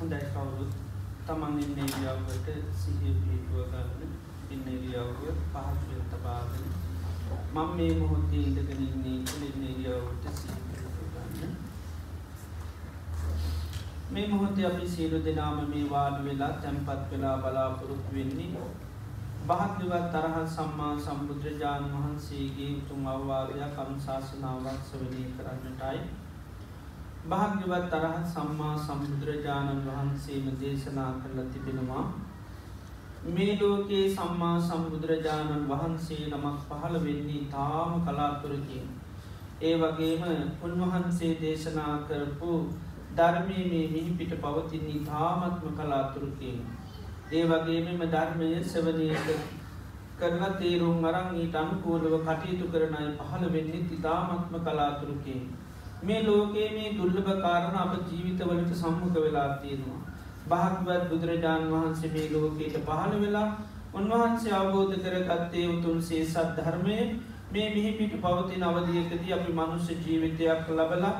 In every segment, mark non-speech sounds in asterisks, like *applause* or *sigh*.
හොඳයි කවුරුත්. තමන් ඉන්න ඉරියව්වට සිහිය පිහිටුව ගන්න ඉන්න ඉරියව්ව පහසුවෙන් තබාගෙන මම මේ මොහොතේ ඉඳගෙන ඉන්නේ කියලා ඉන්න ඉරියව්වට සිහිය පිහිටුව ගන්න. මේ මොහොතේ අපි සියලු දෙනාම මේ වාඩි වෙලා තැන්පත් වෙලා බලාපොරොත්තු වෙන්නේ භාග්‍යවත් තරහ සම්මා සම්බුදුරජාණන් වහන්සේගේ උතුම් අවවාදයක් අනුශාසනාවක් සවනය කරන්නටයි. භාග්‍යවත් තරහත් සම්මා සම්බුදුරජාණන් වහන්සේම දේශනා කරලා තිබෙනවා. මේ ලෝකයේ සම්මා සම්බුදුරජාණන් වහන්සේ නමක් පහළ වෙන්නේ තාම කලාතුරකින්. ඒ වගේම උන්වහන්සේ දේශනා කරපු ධර්මය මේ මිහි පිට පවතින්නේ තාමත්ම කලාතුරකින්. ඒ වගේ මෙම ධර්මය සවනය කරලා තේරුම් අරං ඊට අනුකූලව කටයුතු කරන අය පහළ වෙන්නේ ඉතාමත්ම කලාතුරකින්. මේ ලෝකයේ මේ දුර්ලභ කාරණ අප ජීවිතවලට සම්මුඛ වෙලා තියෙනවා. භාගවත් බුදුරජාණන් වහන්සේ මේ ලෝකයට පහළ වෙලා උන්වහන්සේ අවබෝධ කර ගත්තේ උතුන්සේ සත් ධර්මය මේ මිහි පිට පවතින අවධියකදී අපි මනුෂ්‍ය ජීවිතයක් ලබලා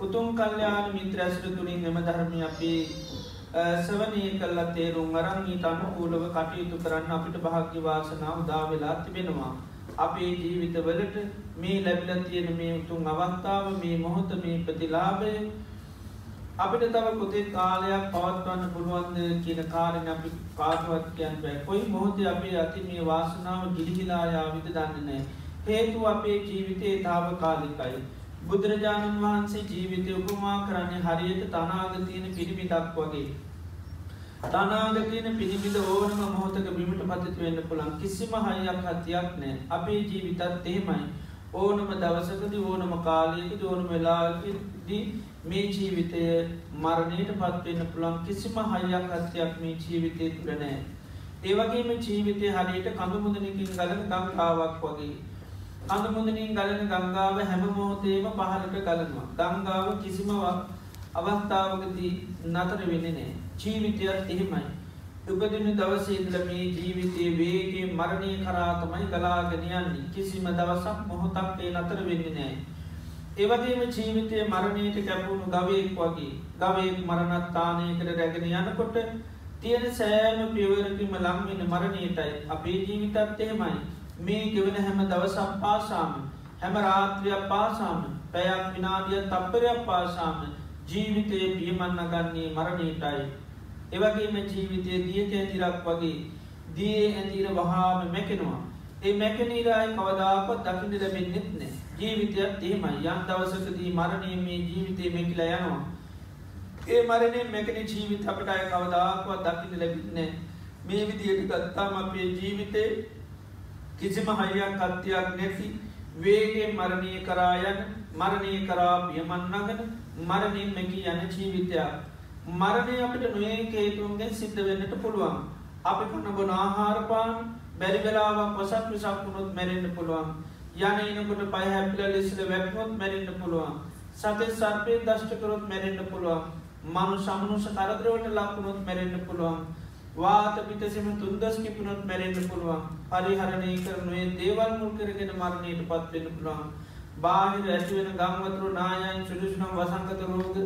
උතුම් කල්්‍යයාන මිත්‍රඇසර තුළින් එම ධර්මය අපි සවනය කල්ලා තේරුම් අරන් ඊට අනුකූලව කටයුතු කරන්න අපිට භාග්‍ය වාසනාව දා වෙලා තිබෙනවා. අපේ ජීවිතවලට මේ ලැබිල තියෙන මේ උතුන් අවස්ථාව මේ මොහොත මේ ප්‍රතිලාභය අපිට තව කොතේ කාලයක් පවත්වන්න පුළුවන්ද කියන කාරෙන අපි කාටවත් කියන් බෑ. කොයි මොහොත අපේ අති මේ වාසනාව ගිලිහිලායාවිත දන්නනෑ හේතු අපේ ජීවිතයේ තාව කාලිකයි බුදුරජාණන් වහන්සේ ජීවිතය උපමා කරන්නේ හරියට තනාගතියන පිරිමිදක් වගේ. තනාගතියන පිළිබිඳ ඕනම මොහොතක බිමිට පතිතු වෙන්න පුළන් කිසිම හයියක් හතියක් නෑ. අපේ ජීවිතත් එහෙමයි. ඕනම දවසකද ඕනම කාලයක ඕනම වෙලාදී මේ ජීවිතය මරණයට පත්වන්න පුළන් කිසිම හයියක් හත්යක් මේ ජීවිතය තුරනෑ ඒවගේම ජීවිතය හරියට කඳුමුදනකින් ගලන ගංකාවක් වගේ. අඳමුදනින් ගලන ගංගාව හැම මොහොතේම පහලට ගලනවා. ගංගාව කිසිමවක් අවස්ථාවකදී නතර වෙන නෑ. ජීවිතයත් එහෙමයි. උපදින දවසේදල මේ ජීවිතයේ වේගේ මරණය කරාතමයි ගලාගෙනයන්නේ කිසිම දවසක් මොහොතක්ේ නතර වෙන්න නෑ. ඒවගේම ජීවිතය මරණයට කැපුණු ගවයෙක් වගේ ගවයෙක් මරණත්තානයකට රැගෙන යනකොට තියෙන සෑම පියවරකිම ලංවෙන මරණයටයි අපේ ජීවිතත් එහෙමයි මේ ගෙවන හැම දවසක් පාසාම හැම රාත්‍රයක් පාසාම පැයක් විනාදිය තප්පරයක් පාසාම ජීවිතය පියමන්න ගන්නේ මරණයටයි එවගේම ජීවිතය දියත ඇතිරක් වගේ දිය ඇතිර වහාම මැකෙනවා. ඒ මැකනීරයි කවදාපත් දකිට ලැබෙන්න්නෙත් නෑ ජීවිතයක් එහෙම යන් දවසකදී මරණය මේ ජීවිතය මෙකිල යනවා. ඒ මරණය මැකන ජීවිත අපට අය කවදාපත් දකිට ලැබින්නේ මේ විදියට ගත්තාම අපේ ජීවිතේ කිසිම හයියක් කත්තියක් නැති වේගේ මරණය කරායන මරණය කරා පියමන්නගන මරණින් මැකි යන ජීවිතයක්. මරණය අපිට නොේ කේතුන්ගෙන් සිද්ධ වෙන්නට පුළුවන්. අපි කන්න ගොන ආහාරපාන් බැරි වෙලාවක් වසත් විසක් වුණොත් මැරෙන්න්න පුළුවන්. යන එනකොට පයි හැපිල ලෙසිල වැැපොත් මැරෙන්න්න පුළුවන්. සතේ සර්පය දෂ්ටකරොත් මැරෙන්න්න පුළුවන්. මනු සමනුෂ කරදරවට ලක්ුණොත් මැරෙන්න්න පුළුවන්. වාත පිතසම තුන්දස් කිපුණොත් මැරෙන්න්න පුළුවන්. පරිහරණය කරනුවේ දේවල් මුල් කරගෙන මරණයට පත්වෙන්න පුළුවන්. බාහිර ඇතිවෙන ගංවතුරු නායන් සුදුෂනම් වසංගත රෝග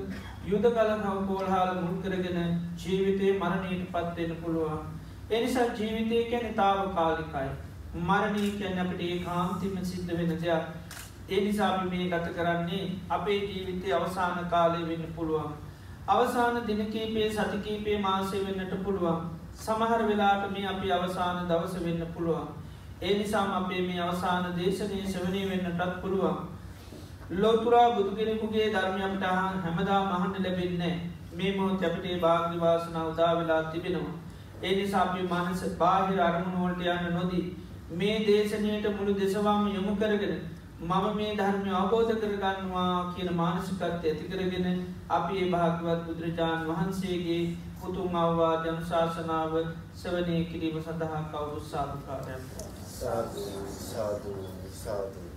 යුද කලනව කෝල්හාල මුල් කරගෙන ජීවිතය මරණයට පත්වෙන පුළුවන්. එනිසා ජීවිතය කැන තාව කාලිකයි. මරණී කැන අපට ඒ කාන්තිම සිද්ධ වෙන දෙයක්. එනිසාපි මේ ගත කරන්නේ අපේ ජීවිතය අවසාන කාලය වෙන්න පුළුවන්. අවසාන දිනකීපේ සතිකීපේ මාසය වෙන්නට පුළුවන්. සමහර වෙලාට මේ අපි අවසාන දවස වෙන්න පුළුවන්. ඒ නිසාම අපේ මේ අවසාන දේශනය සවනී වෙන්නටත් පුළුවන්. ලෝතුරා බුදුගෙනෙකුගේ ධර්මයමට හැමදා මහන්න ලැබෙන්නේ මේ මොහොත් අපිටේ භාග්‍ය වාසනාව උදා වෙලා තිබෙනවා. ඒ නිසා අපි මනස බාහිර අරමුණුවලට යන්න නොදී මේ දේශනයට මුළු දෙසවාම යොමු කරගෙන මම මේ ධර්මය අවබෝධ කරගන්නවා කියන මානසිකත්ය ඇති කරගෙන අපි ඒ භාගවත් බුදුරජාණන් වහන්සේගේ පුතුන් අවවා ජනශාසනාව සවනය කිරීම සඳහා කවුරු සාධකාරයක්. සාධු සාධු සාධු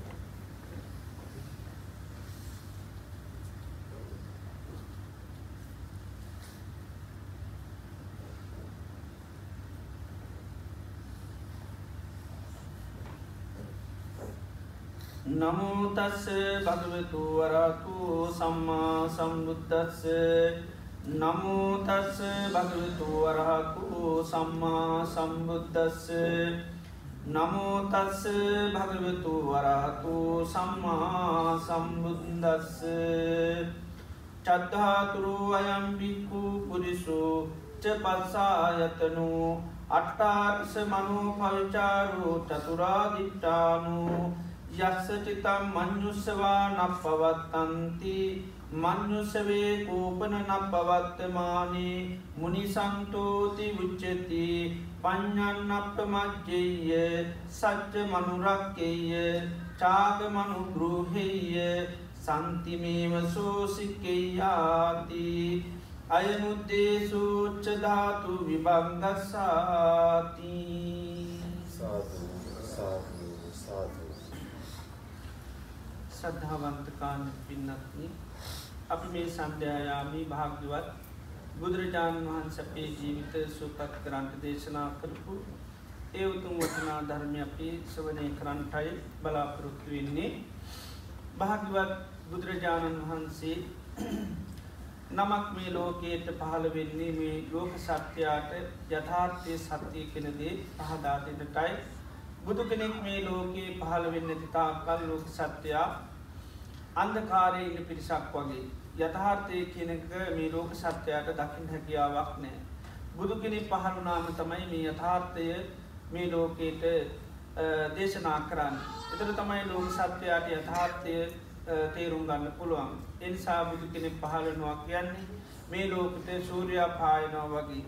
නමුතස්ස භගවතු වරතු සම්මා සම්බුද්ධස්ස නමුතස්ස භගවතු වරහතු සම්මා සම්බුද්ධස්ස නමුතස්ස භගවතු වරහතු සම්මා සම්බුද්දස්ස. චද්ධාතුරු අයම්බික්කු පුරිසු ච පත්සායතනු අට්ටාර්ස මනු පවිචාරු චතුරාදිට්ටානු යස්සටිතම් මං්ඥුස්සවා නක් පවත්තන්ති මං්ඥුසවේ කෝපන නක් පවත්තමානේ මුනිසන්තෝති විච්චති පඥ්ඥන් අපට මජ්ජෙය සච්ච මනුරක්කෙය චාග මනු ගෘහෙය සන්තිමේව සෝසිකෙයාති අයනුද්දේ සූච්චධාතු විභංගස්සාති සාධු සාධු සාධු සද්ධාවන්තකාන්න පින්නත්න අපි මේ සන්ධ්‍යයාමී භාග්‍යවත් බුදුරජාණන් වහන්ස අපේ ජීවිත සුපත් කරන්ට දේශනා කරපු ඒ උතුම් වචනා ධර්මය අපි සවනය කරන්ටයි බලාපොරොත්තු වෙන්නේ. භාග්‍යවත් බුදුරජාණන් වහන්සේ *clears throat* නමක් මේ ලෝකයට පහළ වෙන්නේ මේ ලෝක සත්‍යයාට යථාර්ථය සත්‍යය කෙනදේ පහදාතටයි බුදු කෙනෙක් මේ ලෝකයේ පහළ වෙන්න තිතාකල් ලෝක සත්‍යයා අන්දකාරයඉන්න පිරිසක් වගේ යථාර්ථය කියනක මේ ලෝක සත්‍යයට දකිින් හැකියාවක් නෑ. බුදු කෙනෙක් පහළුනාම තමයි මේ යථාර්ථය මේ ලෝකයට දේශනා කරන්න. එතර තමයි ලෝක සත්‍යයට යථාර්ථය තේරුම් ගන්න පුළුවන්. එනිසා බුදු කෙනෙක් පහලනවා කියන්නේ මේ ලෝකට සූරයා පායනෝ වගේ.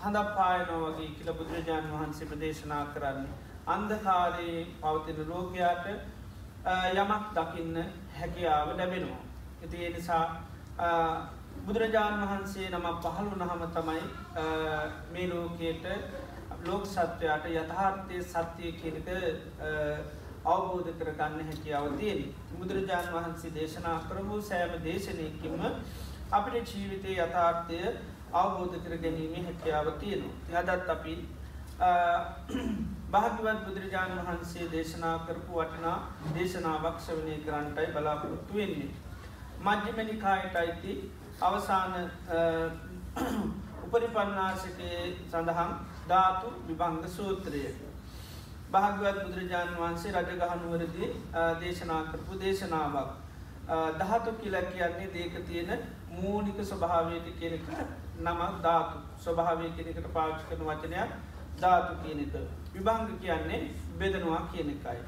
හඳ පායනෝ වගේ කියල බුදුරජාණන් වහන්සේ ප්‍රදේශනා කරන්නේ. අන්දකාරයේ පවතින ලෝකයාට යමක් දකින්න හැකියාව ලැබෙනවා. ඇති නිසා බුදුරජාණන් වහන්සේ නම පහළු නහම තමයි මේ ලෝකයට ලෝක සත්වයාට යථාර්ථය සත්‍යය කියනක අවබෝධ කරගන්න හැකියාව තියෙන. බුදුරජාණන් වහන්සේ දේශනා කරපු සෑම දේශනයකින්ම අපිට ජීවිතය යථාර්ථය අවබෝධ කර ගැනීම හැකියාව තියෙනු. යදත් අපි භාගිවත් බුදුරජාණන් වහන්සේ දේශනා කරපු වටනා දේශනාවක් ශවනය කරන්නටයි බලාපොරොත්තු වෙන්නේ. මජ්‍යමනිකායට අයිති අවසාන උපරිපන්නාසකයේ සඳහන් ධාතු විභංග සූත්‍රය. භාගවත් බුදුරජාණන් වහන්සේ රජගහනුවරදී දේශනා කරපු දේශනාවක්. දහතු කියල කියන්නේ දේක තියෙන මූනික ස්වභාවයට කෙනෙක නමක් ධාතු ස්වභාවය කෙනෙකට පාච්ච කරන වචනයක් ධාතු කියනෙක. විභංග කියන්නේ බෙදනවා කියන එකයි.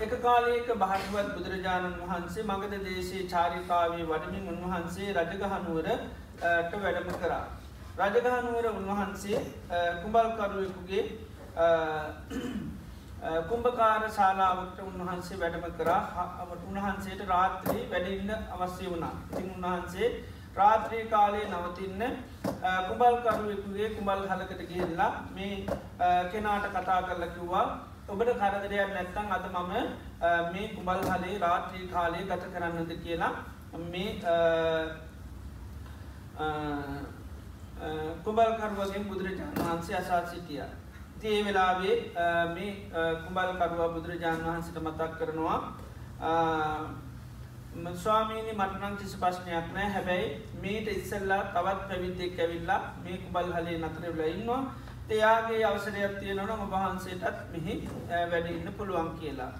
එක කාලයක භාගවත් බුදුරජාණන් වහන්සේ මගද දේශයේ චාරිකාවේ වඩමින් උන්වහන්සේ රජගහනුවරට වැඩම කරා. රජගහනුවර උන්වහන්සේ කුඹල්කරුවෙකුගේ කුම්භකාර ශාලාවට උන්වහන්සේ වැඩම කරා උන්වහන්සේට රාත්‍රී වැඩඉන්න අවස්්‍ය වුණා. ඉතින් උන්වහන්සේ රාත්‍රී කාලයේ නවතින්න කුඹල්කරුවෙකුගේ කුඹල් හලකට ගිල්ලා මේ කෙනාට කතා කරල කිව්වා ඔබට කරදරයක් නැත්තං අද මම මේ කුඹල් හලේ රාත්‍රී කාලය ගත කරන්නද කියලා මේ කුඹල්කරුවගේ බුදුරජාණන් වහන්සේ අසා සිටිය. ඒ වෙලාවේ මේ කුඹල්කරුවා බුදුරජාණන් වහන්සට මතක් කරනවා ස්වාමීනි මටනං කිසි ප්‍රශ්නයක් නෑ හැබැයි මේට ඉස්සල්ලා තවත් පැවිද්දෙක් ඇවිල්ලා මේ කුබල් හලේ නතරවෙලා ඉන්නවා එයාගේ අවසරයක් තියෙනවන ඔබහන්සේටත් මෙහි වැඩඉන්න පුළුවන් කියලා.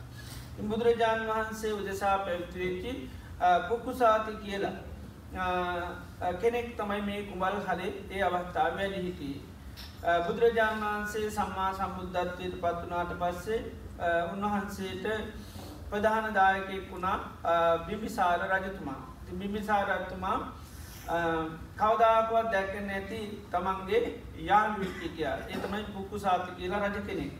බුදුරජාණන් වහන්සේ උදෙසා පැවිත්වයකි පුක්කුසාති කියලා කෙනෙක් තමයි මේ කුමල් හලේ ඒ අවස්ථාව වැඩි හිටිය. බුදුරජාණන් වහන්සේ සම්මා සම්බුද්ධත්වයට පත්වනාට පස්සේ උන්වහන්සේට ප්‍රධාන දායකෙක් වුණා බිම්බිසාර රජතුමා බිම්බිසාරත්තුමා කවදාකුවත් දැක්ක නැති තමන්ගේ යාන් වික්ටිකයා ඒතමයි පුක්කු සාති කියලා රජ කෙනෙක්.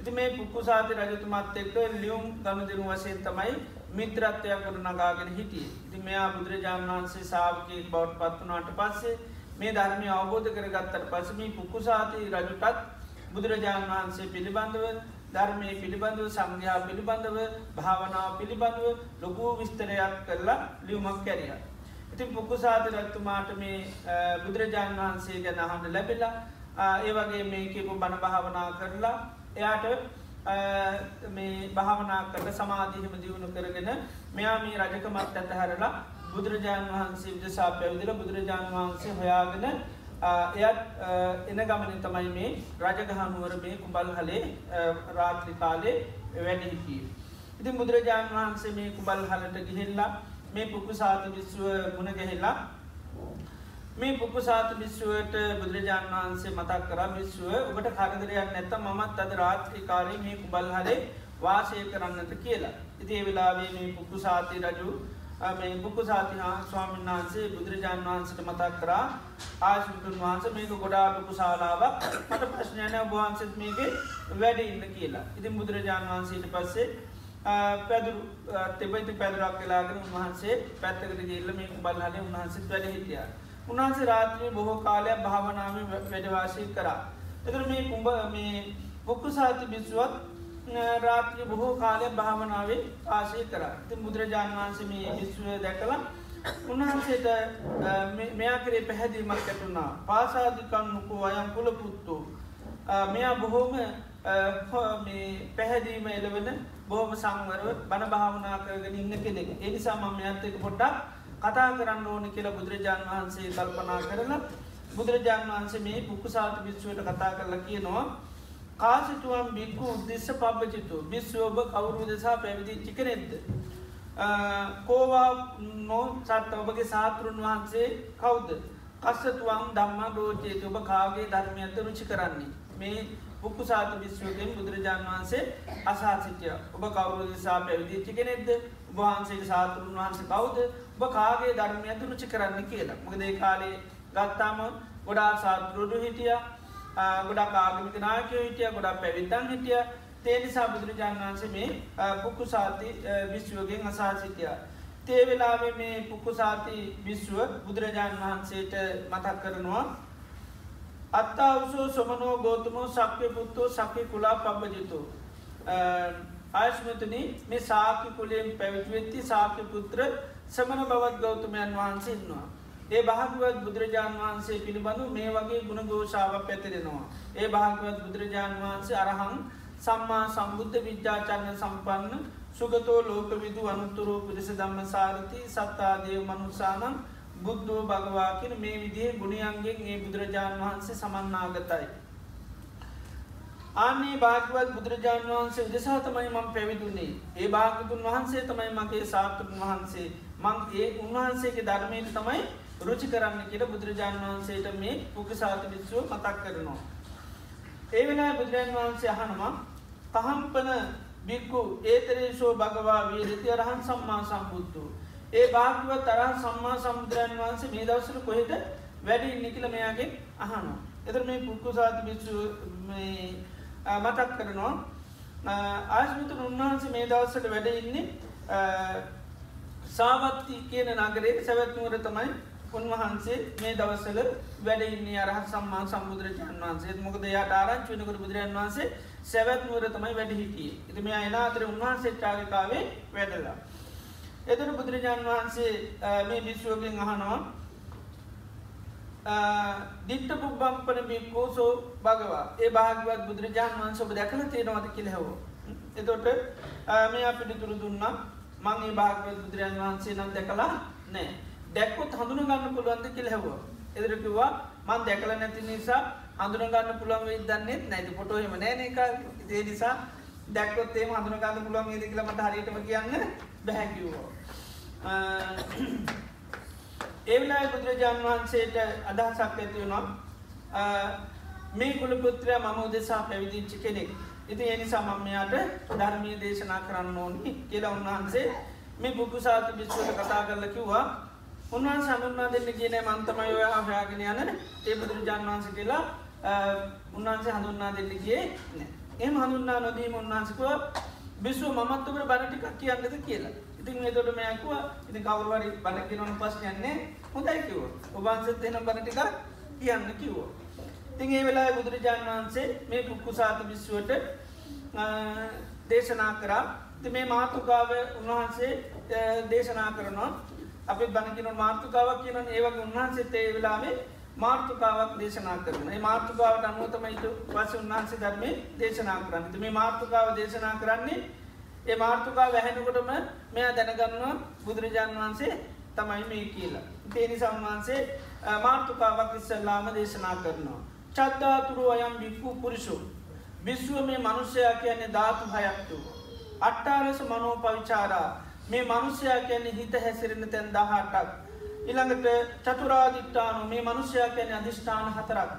ඉති මේ පුක්කු සාති රජතුමත් එක්ක ලියුම් ගම දෙනු වසයෙන් තමයි මිත්‍රත්වයක් කරු නගාගෙන හිටිය. ඉති මෙයා බුදුරජාණන් වහන්සේ සාාවකය බෞට් පත්වනාට පස්සේ මේ ධර්මය අවබෝධ කරගත්තට පසමී පුක්කු සාති රජුටත් බුදුරජාණන් වහන්සේ පිළිබඳව ධර්මය පිළිබඳව සංඝයා පිළිබඳව භාවනාව පිළිබඳව ලොකූ විස්තරයක් කරලා ලියුමක් කැරිය. ඉතින් පුකුසාද රත්තුමාට මේ බුදුරජාණන් වහන්සේ ගැන අහන්ඩ ලැබෙලා ඒ වගේ මේකපු බණ භාවනා කරලා එයාට මේ භාවනා කරල සමාධීහම දියුණු කරගෙන මෙයා මේ රජකමත් ඇතහැරලා බුදුරජාණන් වහන්සේ දෙසා පැවිදිල බුදුරජාණන් වහන්සේ හොයාගෙන එයත් එන ගමන තමයි මේ රජගහනුවර මේ කුබල් හලේ රාත්‍රි කාලේ වැඩිහිටිය. ඉතින් බුදුරජාණන් වහන්සේ මේ කුබල් හලට ගිහිල්ලා මේ පුක්කු සාත විශ්ව ගුණ ගැහිල්ලා මේ පුක්කු සාත විශ්ුවට බුදුරජාණන් වහන්සේ මතක් කර විශ්ව ඔබට කරදරයක් නැත්ත මමත් අද රාත්‍රී කාරී මේ කුබල් හලේ වාසය කරන්නට කියලා. ඉතිේ වෙලාවේ මේ පුක්කු සාති රජු මේ බුක්කු සාතිහා ස්වාමීන් වහන්සේ බුදුරජාණන් වහන්සට මතක් කරා ආශිතුන් වහන්ස මේක ගොඩා ලොකු ශාලාවක් මට ප්‍රශ්නයන ඔබහන්සත් මේක වැඩ ඉන්න කියලා. ඉතින් බුදුරජාණන් වහන්සේට පස්සේ පැදුරු තෙබයිති පැදුරක් කලාගෙන උන්වහන්සේ පැත්තකට ගේල්ල මේ බල්හලේ උන්හන්සේ වැඩ හිටිය. උන්හන්සේ රාත්‍රී බොහෝ කාලයක් භාවනාව වැඩවාශය කරා. එතර මේ කුම්ඹ මේ පුක්කු සාති බිස්සුවත් රාත්‍රී බොහෝ කාලය භාවනාවේ ආශය කර. ති බුදුරජාණන් වහන්සේ මේ විශ්වය දැකලා උන්වහන්සේට මෙයා කරේ පැහැදීමක් ඇතුුණා පාසාධිකන්නකෝ අයම් කුලපුත්තු මෙයා බොහෝම පැහැදීම එලවෙන බෝම සංවරව බණ භාවනා කරගෙන ඉන්න කෙනෙක්. එනිසා මම ඇත්තක පොට්ටක් කතා කරන්න ඕන කියලා බුදුරජාණන් වහන්සේ කල්පනා කරලා බුදුරජාණන් වහන්සේ මේ පුකුසාත විශ්වයට කතා කරලා කියනවා. කාසිතුවම් බික්කු උද්දෙස්ස පබ්බචිතු බිස්වෝබ කවුරු දෙසා පැවිදි චිකනෙද්ද. කෝවා නෝ සත්ත ඔබගේ සාතෘන් වහන්සේ කවුද. කස්සතුවම් දම්ම රෝචේතු ඔබ කාගේ ධර්මයන්ත රුචි කරන්නේ. මේ පුක්කු සාත විශ්වගෙන් බුදුරජාණන් වහන්සේ අසාසිටය ඔබ කවුරු දෙසා පැවිදි චිකනෙද්ද වහන්සේ සාතෘන් වහන්සේ කවුද ඔබ කාගේ ධර්මයන්ත රුචි කරන්න කියලා. මොකදේ කාලේ ගත්තාම ගොඩා සාතෘඩු හිටිය ගොඩක් ආගමික නායකය හිටිය ගොඩක් පැවිතන් හිටිය තේනිසා බුදුරජාණන් වහන්සේ මේ පුක්කු සාති විශ්වගෙන් අසා සිටිය. තේ වෙලාවේ මේ පුක්කු සාති විශ්ව බුදුරජාණන් වහන්සේට මතක් කරනවා. අත්තා උසෝ සොමනෝ ගෝතමෝ සක්්‍ය පුත්තෝ සකි කුලා පබ්බජිතු. ආශ්මතන මේ සාකි කුලයෙන් පැවිත්වෙත්ති සාකි පුත්‍ර සමන බවත් ගෞතමයන් වහන්සේ ඉන්නවා. ඒ භාගවත් බුදුරජාණන් වහන්සේ පිළිබඳු මේ වගේ ගුණ ගෝෂාවක් පැතිරෙනවා. ඒ භාගවත් බුදුරජාණන් වහන්සේ අරහං සම්මා සම්බුද්ධ විද්‍යාචරණ සම්පන්න සුගතෝ ලෝක විදු අනුත්තුරෝ පිරිස ධම්ම සාරති සත්තාදය මනුසානන් බුද්ධෝ භගවාකින මේ විදිේ ගුණියන්ගෙන් ඒ බුදුරජාණන් වහන්සේ සමන්නාගතයි. ආනේ භාගවත් බුදුරජාණන් වහන්සේ දෙසා තමයි මං පැවිදුන්නේ ඒ භාගතුන් වහන්සේ තමයි මගේ සාතුන් වහන්සේ මං ඒ උන්වහන්සේගේ ධර්මයට තමයි රුචි කරන්න කියට බුදුරජාණන් වහන්සේට මේ උපසාත විශ්ව මතක් කරනවා. ඒ වෙන බුදුරජන් වහන්සේ අහනවා තහම්පන බික්කු ඒතරේශෝ භගවා වීරති අරහන් සම්මා සම්බුද්ධ. ඒ භාගව තරහ සම්මා සමුදුරන් වහන්සේ මේ දවසර කොහෙට වැඩි නිකල මෙයාගේ අහනවා. එතර මේ පුක්කුසාති භික්ෂු මතක් කරනවා ආශ්මිත උන්වහන්සේ මේ දවස්සට වැඩ ඉන්නේ සාවත්ති කියන නගරේ සැවැත්නුවර තමයි උන්වහන්සේ මේ දවසල වැඩඉන්නේ අරහත් සම්මා සම්බුදුරජාන් වහන්සේ මොකද යාට ආරංච වෙනකට බුදුරන් වහන්සේ සැවැත් නුවර තමයි වැඩ හිටිය එති මේ අයනාතර උන්වහන්සේ චාරිකාවේ වැඩලා. එතන බුදුරජාණන් වහන්සේ මේ විශ්වගෙන් අහනවා දිට්ට පුබ්බම්පන බික්කෝසෝ භගවා ඒ භාගවත් බුදුරජාණන් වහන්ස ඔබ දැකල තියෙනවද කිලෙහව. එතොට මේ අපිටිතුරු දුන්නා මංගේ භාගවත් බුදුරජාන් වහන්සේ නම් දැකලා නෑ. දැක්කොත් හඳුන ගන්න පුළුවන්ද කියල හැව එදරකිවා මන් දැකල නැති නිසා හඳුන ගන්න පුළුවන් වෙයි දන්නෙත් නැති පොටෝහෙම නෑන එක ඒ නිසා දැක්කොත්තේ හඳුන ගන්න පුළුවන් ඒද කියල මට හරියටම කියන්න බැහැකිවෝ ඒවලායි බුදුරජාණන් වහන්සේට අදහසක් ඇතිවුණා මේ කුලපුත්‍රය මම උදෙසා පැවිදිච්චි කෙනෙක්. ඉති එනිසා මමයාට ධර්මය දේශනා කරන්න ඕනි කියලා උන්වහන්සේ මේ බුකුසාත විශ්වට කතා කරල කිව්වා. උන්වන් සඳුන්නා දෙන්න කියන මන්තමය ඔය හොයාගෙන යන ඒ බුදුරජාන් වහන්ස කියලා උන්වහන්සේ හඳුන්නා දෙන්න කියේ එම හඳුන්නා නොදීම උන්වහන්සකුව බිස්ව මමත්තුකට බණටිකක් කියන්නද කියලා. ඉතින් තොට මයකුව ඉති කවරුවරි බණකිනොන පස් යන්නේ හොඳයි කිව ඔබන්සත් එන බණටික කියන්න කිවෝ. තින් ඒ වෙලා බුදුරජාන් වහන්සේ මේ පුක්කු සාත විශ්ුවට දේශනා කරා. මේ මාතුකාව උන්වහන්සේ දේශනා කරනවා. අපි බණකින මාර්ථකාවක් කියන ඒවගේ උන්වහන්සේ ඒ වෙලාවේ මාර්ථකාවක් දේශනා කරන මාර්ථකාවට අනුවතමයිතු පස උන්වහන්සේ ධර්මය දේශනා කරන්න මේ මාර්ථකාව දේශනා කරන්නේ ඒ මාර්ථකා වැහැනකොටම මෙයා දැනගන්නවා බුදුරජාණන් වහන්සේ තමයි මේ කියලා. පේනි සම්මාන්සේ මාර්තුකාවක් ඉස්සල්ලාම දේශනා කරනවා. චද්දාතුරු අයම් බික්කු පුරිසු. බිස්ුව මේ මනුෂ්‍යයා කියන්නේ ධාතු හයක්තු. අට්ටාරස මනෝ පවිචාරා මේ මනුෂ්‍යයා කියන්නේ හිත හැසිරෙන තැන් දහටක්. ඉළඟට චතුරාදිට්ටානු මේ මනුෂ්‍යයා කියන්නේ අධිෂ්ඨාන හතරක්.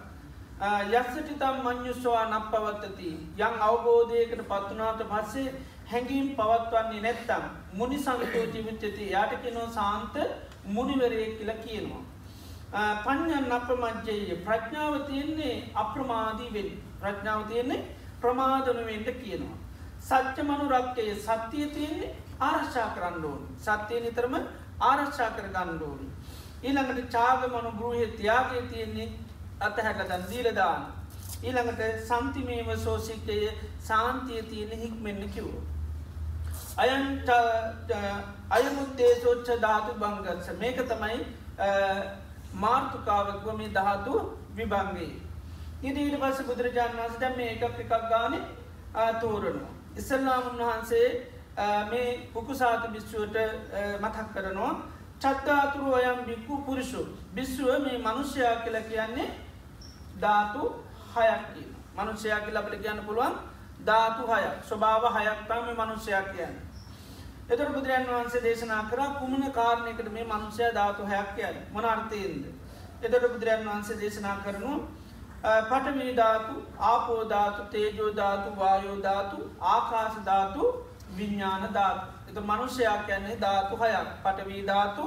යස්සටිතම් මං්‍යුස්වා නක් පවත්තති යං අවබෝධයකට පත්වනාට පස්සේ හැඟීම් පවත්වන්නේ නැත්තම් මුනි සංකෝති විච්චති යාට කෙනෝ සාන්ත මුනිවරය කියල කියනවා. පඥන් අප්‍රමජ්ජය ප්‍රඥාව තියන්නේ අප්‍රමාදී වෙන් ප්‍රඥාව තියන්නේ ප්‍රමාධනවෙන්ට කියනවා. සච්ච මනු රක්කය සත්‍යය තියන්නේ ආරශ්ා කරන්න ඕන් සත්‍යය නිතරම ආරශ්ා කර ගන්න ඕනි. ඊළඟට චාග මනු ගෘහය තියාගේ තියෙන්නේ අතහැට දන්දීලදාන. ඊළඟට සම්තිමේම සෝසික්ටය සාන්තිය තියෙන හික්මෙන්න්න කිව්ව. අයන්ට අයමුත්තේ සෝච්ච ධාතු බංගත්ස මේක තමයි මාර්තුකාවක්ව මේ දහතු විබංගේ. ඉදිට පස බුදුරජාණන් වන්ස දැම මේ එකක් එකක් ගාන තෝරනවා. ඉස්සල්ලාම උන්වහන්සේ මේ පුකුසාත බිස්සුවට මතක් කරනවා චත්තාතුරු අයම් බික්කු පුරුෂු බිස්සුව මේ මනුෂ්‍යයා කියල කියන්නේ ධාතු හයක් මනුෂ්‍යයා කියල අපට කියන්න පුළුවන් ධාතු හය ස්වභාව හයක්තාම මනුෂ්‍යයා කියන්න. එතර බුදුරන් වහන්සේ දේශනා කර කුමන කාරණයකට මේ මනුෂ්‍යය ධාතු හයක් කියන්න මොනර්ථයෙන්ද. එතට බුදුරන් වහන්සේ දේශනා කරනු පටමීධාතු ආපෝධාතු තේජෝධාතු වායෝධාතු ආකාශධාතු විඤ්ඥාන ධාතු. එත මනුෂ්‍යයා කියන්නේ ධාතු හයක්. පටවීධාතු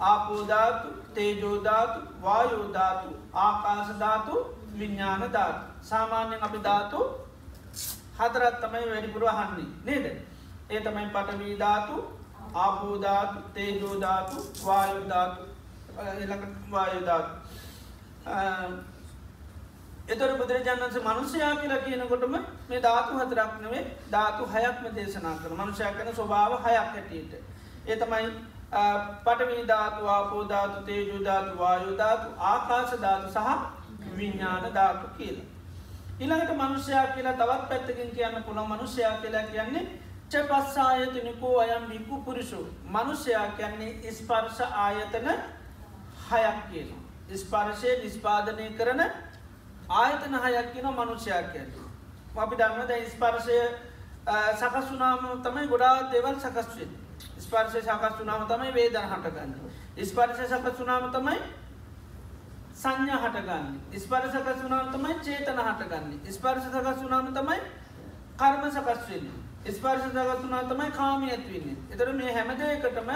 ආපෝධාතු තේජෝධාතු වායෝධාතු ආකාශධාතු විඤ්ඥාන ධාතු සාමාන්‍යෙන් අපි ධාතු හතරත් තමයි වැඩිපුර අහන්නේ නේද? ඒ තමයි පටවී ධාතු ආපෝධාතු තේජෝධාතු වායුධාතු වායුධාතු එතර බුදුරජාණන්ස මනුෂ්‍යයා කියලා කියනකොටම මේ ධාතු හතරක් නෙවේ ධාතු හයක්ම දේශනා කර මනුෂ්‍යය කන ස්වභාව හයක් හැටියට. ඒ තමයි පටවී ධාතු ආපෝධාතු තේජුධාතු වායුධාතු ආකාශ ධාතු සහ විඤ්ඥාන ධාතු කියලා. ඉළඟට මනුෂ්‍යයා කියලා තවත් පැත්තකින් කියන්න පුළ මනුෂ්‍යයා කියලා කියන්නේ ච පස් ආයතනිකෝ අයම් බිකු පුරුෂු මනුෂ්‍යයා කියන්නේ ස්පර්ශ ආයතන හයක් කියන. ස්පර්ශය නිස්පාදනය කරන ආයතන හයක් කියන මනුෂ්‍යයා කියන්න. අපි දන්නද ස්පර්ශය සකස්ුනාම තමයි ගොඩා දෙවල් සකස්වෙන්. ස්පර්ශය සකස් වනාම තමයි වේදන හටගන්න. ස්පර්ශය සකස් වනාම තමයි සංඥා හටගන්න. ස්පර්ශ සකස් වනාම තමයි චේතන හටගන්න. ස්පර්ශ සකස් වනාම තමයි කර්ම සකස් වෙන්නේ. ස්පර්ශ සකත්තුනා තමයි කාමය ඇත්වන්නේ. එතර මේ හැමදයකටම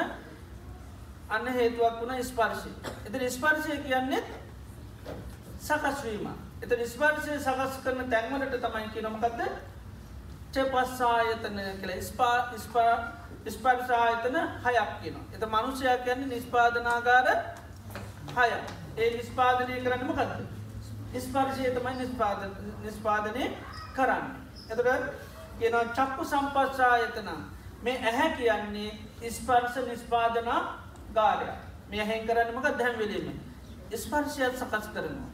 අන්න හේතුවක් වුණ ස්පර්ශය. එත ස්පර්ශය කියන්නේ සකස්වීම. එත ස්පර්ශය සකස් කරන තැන්වලට තමයි කියනොමකක්ද චපස්සායතන කළ ස්පා ස්පා ස්පර්ශායතන හයක් කියන. එත මනුෂ්‍යයක් කියන්නේ නිස්පාදනාගාර හය ඒ නිස්පාදනය කරන්නම කත්ද. ස්පර්ශය තමයි නිස්පාද නිස්පාදනය කරන්න. එතට කියන චක්කු සම්පස්සායතන මේ ඇහැ කියන්නේ ස්පර්ශ නිස්පාදනා ගාරය මේ හැන් කරන්නමක දැන්වෙලීම ස්පර්ශයත් සකස් කරනවා.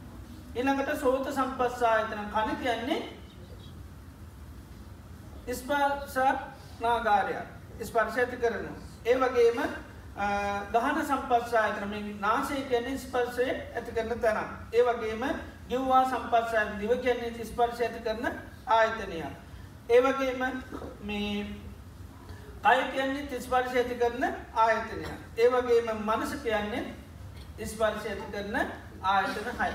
ඉළඟට සෝත සම්පස්සායතන කන කියන්නේ ස්පර්ශනාගාරයක් ස්පර්ශ ඇති කරනවා. ඒ වගේම ගහන සම්පස්සායතන නාසය කියන්නේ ස්පර්ශය ඇති කරන තැන. ඒ වගේම ගිව්වා සම්පස්සය දිව කියන්නේ ස්පර්ශ ඇති කරන ආයතනයක්. ඒ වගේම මේ අය කියන්නේ තිස්පර්ශ ඇති කරන ආයතනය. ඒ වගේම මනස කියන්නේ ඉස්පර්ශ ඇති කරන ආයතන හය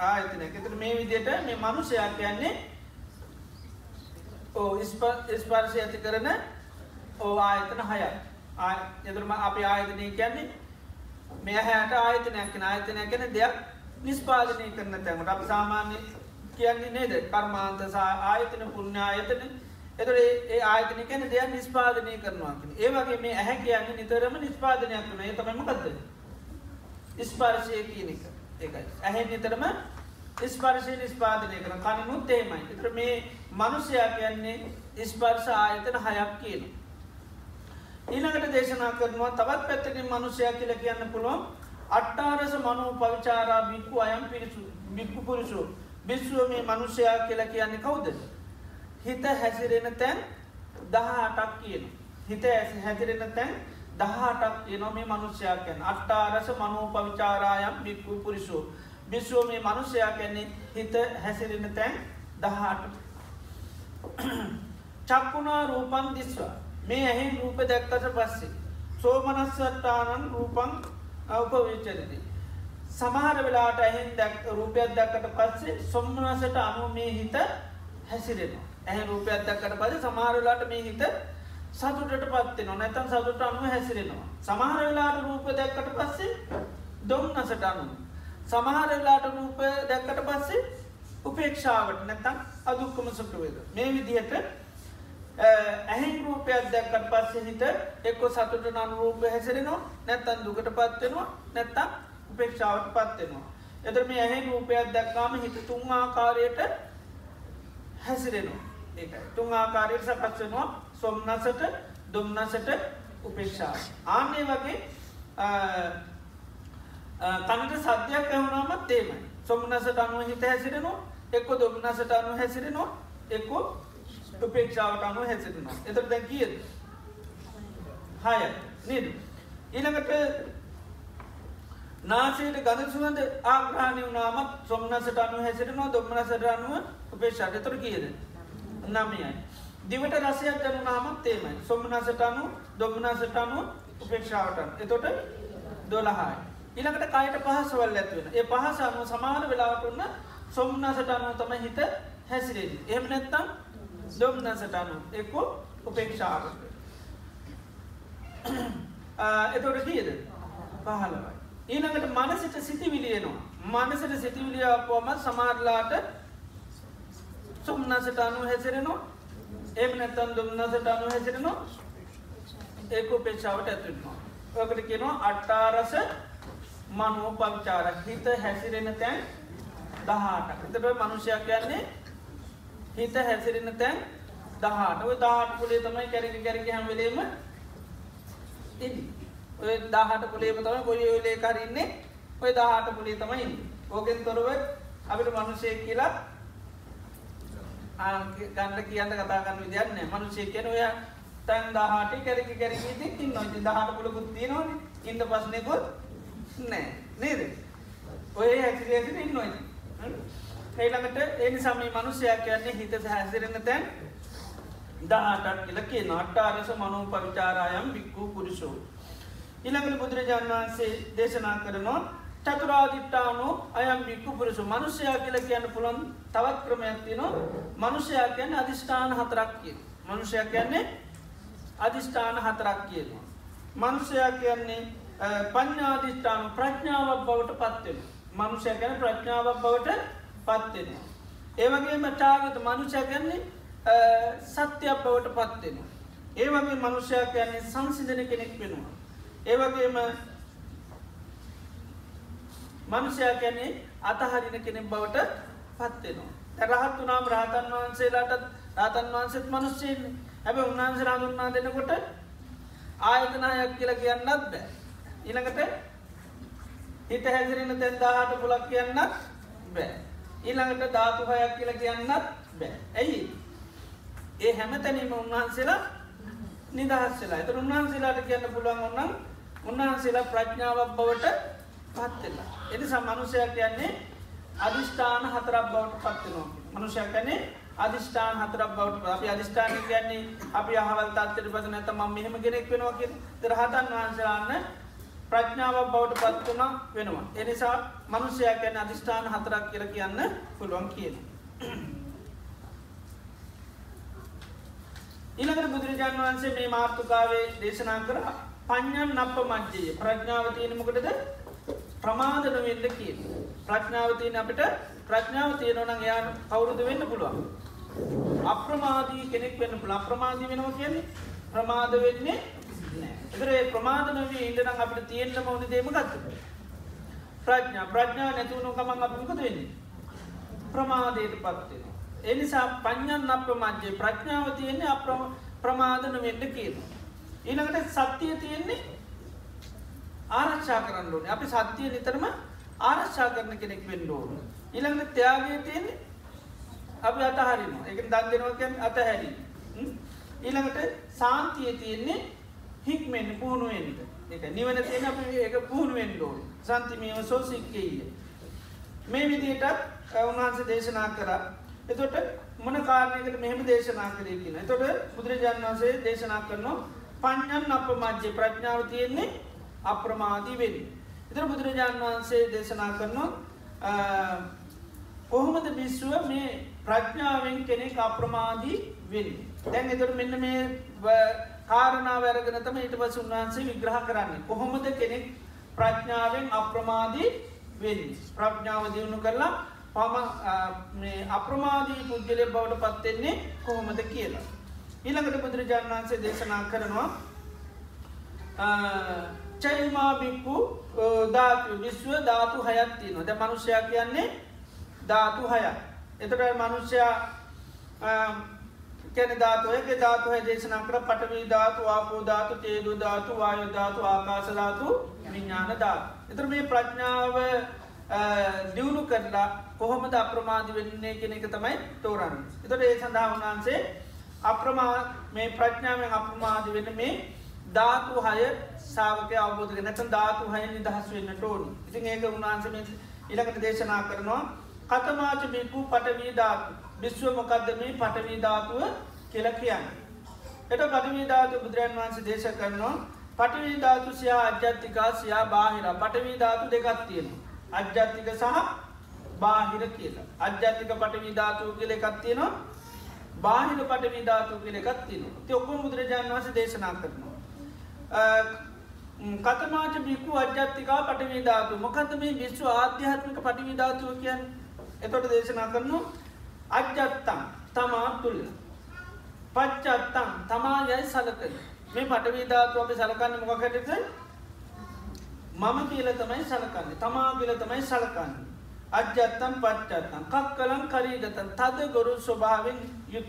ආයතන එතර මේ විදියට මේ මනුෂයක් කියන්නේ ඕ ඉස්පර්ශ ඇති කරන ඕ ආයතන හය එතුරම අපි ආයතනය කියන්නේ මේ හැට ආයතනයක් ආයතනය කැන දෙයක් නිස්පාදනය කරන තැමට අප සාමාන්‍ය කියන්නේ නේද? කර්මාන්ත ආයතන පුුණ්‍ය ආයතන. එතට ඒ ආයතන කැන දෙයක් නිස්පාදනය කරනවා ඒ වගේ මේ ඇහැ කියන්නේ නිතරම නිස්පාදනයක් වන ඒ තමයිමකක්ද ස්පාර්ශය කියන එක. ඒකයි. ඇහැ නිතරම ස්පර්ශය නිස්පාදනය කරන කනනුත් ඒමයි එතර මේ මනුෂ්‍යයා කියන්නේ ස්පර්ශ ආයතන හයක් කියන ඊළඟට දේශනා කරනවා තවත් පැත්තකින් මනුෂ්‍යයා කියල කියන්න පුළුවන් අට්ටාරස මනු පවිචාරා බික්කු අයම් පිරිසු බික්කු පුරුෂු. බිස්ුව මේ මනුෂ්‍යයා කියලා කියන්නේ කවුද. හිත හැසිරෙන තැන් දහ අටක් කියන. හිත ඇස හැතිරෙන තැන් දහටක් තියනො මේ මනුෂ්‍යයා කැන අට්ටාරස මනෝ පවිචාරායම් බික්කු පුරිසු බිස්වෝ මේ මනුෂ්‍යයා කැන්නේ හිත හැසිරෙන තැන් දහට චක්කුණා රූපන් දිස්වා. මේ ඇහෙන් රූප දැක්කට පස්සේ සෝමනස්සට්ටානන් රූපන් අවපවිචරදි සමහර වෙලාට ඇහෙන් දැක් රූපයක් දැක්කට පස්සේ සොම්මනසට අනු මේ හිත හැසිරෙනවා. ඇහ රූපයක් දැක්කට පස සමහරලාට මේ හිත සතුටට පත්වෙන නැතන් සතුට අනුව හැසිරෙනවා. සමහර වෙලාට රූප දැක්කට පස්සේ දොම්නසට අනු සමහරලාට රූප දැක්කට පස්සේ උපේක්ෂාවට නැතන් අදුක්කම සුටුවේද මේ විදිහට ඇහි රූපයක් දැක්කට පස්සේ හිත එක්ක සතුට නන් රූප හැසිරෙනවා. නැත්තන් දුකට පත්වෙනවා නැත්තම් උපේක්ෂාවට පත්වෙනවා එතර මේ ඇහි රූපයක් දැක්කාම හිත තුන් ආකාරයට හැසිරෙනවා. ඒ තුන් ආකාරයට සකස් වෙනවා. සොම්නසට දුම්නසට උපේක්ෂා. ආන්නේ වගේ කනට සද්‍යයක් ඇවුනාමත් තේමයි. සොම්නසට අනුව හිත හැසිරෙනවා එක්කො දුම්නසට අනු හැසිරෙනවා එක්කෝ උපේක්ෂාවට අනුව හැසිරෙනවා. එතර දැන් කියද? හය. නද? ඊළඟට නාසයට ගන සුවඳ ආග්‍රහණය වනාමත් සොම්නසට අනු හැසිරෙනවා දුම්නසට අනුව උපේක්ෂාට තුර කියද? නමයයි දිවට රසයක් දැනුනාමත් තේමයි සොම්නසට අනු දොම්නසට අනුව උපේක්ෂාවටන් එතොට දොළහයි. ඉළඟට කයට පහසවල් ඇත්වෙන ඒ පහස අනුව සමාන වෙලාවට ඔන්න සොම්නසට අනුව තම හිත හැසිරේද එම නැත්තම් දොම්නසට අනු එක්කෝ උපේක්ෂාවට. එතොට කියද? පහලවයි ඊළඟට මනසිට සිතිවිලියනවා මනසට සිතිවිලියාපුවම සමාරලාට සොම්නසට අනු හැසිරෙනවා. එම නැත්තන් දුම්න්නසට අනු හැසිරෙනවා? ඒක උපේක්ෂාවට ඇතුන්නවා ඔකට කියනවා අට්ටාරස මනෝ පවිචාර හිත හැසිරෙන තැන් දහට එතට මනුෂයක් කියන්නේ හිත හැසිරෙන තැන් දහට ඔය දාට පුලේ තමයි කැරි කැරි හැමලේම ඔය දාහට පුලේම තම කොයි ඔලේ කරන්නේ ඔය දාහට පුලේ තමයි ඕකෙන් තොරව අපිට මනුෂය කියලා ගන්න කියන්න කතාගන්න විදින්න මනුෂය කියන ඔය තැන් දාහට කැරි කැරගීති ඉන්න ඉති දහට පුලකුත් තියෙනවන. ඉන්න පස්නෙකුත් නෑ නේද? ඔය හැසිරේසින ඉන්නොයි ඒළඟට ඒනි සමී මනුෂයක් කියන්නේ හිත හැසිරෙන තැන් දහටක් කියලකේ නට්ටාරස මනෝ පවිචාරායම් බික්කූ පුරුෂෝ. ඉළඟට බුදුරජාණන් වහන්සේ දේශනා කරනවා චතුරාදිට්ටානෝ අයම් බික්කු පුරුසු මනුෂ්‍යයා කියල කියන්න පුළන් තවත් ක්‍රමයක් තියනවා මනුෂ්‍යයා කියන්න අධිෂ්ඨාන හතරක් කිය. මනුෂ්‍යයා කියන්නේ අධිෂ්ඨාන හතරක් කියනවා. මනුෂ්‍යයා කියන්නේ පඥාධිෂ්ඨාන ප්‍රඥාවක් බවට පත්වෙන. මනුෂ්‍ය ගැන ප්‍රඥාවක් බවට පත්වෙනවා. ඒවගේ මටාගත මනුෂ්‍ය ගැන්නේ සත්‍යයක් බවට පත්වෙනවා. ඒ වගේ මනුෂ්‍යයා කියන්නේ සංසිධන කෙනෙක් වෙනවා. ඒවගේම මනුෂ්‍යයා කියන්නේ අතහරින කෙනෙක් බවට පත්වෙනවා. රහත් වනාම් රාතන් වහන්සේලාටත් රාතන් වහන්සෙත් මනුෂ්‍යයෙන් හැබ උන්වහන්ස රාදුන්නා දෙනකොට ආයතනායක් කියල කියන්නත් බෑ. ඉළඟට හිත හැසිරෙන තැන්දාහට පුලක් කියන්නත් බෑ. ඊළඟට ධාතු හයක් කියල කියන්නත් බෑ. ඇයි ඒ හැම තැනීම උන්වහන්සේලා නිදහස්සලා එත උන්වහන්සේලාට කියන්න පුළුවන් ඔන්නම් උන්වහන්සේලා ප්‍රඥාවක් බවට පත්වෙලා. එනි සම්මනුසයක් කියන්නේ අධිෂ්ඨාන හතරක් බවට පත්වෙනවා. මනුෂයක් කනේ අධිෂ්ඨාන හතරක් බවට අපි අධිෂ්ඨාන කියන්නේ අපි අහවල් තත්වට පස නැත ම මෙහම ගෙනෙක් වෙනවා කිය රහතන් වහන්සේලාන්න ප්‍රඥාවක් බවට පත්වන වෙනවා. එනිසා මනුෂයක් ගැන අධිෂ්ඨාන හතරක් කියර කියන්න පුළුවන් කියන. ඊළඟට බුදුරජාණන් වහන්සේ මේ මාර්ථකාවේ දේශනා කර පඥ්ඥන් නප්ප මජ්ජයේ ප්‍රඥාව තියෙනමකටද ප්‍රමාද නොවෙන්න කිය. ප්‍රඥාව තියෙන අපිට ප්‍රඥාව තියෙනවන එයාන කවුරුද වෙන්න පුළුවන්. අප්‍රමාදී කෙනෙක් වෙන්න පුළ අප්‍රමාදී වෙනවා කියන්නේ ප්‍රමාද වෙන්නේ එතරේ ප්‍රමාද නොවී ඉඩනම් අපිට තියෙන්න්න මවද දේමගත්ත. ප්‍රඥා ප්‍රඥා නැතුවනු ගමන් අපිකද වෙන්නේ. ප්‍රමාදයට පත්වෙන. එනිසා පඥ්ඥන් අප මජ්‍යය ප්‍රඥාව තියෙන්නේ අප ප්‍රමාදන වෙන්න කියන. ඊළඟට සත්‍යය තියෙන්නේ ආරක්ෂා කරන්න ඕනේ. අපි සත්‍යය නිතරම ආරක්ෂා කරන කෙනෙක් වෙන්න ඕන. ඊළඟට ත්‍යයාගේ තියෙන්නේ අපි අතහරිම එක දන් දෙනවකැන් අතහැරි. ඊළඟට සාන්තිය තියෙන්නේ හික්මෙන් පුහුණුවෙන්ට එක නිවන තියෙන අප ඒක පුහුණුවෙන් ඩෝන් සන්තිමීම සෝසික්කේය මේ විදිටත් උන්වහන්ස දේශනා කරා. එතොට මොන කාරණයකට මෙහෙම දේශනා කරය කියන තොට බුදුරජාණන් වන්සේ දේශනා කරනවා පඥ්ඥන් අප මජ්‍ය ප්‍රඥාව තියෙන්නේ අප්‍රමාදී වෙන්. එතර බුදුරජාණන් වහන්සේ දේශනා කරනවා කොහොමද බිස්සුව මේ ප්‍රඥාවෙන් කෙනෙක් අප්‍රමාදී වෙන්. දැන් එතර මෙන්න මේ කාරණා වැරගෙන තම ඊට පස උන්වහන්සේ විග්‍රහ කරන්නේ. කොහොමද කෙනෙක් ප්‍රඥාවෙන් අප්‍රමාදී වෙන්. ප්‍රඥාව දියුණු කරලා පම අප්‍රමාදී පුද්ගලය බවට පත්වෙන්නේ කොහොමද කියලා. ඊළඟට බුදුරජාණන් වන්සේ දේශනා කරනවා චෛමා බික්කු ධාතු විශ්ව ධාතු හයත්තින ද මනුෂ්‍යයා කියන්නේ ධාතු හය. එතට මනුෂ්‍යයා කැන ධාතුවයක ධාතුහ දේශනා කර පටවී ධාතු ආපෝ ධාතු තේදු ධාතු වායු ධාතු ආකාශ ධාතු විඤ්ඥාන ධාතු. එතර මේ ප්‍රඥාව දියුණු කරලා කොහොමද අප්‍රමාධ වෙන්නේ කෙන එක තමයි තෝරන්න. එතට ඒ සඳහා වහන්සේ අප්‍රමා මේ ප්‍රඥාවෙන් අප්‍රමාධ වෙන මේ ධාතු හය සාාවක අවබෝධ නැත ධාතු හය නිදහස් වෙන්න ටෝන් ඉතින් ඒක උන්වහන්සම ඉලකට දේශනා කරනවා කතමාච බික්කු පටවී ධාතු විශ්ව මොකක්දමී පටවී ධාතුව කියල කියන්න. එට පටවී ධාතු බුදුරන් වහන්සේ දේශ කරනවා පටවී ධාතු සයා අජ්‍යත්තිකා සයා බාහිර පටවී ධාතු දෙකත් තියෙන. අජ්‍යත්තික සහ බාහිර කියලා. අජ්‍යත්තික පටවී ධාතුව කියල එකත් තියෙනවා බාහිර පටවී ධාතු කියල එකත් තියෙන. ති ඔක්කොම බුදුරජාන් වහස දේශනා කරනවා. කතමාච බික්කු අජ්‍යත්තිකා පටවී ධාතු. මොකද මේ විශ්ව ආධ්‍යාත්මික පටිවී ධාතුව කියන් එතොට දේශනා කරනු අජ්ජත්තම් තමා තුළ. පච්චත්තම් තමා යයි සලකන. මේ පටවී ධාතුව අපි සලකන්න මොකකටද මම කියල තමයි සලකන්න තමා කියල තමයි සලකන්න. අජ්‍යත්තම් පච්චත්තම් කක් කලම් කරීගතන් තද ගොරු ස්වභාවෙන් යුත්.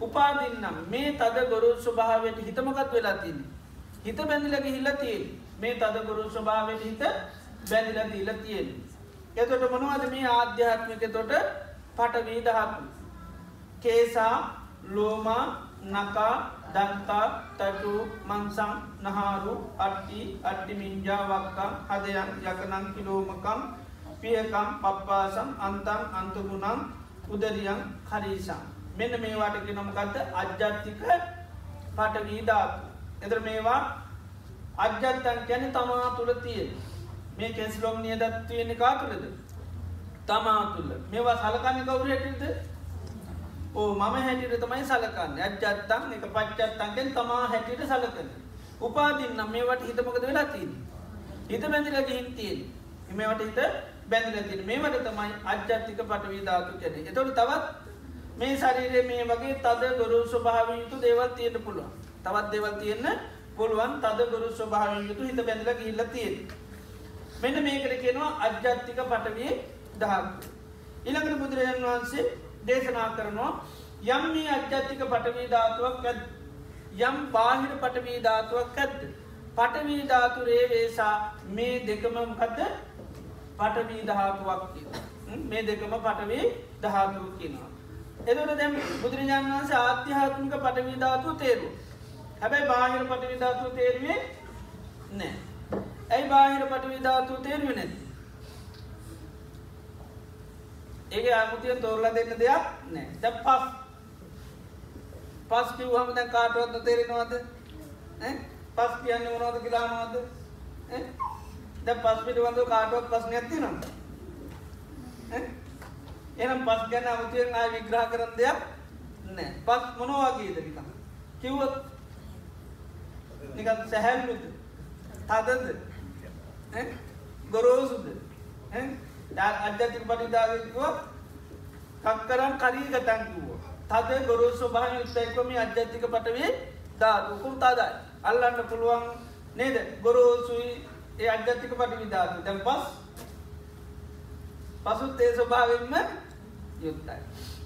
උපාදින්නම්. මේ තද ගොරු ස්වභාවයට හිතමකත් වෙලා තින්නේ හිත බැඳිලක හිල්ල තියෙන් මේ තදගුරු ස්වභාවට හිත බැඳිල දීල තියෙන්. එතොට මොනවද මේ ආධ්‍යාත්මික තොට පටවී දහතු. කේසා ලෝමා නකා දන්තා තටු මන්සං නහාරු අට්ටි අට්ටිමින්ජා වක්කම් හදයන් යකනං කිලෝමකම් පියකම් පප්පාසම් අන්තන් අන්තගුණම් උදරියන් හරිසම්. මෙන්න මේවාටක නොමකක්ද අජ්ජත්තික පටවී ධාතු. එතර මේවා අජ්‍යත්තන් කැන තමා තුළ තියෙන. මේ කෙස්ලොම් නියදත් තියෙන කාතුළද තමා තුළ. මේවා සලකන්න කවුරටද ඕ මම හැටිට තමයි සලකන්න. අජ්‍යත්තන් එක පච්චත්තන්ගෙන් තමා හැටියට සලකන. උපාදින්න මේවට හිතමකද වෙලා තින් හිත බැඳිලගේ හින්තියෙන් එමවට හිත බැඳිලතින මේවට තමයි අජ්‍යත්තික පටවී ධාතු කැන එතොට තවත් මේ ශරීරය මේ වගේ තද ගොරු ස්වභාවයුතු දේවල් තියෙන පුළුවන්. තවත් දෙවල් තියෙන්න පුළුවන් තද ගුරු ස්වභාවෙන් යුතු හිත බැඳල ගිල්ල තියෙන. මෙන්න මේකට කියනවා අජ්‍යත්තික පටවිය දහක්. ඉළඟට බුදුරජන් වහන්සේ දේශනා කරනවා යම් මේ අජ්‍යත්තික පටවී ධාතුවක් ඇත් යම් බාහිර පටවී ධාතුවක් ඇත්ද. පටවී ධාතුරේ වේසා මේ දෙකමකද පටවී ධාතුවක් මේ දෙකම පටවී ධාතුව කියනවා. එදට දැම් බුදුරජාණන් වන්සේ ආත්‍යහාත්මික පටවී ධාතුව තේරු. හැබැයි බාහිර පටිවිධාතුව තේරුවේ නෑ. ඇයි බාහිර පටිවිධාතුව තේරුව නැති. ඒක අමුතිය තෝරලා දෙන්න දෙයක් නෑ ද පස්. පස් කිව්හම දැ කාටුවත්න තේරෙනවාද පස් කියන්න මොනවද කියලානවාද ද පස් පිටිවඳ කාටුවත් පස්න ඇති නම් එනම් පස් ගැන අමුතියෙන් ආය විග්‍රහ කරන දෙයක් නෑ පස් මොනවාගේද නිකම් කිව්වත් නිකන් සැහැල්ලුද? තදද? ගොරෝසුද? අජ්‍යතික පටිදාගකව කක්කරම් කරීගතැන්කිවෝ තද ගොරෝසු භාන යුත්තයිකොම අජ්‍යතික පටවේ ධාතුකුම් තදයි. අල්ලන්න පුළුවන් නේද? ගොරෝසුයි ඒ අජ්‍යතික පටි විධාතු දැන් පස්? පසුත් ඒ ස්වභාවෙන්ම යුත්තයි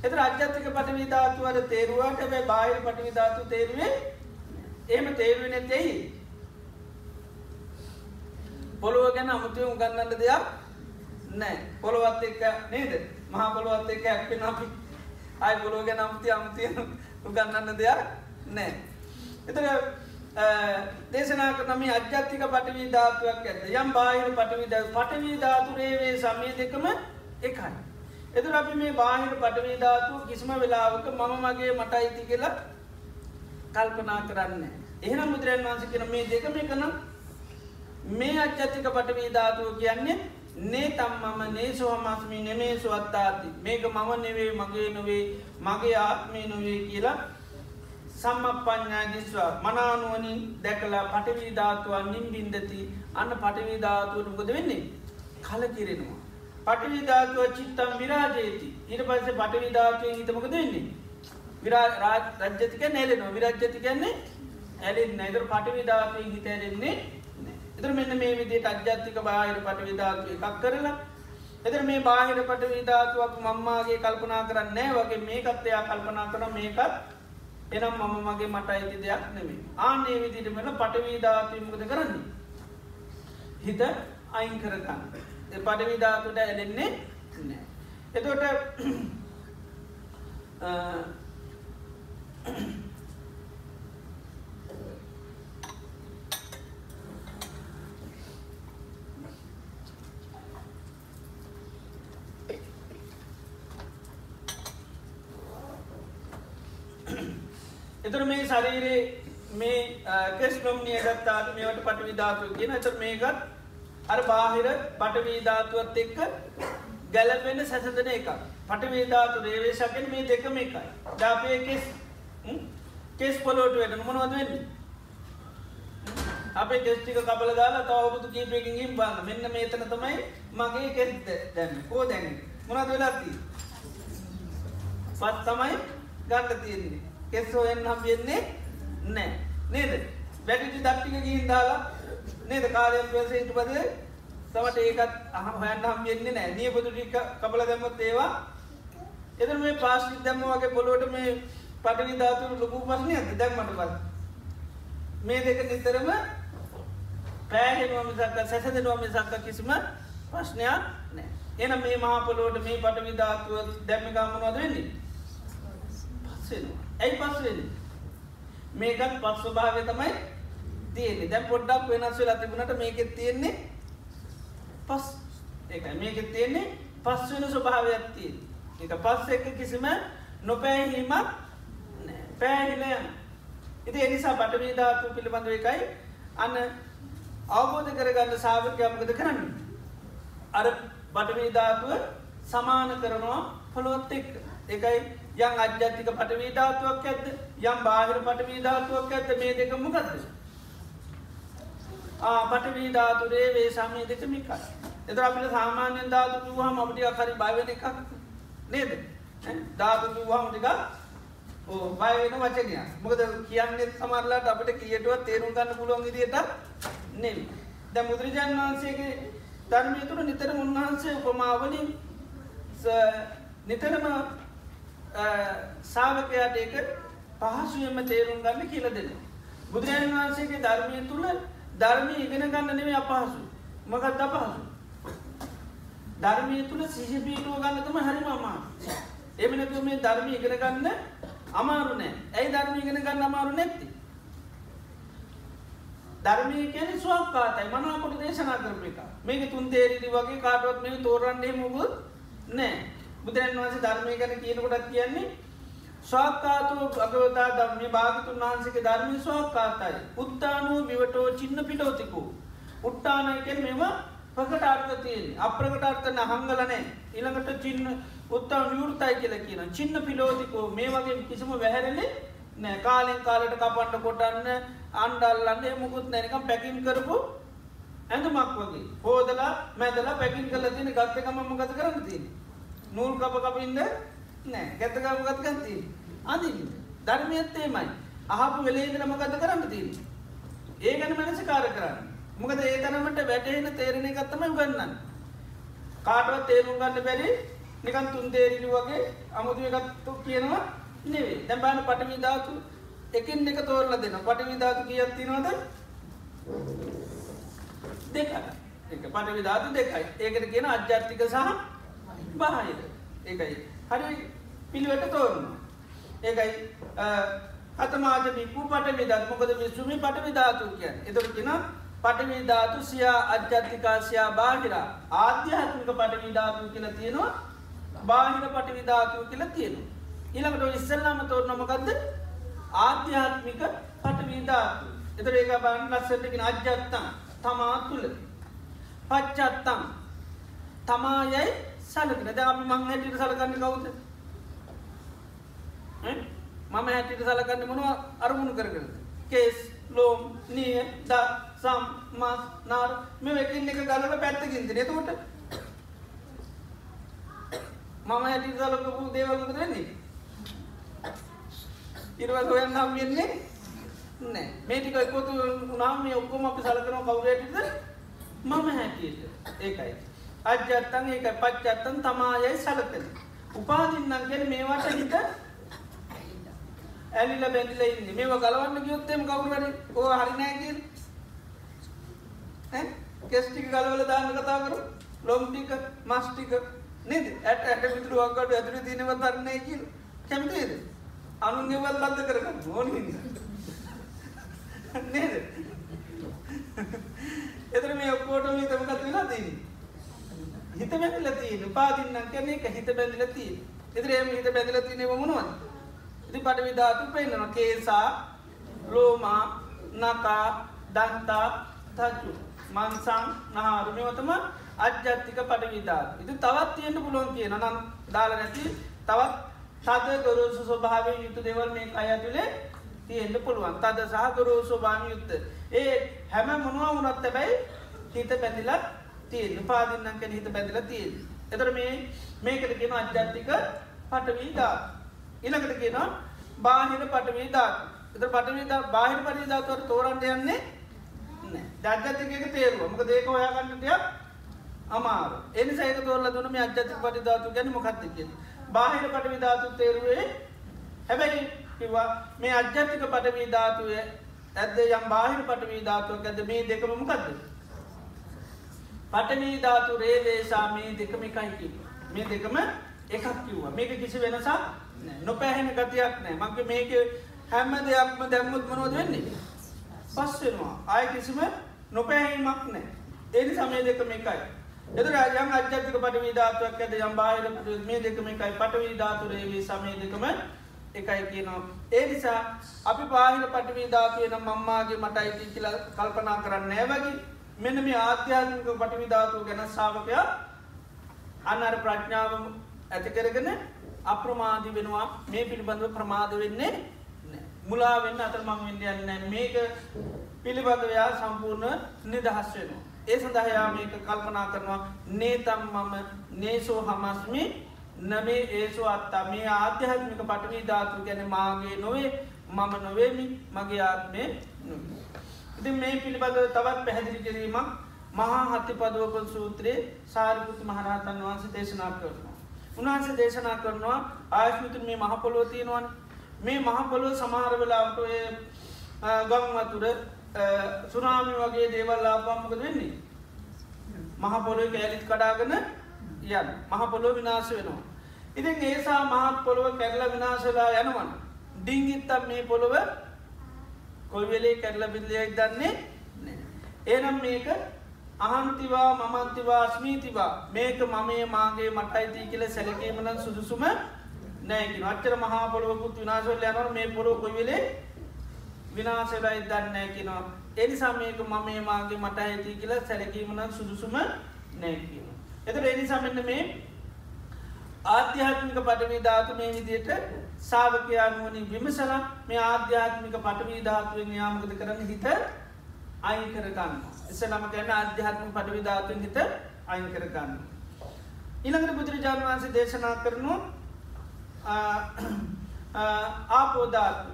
එත අජ්‍යතික පටවි ධාතුවර තේරුවට බැයි බාහිර පටවි ධාතු තේරුවේ එහෙම තේරුවෙන තෙයි පොළොව ගැන අමුතුව උගන්නන්න දෙයක් නෑ පොළොවත් එක්ක නේද? මහා පොළොවත් එක්ක ඇක්පෙන අපි. අයි පොළොව ගැන අමුති අමුතිය උගන්නන්න දෙයක් නෑ එත දේශනා කරනම අජ්‍යත්තික පටවී ධාතුවක් ඇත යම් බාහිර පටවිද පටවී ධාතුරේවේ සමය දෙකම එකයි. එතුර අපි මේ බාහිර පටවී ධාතුව කිසිම වෙලාවක මම මගේ මට අයිති කියලා කල්පනා කරන්න. එහෙනම් බුදුරන් වන්ස කෙන මේ දෙකම කනම් මේ අච්චත්තික පටවී ධාතුව කියන්නේ නේ තම්මම නේ සෝහමස්මී නෙමේ සුවත්තාති. මේක මම නෙවේ මගේ නොවේ මගේ ආත්මී නොවේ කියලා සම්මපඥා දිස්වා. මනානුවනින් දැකලා පටවී ධාතුවන් නිම් බින්දති අන්න පටවී ධාතුවට උකද වෙන්නේ? කල කිරෙනවා. පටවී ධාතුව චිත්තම් විරාජයති ඊට පස්සේ පටවී ධාතුවෙන් හිතමකද වෙන්නේ. විරා රජ්ජතික නැලෙනවා විරජ්ජති කියන්නේ ඇලෙන් නැදර පටවී ධාතුවෙන් හිත ඇරෙන්නේ එතර මෙන්න මේ විදිට අජ්‍යත්තික බාහිර පටවී ධාතුව එකක් කරලා එතර මේ බාහිර පට විධාතුවක් මම්මාගේ කල්පනා කරන්නේ වගේ මේකත්වයා කල්පනා කර මේකත් එනම් මම මගේ මට අයිති දෙයක් නෙමේ ආනේ විදිට මෙල පටවීධාතුවමකද කරන්නේ? හිත අයින් කරගන්න. පටවිධාතුට ඇලෙන්නේ නෑ එතොට එතුර මේ ශරීරයේ මේ කෙස්නොම් නියගත්තාට මේවට පටවිධාතුව කියෙන ඇතර මේකත් අර බාහිර පටවීධාතුවත් එක්ක ගැලපෙන සැසදන එක පටවේධාතු රේවේශකෙන් මේ දෙකම එකයි. ජාපය කෙස් කෙස් පොලෝට වැට මොනවද වෙන්නේ? අපේ කෙස්ටික කබල දාලා තවබුතු කීපයකින් බන්න මෙන්න මේතන තමයි මගේ කෙස්ද දැන්න. කෝ දැන මොනද වෙලාති පත් තමයි ගන්න තියෙන්නේ. කෙස්සෝයෙන් හම්බියෙන්නේ නෑ නේද? වැටිටි දක්ටික ගිහින් දාලා නේද? කාලයක් පසේට පද තවට ඒකත් අහ හයන්න හම්බියෙන්නේ නෑ නියපොතු ටික කබල දැම්මත් ඒවා එද මේ පාස්ටි දැම්ම වගේ පොලොට මේ පටවි ධාතුරු ලොකු පස්නය ඇති දැක්මට පත් මේ දෙක නිතරම පෑහෙනුවම සක්ක සැසදනුවම සක්ක කිසිම ප්‍රශ්නයක් නෑ එන මේ මහපොලෝට මේ පටවි ධාතුව දැම්මිකාමනොද වෙන්නේ? පස්සෙනවා ඇයි පස්වෙන මේකත් පස් ස්වභාවය තමයි තියෙන්නේ. දැම් පොඩ්ඩක් වෙනස් වෙලා තිබුණට මේකෙත් තියෙන්නේ පස්. එක මේක තියෙන්නේ පස් වෙන ස්වභාවයක් තියෙන් එක පස් එක කිසිම නොපෑහීමක් පෑහිලය ඉති එනිසා පටවී ධාතු පිළිබඳව එකයි අන්න අවබෝධ කරගන්න සාාවකයමකද කරන්න? අර බටවී ධාතුව සමාන කරනවා පොළොත් එක් එකයි යං අජ්‍යත්තික පටවීධාතුවක් ඇත්ද යම් බාහිර පටවීධාතුවක් ඇත්ත මේ දෙක මොකක්ද පටවීධාතුරේ වේ සමය දෙක මිකයි. එත අපිට සාමාන්‍යෙන් ධාතු තුවහම අපටිය කරි බයවෙන එකක් නේද? ධාතු තුවහම ටික බයවෙන වචනය මොකද කියන්නේ සමරලාට අපට කියටුවත් තේරුම් ගන්න පුළුවන් ඉදිට නෙම දැ මුදුරජාන් වහන්සේගේ ධර්මය තුළ නිතර උන්වහන්සේ උපමාවලින් නිතරම සාාවකයාට ඒක පහසුවම තේරුම් ගන්න කියල දෙන්න. බුදුරජන් වහන්සේගේ ධර්මය තුළ ධර්මය ඉගෙන ගන්න නෙවේ අපහසු මකත් අපහසු. ධර්මය තුළ සිහිපීටුව ගන්නතම හරිම අමා. එමනතු මේ ධර්මය ඉගෙන ගන්න අමාරු නෑ. ඇයි ධර්මය ඉගෙන ගන්න අමාරු නැත්ති. ධර්මය කියන ස්වක්කාතයි. මනාකොට දේශනා කරප එක. මේක තුන් තේරිදි වගේ කාටුවත් මේ තෝරන්නේ මුගුත් නෑ. බුදුරන් වන්සේ ධර්මය ගැන කියනකොටත් කියන්නේ ස්වාක්කාතු අගවතා ධම්ම. භාගතුන් වහන්සේක ධර්මය ස්වාක්කාතයි. උත්තානුව විවටෝ චින්න පිටෝතිකු. උට්ටානයකෙන් මෙම ප්‍රකටාර්ථ තියෙන් අප්‍රකටාර්ථන හංගලනෑ ඉළඟට චින්න උත්තා විවෘතයි කියල කියන චින්න පිලෝතිකෝ මේ වගේ කිසිම වැහැරලේ නෑ. කාලෙන් කාලට කපන්න කොටන්න අන්ඩල්ලන්න මුකුත් නැනිකම් පැකින් කරපු ඇඳමක් වගේ. හෝදලා මැදලා පැකින් කල තින ගත්තකම ගත කරන්න තියන්නේ? නූල් කප කපින්ද නෑ. ගැත්තකම ගත්ගන්ති අදින් ධර්මයත්තේමයි අහපු වෙලේදන මොකද කරන්න තිී ඒ ගැන මනස කාර කරන්න. මොකද ඒ තරමට වැටහෙන තේරණය ගත්තම ගන්නන්න කාටවත් තේරුම් ගන්න බැරි නිකන් තුන් තේරිලි වගේ අමුතු එකත්තු කියනවා නෙවේ දැබාන පටමි ධාතු එකින් එක තෝරල දෙන්න පටමි ධාතු කියත්තිනවද දෙක එක පටවි ධාතු දෙකයි. ඒකට කියන අජ්‍යාර්ථික සහ බාහිර. ඒකයි. හරි පිළිවට තෝරන්න ඒකයි අතමාජ බික්කු පට විදත් මොකද විශ්ුමි පට විධාතු කියන් එතුරකින පටවී ධාතු සියා අජ්‍යත්තිකාසියා බාහිර. ආධ්‍යාත්මික පටවී ධාතු කියල තියෙනවා බාහිර පටවි ධාතු කියල තියෙනවා. ඊළඟට ඉස්සල්ලාම තෝරනමකක්ද ආධ්‍යාත්මික පටවී ධාතු. එතර ඒක බන් ලස්සටකින අජ්‍යත්තන් තමා තුළ. පච්චත්තම් තමායයි සලකන. ද අපි මං හැටිට සලකන්න කවුද? මම හැටිට සලකන්න මොනවා අරමුණු කරගන්න කේස් ලෝම් නිය ද සම් මස් නාර මේ එකින් එක ගලට පැත්තකින්ද නතුට මම හැටි සලකපු දේවල්ක වෙන්නේ? ඉරවල් හොයන් නම් වෙන්නේ නෑ මේටික එකතු උනාම මේ ඔක්කොම අපි සලකන කවුරයටද මම හැටියට. ඒකයි. අජ්‍යත්තන් ඒක පච්චත්තන් තමායයි සලකන. උපාදින්නම් ගැන මේවාට හිත ඇලිල බැඳිල ඉන්න. මේ ගලවන්න ගයොත්තෙම කවුරට ඕ හරිනෑකින් කෙස්ටික ගලවල දාන්න කතා කරු ලොම්ටික මස්ටික නේද? ඇට ඇට විතුරු වක්කට ඇතුර තිනව තරන්නේ කියල කැමතිේද අනුන්ගෙවල් බද්ධ කරගන්න ඕන නේද? එතර මේ ඔක්කෝට මේ තමකත් වෙලා තිී හිත බැඳල තිී පාතින්න කැන එක හිත බැඳල තිී එතරේම හිත බැඳල තිනේ මුණුවන් ඉති පට විධාතු පෙන්න්නන කේසා ලෝමා නකා දන්තා තජු මන්සං නහාරුමයවතම අජ්‍යත්තික පට විධාත් ඉති තවත් තියෙන්ට පුලොන් කියන නම් දාල නැති තවත් තද ගොරුසු ස්වභාවය යුතු දෙවල් මේ අයතුලේ තියෙන්ට පුළුවන්. තද සහ ගොරෝ ස්වභාම යුත්ත ඒ හැම මොනවා වුණොත් තැබැයි හිත පැදිලත් තියෙන් පාදින්නක හිත පැදිල තියෙන් එතර මේ මේකට කියෙන අජ්‍යත්තික පටවී දා ඉළකට කියෙනවා බාහිර පටවී දාත් එත පටවී බාහිර පටි ධාතුවට තෝරන්ට යන්නේ ජාත්‍යක තේරුව මක දේක ඔයාගන්නටයක් අමාර එනි සයික තෝරල දුන මේ අජ්‍යතික පටි ධාතු ගැන මොකක්තික බාහිර පටවි ධාතු තේරුවේ හැබැයි කිවා මේ අජ්‍යතික පටවී ධාතුවය ඇද යම් බාහිර පටවී ධාතුවක් ඇද මේ දෙකම මොකක්ද පටවී ධාතු රේදේශා මේ දෙකමිකයි කිව මේ දෙකම එකක් කිව්වා. මේක කිසි වෙනසා නොපැහෙන ගතියක් නෑ මංක මේක හැම්ම දෙයක්ම දැම්මුත් මනෝද වෙන්නේ? පස්වෙනවා ආය කිසිම නොපැහීමක් නෑ ඒනි සමය දෙකම එකයි එද රාජයන් අජ්‍යතික පටවී ධාතුවක් ඇද යම් බාහිර මේ දෙකම එකයි පටවී ධාතුරේවී සමය දෙකම එකයි කියනවා. ඒ නිසා අපි පාහිල පටවී ධාතුවය නම් මම්මාගේ මට අයිති කියල කල්පනා කරන්න නෑවගේ මෙන්න මේ ආධ්‍යාත්මික පටවි ධාතුව ගැන සාාවකයා අන්නර ප්‍රඥාව ඇති කරගෙන අප්‍රමාධි වෙනවා. මේ පිළිබඳව ප්‍රමාද වෙන්නේ මුලා වෙන්න අතරමං වෙන්න යන්න මේක පිළිබඳවයා සම්පූර්ණ නිදහස් වෙනවා. ඒ සඳහයා මේක කල්පනා කරනවා. නේතම් මම නේසෝ හමස්මි නමේ ඒසෝ අත්තා. මේ ආධ්‍යාත්මික පටවී ධාතු ගැන මාගේ නොවේ මම නොවේමි මගේ ආත්මය ඉති මේ පිළිබඳව තවත් පැහැදිලි කිරීමක් මහා හත්ති පදුවපන් සූත්‍රයේ සාරිපුත් මහරහතන් වහන්සේ දේශනා කරනවා. උන්හන්සේ දේශනා කරනවා ආයස්මිතුන් මේ මහපොලෝ තියෙනවන්. මේ මහපොලො සමහර වෙලාට ගංවතුර සුනාමි වගේ දේවල් ලාබාමකද වෙන්නේ? මහපොලො කෑලිත් කඩාගෙන යන් මහපොලො විනාශ වෙනවා. ඉතින් ඒසා මහත් පොළොව කැරල විනාශලා යනවන් ඩිංගිත්තම් මේ පොළොව කොයිවෙලේ කැරල බිල්ලයක් දන්නේ ඒනම් මේක අහන්තිවා මමන්තිවා ස්මීතිවා මේක මමේ මාගේ මටයිති කියල සැලකීමන සුදුසුම නෑකි අච්චර මහා පොළොවකුත් විනාශවල යනව මේ පොළො කොයිවෙලේ විනාශලයි දන්නෑ කිනවා එනිසා මේක මමේ මාගේ මට ඇති කියලා සැලකීමන සුදුසුම නෑකීම. එතට එනිසාමන්න මේ ආධ්‍යාත්මික පටවී ධාතු මේ විදියට සාාවකයානුවනින් විමසල මේ ආධ්‍යාත්මික පටවී ධාතුවෙන් යාමකද කරන්න හිත අයින් කරගන්න. එස නම ගැන අධ්‍යාත්ම පටවි ධාතුවෙන් හිත අයින් කරගන්න. ඉළඟට බුදුරජාණන් වන්සේ දේශනා කරනවා ආපෝධාතු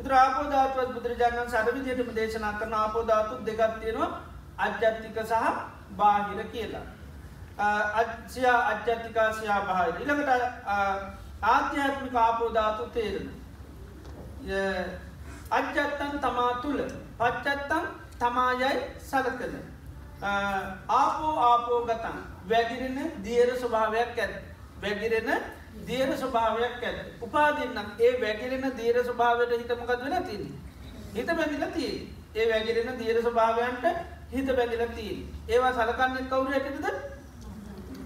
ත්‍රාපෝධාතුවත් බුදුරජාණන් සරවිදියටම දේශනා කරන ආපෝධාතු දෙගත්තියෙනවා අජ්‍යත්තික සහ බාහිර කියලා. අච්චයා අජ්‍යත්තිකාසයා බාහිර ඉළඟට ආධ්‍යාත්මික ආපෝධාතු තේරෙන. අජ්‍යත්තන් තමා තුළ පච්චත්තන් තමායයි සලකන. ආපෝ ආපෝ ගතන් වැගිරෙන දියර ස්වභාවයක් ඇත් වැගිරෙන දියර ස්වභාවයක් ඇත උපාදින්නම් ඒ වැගිරෙන දීර ස්වභාවයට හිතමකත් වෙන තින හිත බැඳිල තිය ඒ වැගිරෙන දීර ස්වභාවයන්ට හිත බැඳිල තිී ඒවා සලකන්න කවුරු හැටිද?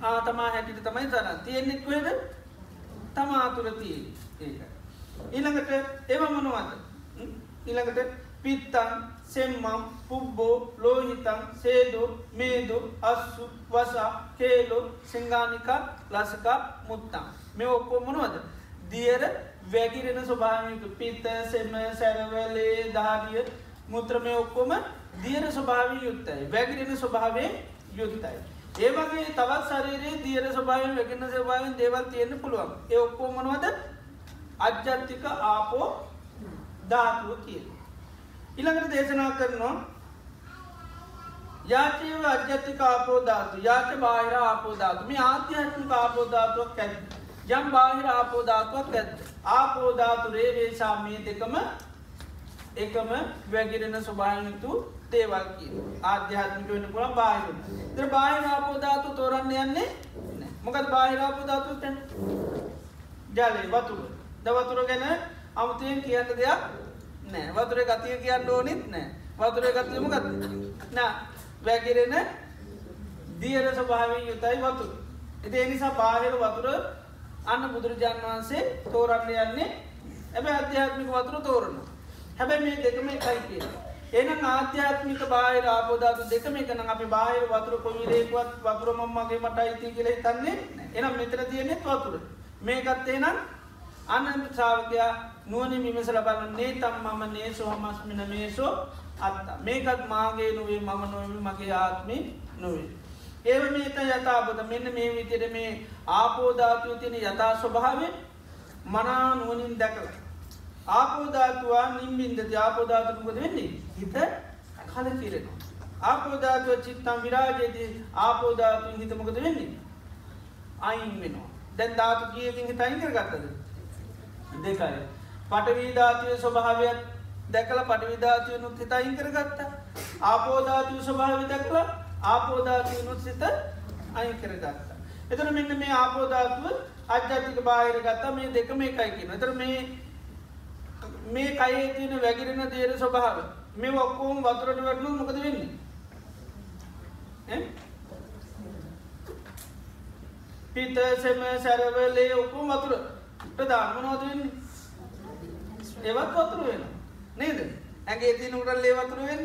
ආතමා හැටිට තමයි සර තියෙන්නෙක් වේද තමාතුර තිය ඒක. ඊළඟට ඒව මොනවද? ඊළඟට පිත්තන් සෙම්මම් පුබ්බෝ ලෝහිතන් සේදු මේදු අස්සු වසා කේලු සිංගානිකා ලසකා මුත්තම් මේ ඔක්කෝ මොනවද? දියර වැගිරෙන ස්වභාවික පිත්ත සෙම සැරවලේ ධාරිය මුත්‍ර මේ ඔක්කොම දියර ස්වභාවී යුත්තයි වැගිරෙන ස්වභාවය යුත්තයි ඒවගේ තවත් සරේ දියර ස්වභාවෙන් වැගෙන ස්වභාවෙන් දේවල් තියෙන්න්න පුළුවන්. ඒ ඔක්කෝ මොනවද? අජ්ජත්තික ආපෝ ධාතුව කිය ඉළඟට දේශනා කරනවා යාචීව අජ්‍යත්තික ආපෝධාතු යාච බාහිර ආපෝධාතු මේ ආත්‍යහත්මික ආපෝධාතුවක් ඇත් යම් බාහිර ආපෝධාතුවක් ඇත් ආපෝධාතු රේවේශා මේ දෙකම එකම වැගිරෙන ස්වභායනතු දේවල් කිය ආධ්‍යාත්මික වෙන පුළ බාහිර ද බාහිර ආපෝධාතු තෝරන්න යන්නේ මොකද බාහිර ආපෝධාතු තැන් ජලය වතුර. දවතුර ගැන අමුතුයෙන් කියන්න දෙයක් නෑ වතුර ගතිය කියන්න ඕනිත් නෑ වතුර ගතියම ගත් නෑ වැගිරෙන දියර ස්වභාවෙන් යුතයි වතුර. එති එනිසා බාහිර වතුර අන්න බුදුරජාන් වහන්සේ තෝරන්න යන්නේ ඇබ අධ්‍යාත්මික වතුර තෝරන. හැබැ මේ දෙකම එකයි කිය එන ආධ්‍යාත්මික බාහිර ආපෝධාතු දෙකම එකන අපි බාහිර වතුර කොවිරේකුවත් වතුර මම්මගේ මට අයිති කියල තන්නේ එනම් මෙතර තියනෙත් වතුර. මේකත්තේ නම් අන්න සාාවකයා නුවන මිමසල බලන්නේ තම් මම නේසෝ හමස්මින මේසෝ අත්ත. මේකත් මාගේ නොවේ මම නොවම මගේ ආත්මි නොවේ. ඒව මේත යථාපත මෙන්න මේ විතර මේ ආපෝධාතුව තියෙන යථා ස්වභාව මනා නුවනින් දැකල. ආපෝධාතුවා නිම්බින්ද ආපෝධාතුකද වෙන්නේ හිත කල කිරෙනවා. ආපෝධාතුව චිත්තම් විරාජයේදී ආපෝධාතුන් හිතමකද වෙන්නේ. අයින් වෙනවා. දැන් ධාතු කියකින් හිතයින් කර ගත්තද. දෙකයි. පටවීධාතිය ස්වභාවයක් දැකල පටවිධාතියනුත් හිත අයින් කරගත්ත ආපෝධාතිය ස්වභාවි දැකල ආපෝධාතියනුත් සිත අයින් කරගත්ත. එතන මෙන්න මේ ආපෝධාතුව අජ්ජාතික බාහිර ගත්තා. මේ දෙකම එකයි කියන තර මේ මේ කයේ තියෙන වැගිරෙන දේර ස්වභාව මේ ඔක්කෝම් වතුරට වැටනු මොකද වෙන්නේ? පිත සෙම සැරවලේ ඔක්කෝම් වතුරට දාන්න නොද වෙන්නේ? ඒවත් වතුර වෙන නේද? ඇගේ ති නුටල් ලේ වතුරුවෙන්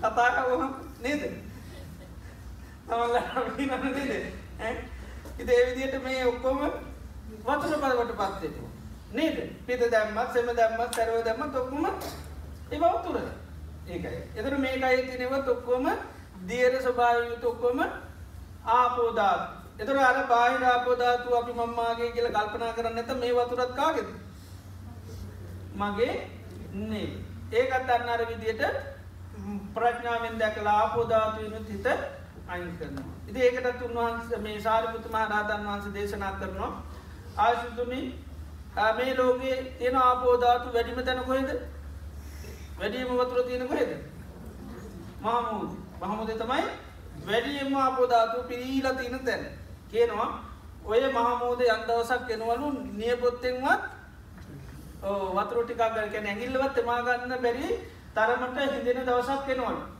කතාකවහ නේද? තමල්ල නේද ඉත ඒවිදියට මේ ඔක්කොම වතුර පදවට පත්වෙට නේද? පිත දැම්මත් සෙම දැම්මත් සැරව දැම්ම තොක්කුම ඒ වතුර. ඒකයි. එතර මේකයි තිනෙවත් ඔක්කොම දියර ස්වභාවයුතු ඔක්කොම ආපෝදාත් එතර අර බාහිර ආපෝධාතු අපි මම්මාගේ කියල කල්පනා කරන්න ඇත මේ වතුරත් කාගෙද? මගේ නේ ඒකත් අන්න අර විදියට ප්‍රඥාවෙන් දැකලා ආපෝධාතුවනුත් හිත අයින් කරනවා. ඉති ඒකටත් උන්වහන්ස මේ සාරිපුතුමා රාතන් වහන්ස දේශනා කරනවා ආශුතුනි මේ ලෝකයේ තියෙන ආපෝධාතු වැඩිම තැන කොහෙද වැඩියම වතුර තියෙන කොහෙද මහමුද මහමුද තමයි වැඩියම ආපෝධාතු පිරීලා තියෙන තැන කියනවා ඔය මහමෝද යන්දවසක් එනවලු නියපොත්තෙන්වත් වතුර ටිකක් ගැන ඇගිල්ලවත් එමාගන්න බැරි තරමට හිදෙන දවසක් කෙනවලු.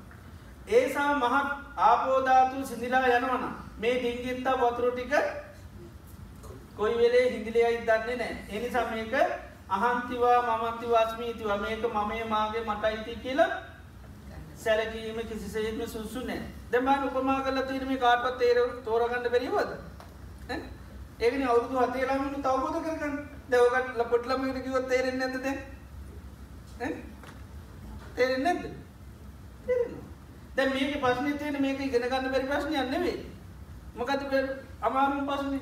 ඒසා මහත් ආපෝධාතු සිදිලා යනවන මේ ඩිංගිත්තා වතුර ටික කොයි වෙලේ හිදිලයයි දන්නේ නෑ එනිසා මේක අහන්තිවා මමන්ති වාස්මීතිව. මේක මමේ මාගේ මටයිති කියලා සැලකීම කිසිසේම සුසු නෑ දෙමන් උපමා කල තීරම කාටත් තේර තෝරගන්න බැරිවද ඒකන අවුදු හතේලාමට තවබෝධ කරගන්න. දෙවකට ලපොට්ලමට කිවත් තේරෙන් ඇතද තේරෙන් නැද දැ මේක පස්සන තියෙන මේක ඉගෙන ගන්න බැරි ප්‍රශ්නය නෙවේ මොකද අමාරුම් පසන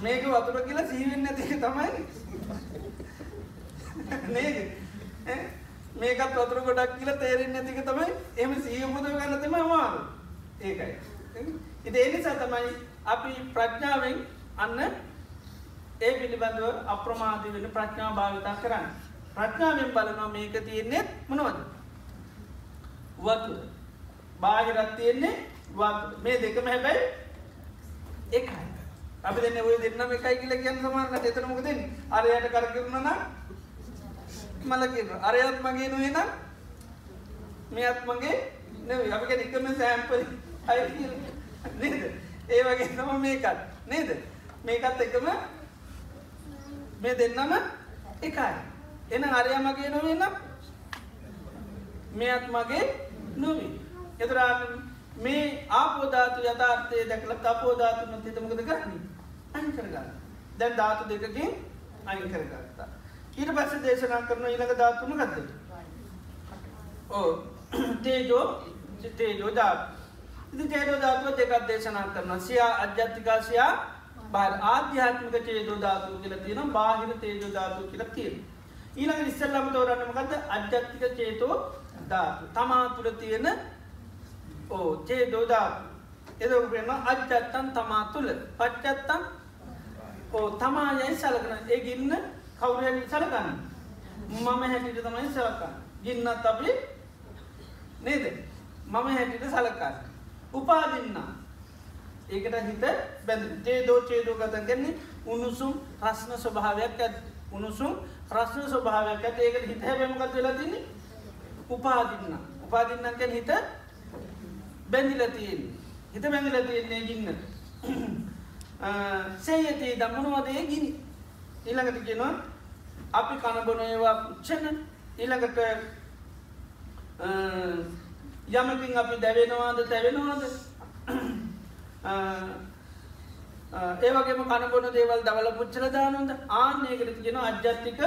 මේක වතුර කියලා සීවෙන්න ඇති තමයි. නේද? මේකත් වතුර ගොඩක් කියලා තේරෙන් නැතික තමයි. එම සීයමුද ගන්න තම අමාරු ඒකයි. ඉති එනිසා තමයි අපි ප්‍රඥාවෙන් අන්න ඒ පිළිබඳව අප්‍රමාදී වෙන ප්‍රඥා භාවිතා කරන්න. ප්‍රඥාවෙන් බලනවා මේක තියෙන්නේ මොනවද? වතු බාහිරත් තියෙන්නේ මේ දෙකම හැබැයි එකයි අපි දෙන්න ඔය දෙන්නම එකයි කියලා කියන්න සමානට එතන මොකද වෙන්නේ? අරයට කරකිරුණා නම් මල කියනවා. අරයත් මගේ නෙවෙයි නම් මෙයත් මගේ නෙවෙයි. අපි කියන්නේ එකම සෑම්පල් අය කියලා. නේද? ඒ වගේ තමයි මේකත්. නේද? මේකත් එකම මේ දෙන්නම එකයි. එහෙනම් අරයා මගේ නෙවෙයි නම් මෙයත් මගේ නෙවෙයි. එතන මේ ආපෝ ධාතු යථාර්ථය දැකලා තපෝ ධාතු නැතිද මොකද කරන්නේ? අයින් කරගන්න. දැන් ධාතු දෙකකින් අයින් කරගත්තා. ඊට පස්සේ දේශනා කරන ඊළඟ ධාතු මොකද්ද? ඔව් තේජෝ තේජෝ ධාතු. ඉතින් තේජෝ ධාතුව දෙකක් දේශනා කරනවා. සියා අධ්‍යාත්මික සියා බාහිර ආධ්‍යාත්මික තේජෝ ධාතුව කියලා තියෙනවා. බාහිර තේජෝ ධාතුව කියලා තියෙනවා. ඊළඟ ඉස්සෙල්ලාම තෝරන්නේ මොකද්ද? අධ්‍යාත්මික චේතෝ ධාතු. තමා තුළ තියෙන ඕ චේතෝ ධාතු. එතකොට වෙනවා අධ්‍යාත්තන් තමා තුළ. පච්චත්තන් ඕ තමා යයි සලකන. ඒ ගින්න කවුරු හරි සලකන්නේ. මම හැටියට තමයි සලකන්නේ. ගින්නත් අපි නේද? මම හැටියට සලකන්නේ. උපාදින්න. ඒකට හිත බැඳෙන. චේතෝ චේතෝ ගතන් කියන්නේ උණුසුම් රස්න ස්වභාවයක් ඇති. උණුසුම් රස්න ස්වභාවයක් ඇති. ඒකට හිත හැබැයි මොකද වෙලා තින්නේ? උපාදින්න. උපාදින්න කියන්නේ හිත බැඳිලා තියෙන්නේ. හිත බැඳිලා තියෙන්නේ ගින්නට. *clears throat* සේයති දම්මනවද ඒ ගිනි. ඊළඟට කියනවා අපි කන බොන ඒවා පුච්චන ඊළඟට යමකින් අපි දැවෙනවාද තැවෙනවාද *clears throat* ඒවගේම කනබොන දේවල් දවල පුච්චල දානොද ආනයකට ගෙන අජ්ජත්තික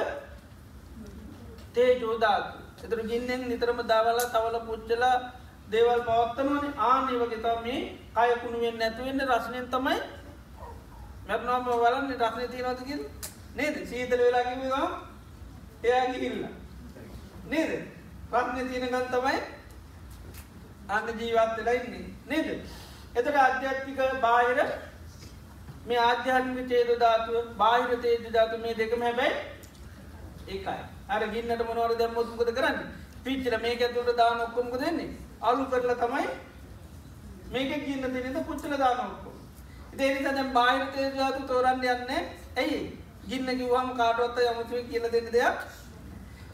තේජෝදාත් එතර ගින්නෙන් නිතරම දවල තවල පුච්චලා දේවල් පවත්තනවන ආනේ වගේතා මේ කයකුණුවෙන් නැතුවෙන්න රශ්නයෙන් තමයි මැරනාම වලන්නේ රශ්නය තියනවතිකින් නේද? සීතල වෙලාකිවා එයා ගිහිල්ල. නේද? රත්නය තියෙනගන් තමයි අන්න ජීවත් වෙලා ඉන්නේ. නේද? එතට අධ්‍යාත්මික බාහිර මේ ආධ්‍යාත්මික චේතු ධාතුව බාහිර තේජ ධාතු මේ දෙකම හැබැයි ඒකයි. අර ගින්නට මොනවර දැම්මොත් මොකද කරන්නේ? පිච්චර මේක ඇතුළට දාන ඔක්කොම මොකද වෙන්නේ? අලු කරලා තමයි මේක ගින්න දෙන්නද පුච්චලා දාන ඔක්කොම. ඉතින් ඒ නිසා දැන් බාහිර තේජ ධාතු තෝරන්න යන්නේ ඇයි? ගින්න කිව්වම කාටවත් යමුතුයි කියලා දෙන්න දෙයක්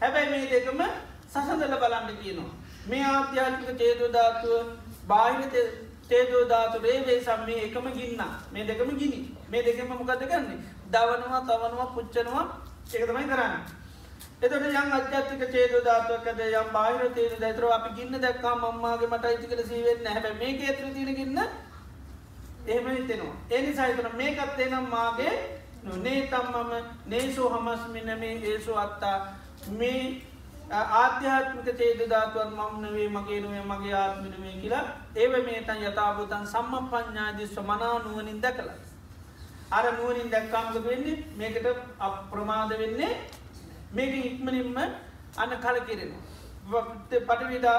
හැබැයි මේ දෙකම සසඳලා බලන්න කියනවා. මේ ආධ්‍යාත්මික චේතු ධාතුව බාහිර තේජෝ ධාතු රේවේ සම්මේ එකම ගින්න. මේ දෙකම ගිනි. මේ දෙකම මොකද කරන්නේ? දවනවා තවනවා පුච්චනවා. ඒක තමයි කරන්නේ. එතකොට යම් අධ්‍යාත්මික චේතෝ ධාතුවකද යම් බාහිර තේජෝ ධාතුව අපි ගින්න දැක්කම මම්මාගේ මට අයිති කියලා සී වෙන්නේ නැහැ. හැබැයි මේකේ ඇතුලේ තියෙන ගින්න එහෙම හිතෙනවා. ඒ නිසා හිතන මේකත් එනම් මාගේ නේතම් මම නේසෝ හමස්මින මේ ඒසෝ අත්තා. මේ ආධ්‍යාත්මික තේද ධාතුවන් මම නෙවේ මගේ නුවේ මගේ ආත්මිනුවේ කියලා ඒව මේතන් යථභූතන් සම්ම පඥ්ඥාදී ස්වමනා නුවනින් දැකලා. අර නුවනින් දැක්කාමක වෙන්නේ? මේකට අප්‍රමාද වෙන්නේ මේක ඉක්මනින්ම අන්න කලකිරෙන. පටවිදා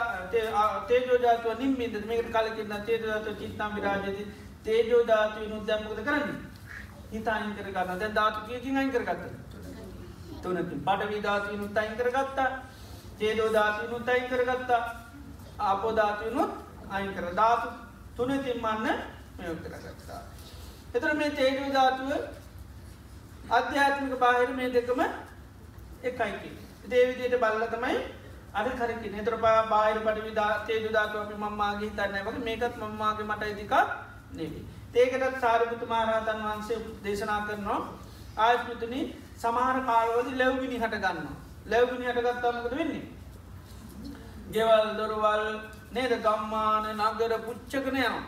තේජෝජාතුව නිම්මින්ද? මේකට කලකිරන්න තේජෝධාතුව චිත්තම් විරාජති තේජෝධාතුව නුද්‍යම්මකද කරන්න? හිතායින් කර ගන්න දැ ධාතු කියකින් අයින් කරගත්ත. තුනකින්. පටවිධාතුව නුත් අයින් කරගත්තා. තේදෝ ධාතුවනුත් අයින් කරගත්තා. ආපෝ ධාතුවනුත් අයින් කර ධාතු තුනතින් මන්න මෙය කරගත්තා. එතර මේ තේජෝ ධාතුව අධ්‍යාත්මික බාහිර මේ දෙකම එකයිකි. දේවිදියට බල්ල තමයි අද කරකි නතර පා බාහිර පටවි තේජු ධාතුව අපි මම්මාගේ හිතන්න වගේ මේකත් මම්මාගේ මට ඉදික නෙවි. ඒකටත් සාරිපුතු මහරහතන් වහන්සේ දේශනා කරනවා ආයස්මතුනි සමහර කාලවලි ලැව්ගිනි හට ගන්නවා. ලැව්ගිනි හටගත්තාමකද වෙන්නේ. ගෙවල් දොරවල් නේද ගම්මාන නගර පුච්චකන යනවා.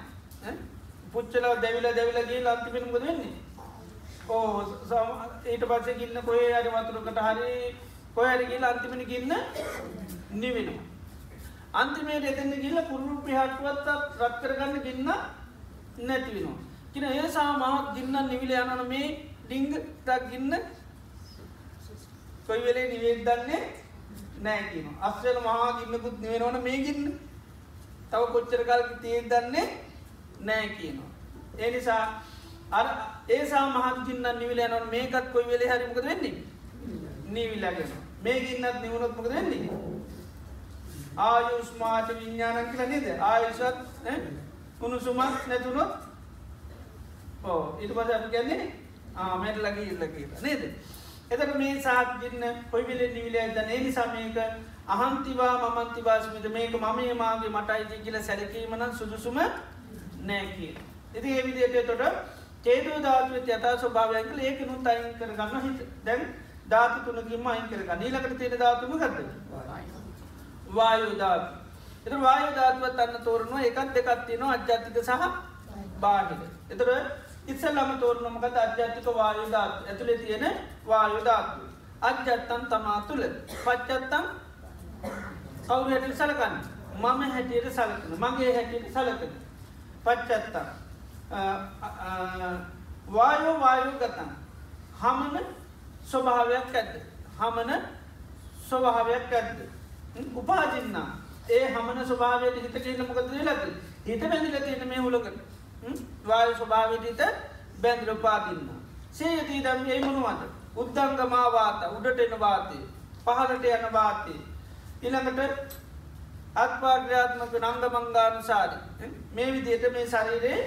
පුච්චල දැවිල දැවිලගේ ලන්තිපෙනමුද වෙන්නේ. ඕ ඊට පස්සේ ගන්න කොේ අරි වතුරකට හරි කොය අරගේ අන්තිමෙන ගන්න නිවෙනවා. අන්තිමේට එතන්න ගිල්ල පුරුණු පිහටුවත් රත් කරගන්න ගන්න නැතිවෙනවා. කින ඒ සාමාත් ගින්න නිවිල යනන මේ ඩිංග තක් ගින්න කොයි වෙලේ නිවෙක් දන්නේ නෑ කියන අස්වල මහා ගින්නකුත් නිවෙනවන මේ ගින්න තව කොච්චර කල් තියෙන් දන්නේ නෑ කියනවා. ඒ නිසා අර ඒසා මහත් ගින්න නිවිල යනවන. මේකත් කොයි වෙලේ හරිමකද වෙන්නේ? නීවිල්ලගෙන මේ ගින්නත් නිවුණොත් මොකද වෙන්නේ? ආයුස්මාච විඤ්ඥානන් කියල නේද? ආයුෂත් උණුසුමත් නැතුනොත්? ඕ ඉට පස අපි ගැන්නේ ආමයට ලගේ ඉල්ලකීල නේද? එතට මේ සාත්ගන්න පොයිවිල නිවිල ඇද ඒ නිසාමයක අහන්තිවා මමන්තිවාසමිත මේක මමේ මාගේ මටයිති කියල සැලකීමන සුදුසුම නෑකිය. ඉති ඒවිදියට තොට චේදෝ ධාතුවත් යතා ස්වභාවයකල ඒක නුත් අයින් කරගන්න හිත. දැන් ධාතු තුනකින්ම අයින් කරගන්න. නීලකට තියෙන ධාතුම ගත්ද වායුධාතු එත වායුධාතුවත් අන්න තෝරනවා. එකත් දෙකත් තියෙනවා. අජ්ජාතික සහ බාහිර. එතර ඉස්සල්ලම තෝරනමකද අධ්‍යාතික වායුධාත් ඇතුළේ තියෙන වායුධාතු අජ්ජත්තන් තමා තුළ පච්චත්තම් කවුරු හැටියට සලකන්න. මම හැටියට සලකන මගේ හැටියට සලකන පච්චත්තා වායෝ වායු ගතන්. හමන ස්වභාවයක් ඇද්ද? හමන ස්වභාවයක් ඇද්ද? උපාජින්න ඒ හමන ස්වභාවයට හිත කියන්න මොකද ලද හිත බැඳිල තියෙන මේ හුලකට වායු ස්වභාවිතත බැන්ද්‍ර පාතින්න සේයති දම් ඒ මනුවද? උද්දංගමාවාත උඩට එන වාතය පහලට යන වාතය. ඉළඟට අත්පාක්‍රාත්මක නංග මංගානුසාරි මේ විදියට මේ ශරීරයේ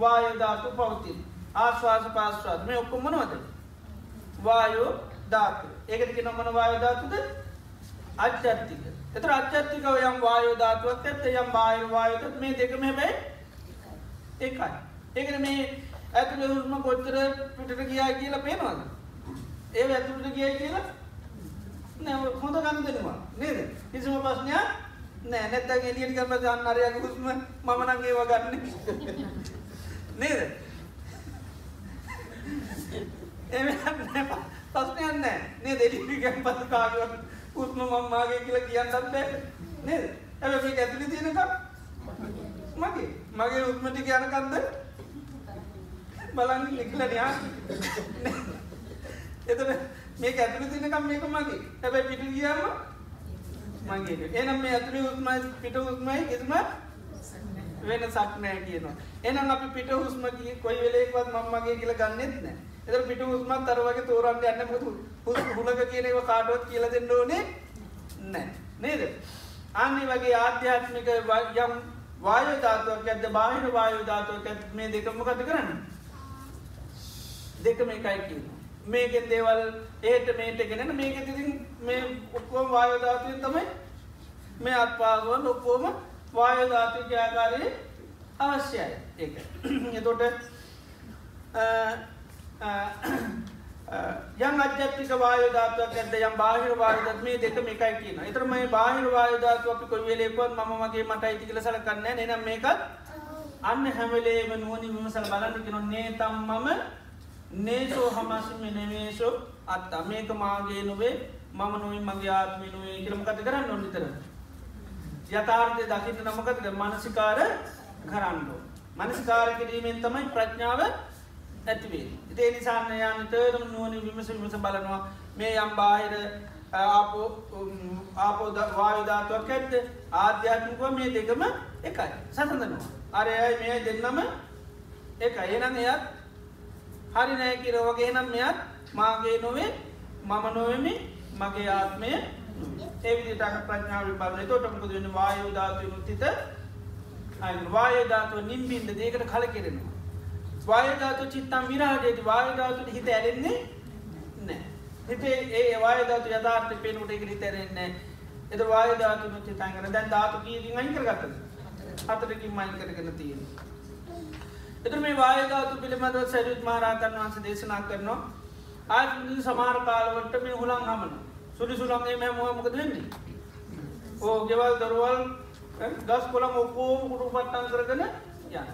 වායධාතු පවතින්. ආශ්වාස පාශ්වාද මේ ඔක්කොමනවද වායෝ ධාතු. ඒකට නොමන වායධාතුද අච්චත්තික එත අච්චත්තිකව යම් වායෝධාතුවක් ඇත්ත යම් බාය වායත මේ දෙකම හැබැයි ඒකයි ඒකන මේ ඇතුළ හුස්ම කොච්චර පිටට ගියා කියලා පේනවාද? ඒ ඇතුළට ගිය කියලා නැ හොඳ ගන්න දෙනවා. නේද? කිසිම ප්‍රශ්නයක් නෑ. නැත්ත එලියට කරම ගන්න අරයක හුස්ම මමනන්ගේ වගන්න නේද? පස්නයන්න නේ දෙලිගැම් පස කාගුවන් උත්ම මම්මාගේ කියලා කියන්නත් බෑ නේද? ඇ මේ ඇතුලි තියෙනකම් මගේ. මගේ උත්මටි යනකන්ද බලන්න නිකලනයා එතට මේ ඇතුළ තිනකම් මේක මගේ. හැබැයි පිටි ගියාම මගේ. එනම් මේ ඇතුළි උත්මයි පිට උත්මයි කිතුම වෙන සක්නෑ කියනවා. එනම් අපි පිට හුස්ම කිය කොයි වෙලෙක්වත් මම්මගේ කියල ගන්නෙත් නෑ. එත පිට හුස්මත් තරවගේ තෝරන්න යන්න මුතු හුලක කියනව කාඩුවත් කියල දෙන්න ඕනේ නෑ. නේද? අන්නේ වගේ ආධ්‍යාත්මික යම් වායු ධාතුවක් ඇද බාහිර වායු ධාතුවක් ඇත් මේ දෙකමකත කරන්න? දෙක මේකයි කියන මේකෙන් දේවල් ඒට මේට ගෙනෙන මේක තිසින් මේ ඔක්කෝම වායෝධාතුයෙන් තමයි මේ අත්පාගුවන් ඔක්කෝම වායෝධාතු ක්‍යාකාරය අවශ්‍යයි. ඒක. එතොට යම් අජ්‍යත්තික වායෝධාතුවක් ඇද යම් බාහිර වායදත් මේ දෙක මේකයි කියන එතර මේ බාහිර වායධාතු අපි කොයි වෙලෙකොත් ම මගේ මට අයිති කල සල කරන්න එනම් මේකත් අන්න හැමලේම නුවනි විමසල් බලන්න කෙන නේ තම්මම නේසෝ හමස්ම නෙවේශෝ අත්තා. මේක මාගේ නොවේ මම නොයි මගේ ආත්මි නොවේ කියරම කත කරන්න නොනිතර යථාර්ථය දකිට නමකතද මනසිකාර කරන්නෝ මනසිකාර කිරීමෙන් තමයි ප්‍රඥාව ඇතිවේ ඉතේ නිසාන්න යන තේරම් නුවනි විමස විමස බලනවා. මේ යම් බාහිර ආපෝ ආපෝ වායුධාතුවක් ඇත්ත ආධ්‍යාත්මිකව මේ දෙකම එකයි. සසඳනවා අරයයි මේ දෙන්නම එක එනම් එයත් හරි නෑ කියර වගේ නම් මෙයත් මාගේ නොවේ මම නොවමි මගේ ආත්මය ඒවිදිටක ප්‍රඥාව බලන තොටමක වෙන වායුධාතුව මුත්තිත වායධාතුව නිම්බින්ද දේකට කල කෙරෙනවා වායධාතු චිත්තම් විරාජයති වායධාතුට හිත ඇරෙන්නේ නෑ හිතේ ඒ වායධාතු යධාර්ථ පෙනුට එකරි තැරෙන්නේ එද වායධාතු මුච්චි තංගන දැන් ධාතු කීරින් අයින් කරගත හතරකින් මයින් කරගෙන තියෙන එතර මේ වායධාතු පිළිබඳ සැරිත් මහරතන් වහන්ස දේශනා කරනවා. ආ සමාර කාලවට මේ හුලන් හමන සුරි සුළන්ගේ මෑ මොහමකද වෙන්නේ ඕ ගෙවල් දරුවල් ගස් කොළම් ඔක්කෝම කුටු පට්ටන් කරගෙන යන්න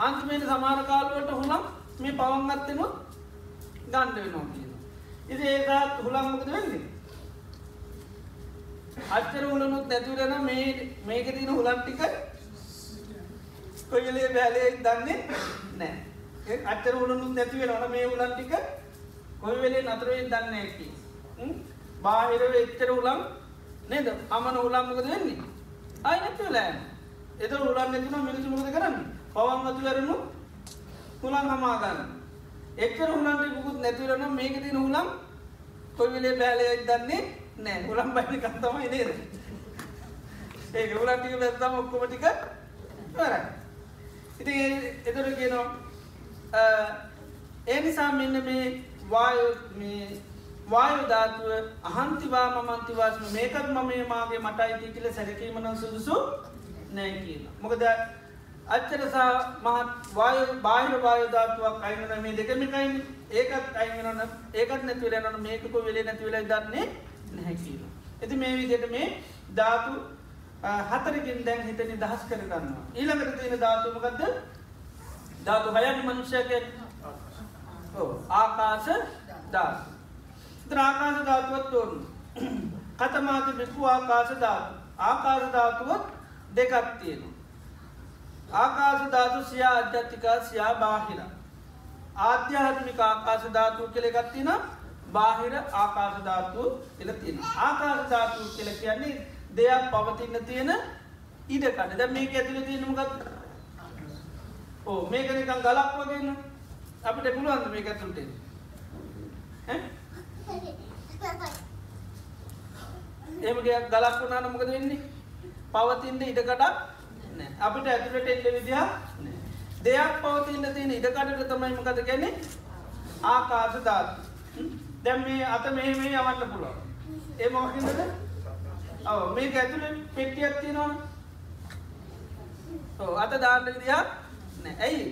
අන්තිමේට සමාරකාලුවට හුළම් මේ පවන්ගත්තෙනුත් ගණ්ඩ වෙනවා කියන. ඉති ඒකත් හුළම්මකද වෙන්නේ. අච්චර හුලනුත් නැතුරෙන මේ මේක තින හුලන්ටික කොයිලේ බැලේ දන්නේ නෑ අච්චර හුලනුත් නැතිවෙන ඕන මේ හුලන්ටික කොයි වෙලේ නතරවෙන් දන්න ඇකි. බාහිරව එච්චර හුලම් නේද? අමන හුලම්මකද වෙන්නේ. අයි නැතිවලෑන් එත හුලන් නැතින මිනිසු මුද කරන්න? පවන් අතු කරනු හුලන් හමාගන්න එක්කර හුලන්ට පුකුත් නැතිවරන මේක තින හුලම් කොයිවිලේ බෑලය දන්නේ නෑ හුලම් බයින කත්තමයි නේද? ඒ හුලන්ටික වැත්තම ඔක්කොමටික වර ඉති එතර කියනවා ඒ නිසා මෙන්න මේ වායු වායු ධාතුව අහන්තිවා මන්තිවාස්ම මේකත් මම මාගේ මට අයිති කියල සැරකීමන සුදුසු නෑ කියන. මොකද අච්චරසා මහත් වායු බාහිර වායු ධාතුවක් අයිනන මේ දෙකමිකයින් ඒකත් අයිනන ඒකත් නැතිවලන මේකක වෙලේ නැතිවල දන්නේ නැහැකීම. ඇති මේ විදියට මේ ධාතු හතරකින් දැන් හිත නිදහස් කරගන්න. ඊළඟට තියෙන ධාතුමකක්ද ධාතු හයන් මනුෂ්‍යකෙන් ආකාශ ධාතු. ත්‍රාකාශ ධාතුවත් ඕන්න. කතමාත බික්කු ආකාශ ධාතු. ආකාශ ධාතුවත් දෙකක් තියෙනවා. ආකාශ ධාතු සියා අධ්‍යත්තිකා සියා බාහිර. ආධ්‍යාත්මික ආකාශ ධාතුව කෙළෙගත්තින බාහිර ආකාශ ධාතුව එල තියෙන. ආකාශ ධාතුව කෙල කියන්නේ දෙයක් පවතින්න තියෙන ඉඩකට ද මේක ඇතුළ තියෙනමගත් ඕ මේකනිකන් ගලක් වගන්න අපිට පුළුවන්ද මේක ඇතුළට එමගේ ගලක් වුණා නොමකද වෙන්නේ? පවතින්ට ඉඩකටක් අපිට ඇතුළට එල්ල විදිහ දෙයක් පවතින්න තියෙන ඉඩකඩට තමයි මකද ගැන්නේ ආකාශ ධාතු. දැම් මේ අත මේ මේ යවන්න පුළුව ඒ මොකින්ද ඔව. මේ ඇතුළ පෙට්ටියක් තියෙනවා අත දාන්න විදිහක් නෑ ඇයි?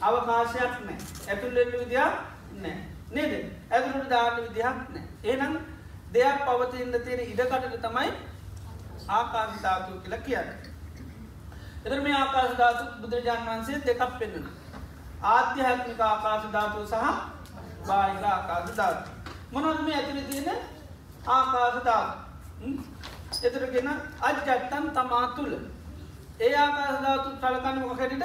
අවකාශයක් නෑ ඇතුල්ලෙන්න විදිහක් නෑ නේද ඇතුළට දාන්න විදිහක් නෑ ඒනම් දෙයක් පවතින්න තියෙන ඉඩකටට තමයි ආකාශ ධාතු කියලා කියන්න. එතර මේ ආකාශ ධාතු බුදුරජාන් වන්සේ දෙකක් පෙන්වන. ආධ්‍යාත්මික ආකාශ ධාතුව සහ බාහිර ආකාශ ධාතු. මොනොද මේ ඇතුළ තියෙන ආකාශ ධාතු. එතරගෙන අජ්ජත්තන් තමා තුළ. ඒ ආකාශ ධාතු සලකන්න මොකකැටිට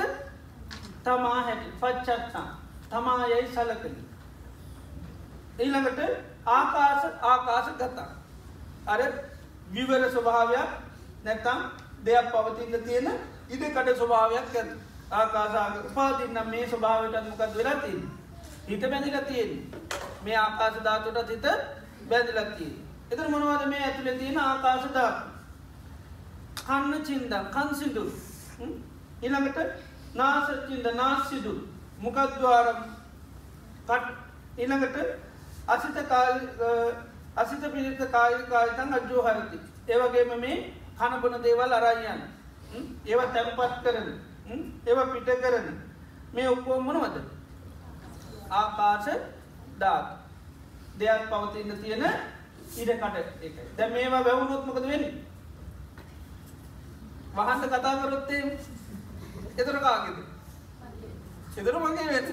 තමා හැටි පච්චත්තම් තමා යැයි සලකන. ඊළඟට ආකාශ ආකාශ ගතා. අර විවර ස්වභාවයක් නැත්තම් දෙයක් පවතින්න තියෙන ඉඩකට ස්වභාවයක් ඇත ආකාසාක උපාදින්නම් මේ ස්වභාවට මොකක් වෙලාතින් හිත බැඳිල තියෙන් මේ ආකාශ ධාතුට හිත බැඳිලත්තිය එතර මොනවද මේ ඇතුළ තියෙන ආකාශ ධාතු? කන්න චින්දම් කන්සිදු ඉළඟට නාසචින්ද නාස්සිදු මොකක්දවාරම් කට. ඉළඟට අසිත කාල් අසිත පිරිත කාය කායතන් අජ්ජෝ හරති. ඒවගේම මේ කණබන දේවල් අරායන්න ඒව තැන්පත් කරන. ඒව පිට කරන. මේ ඔක්කෝ මොනවද? ආකාශ දාත් දෙයක් පවතින්න තියෙන ඉඩකට එක. දැ මේවා වැැවුණොත්මකද වෙන්න? වහන්ට කතා කරොත්තේ එතර කාගෙද? එතර මගේ වෙන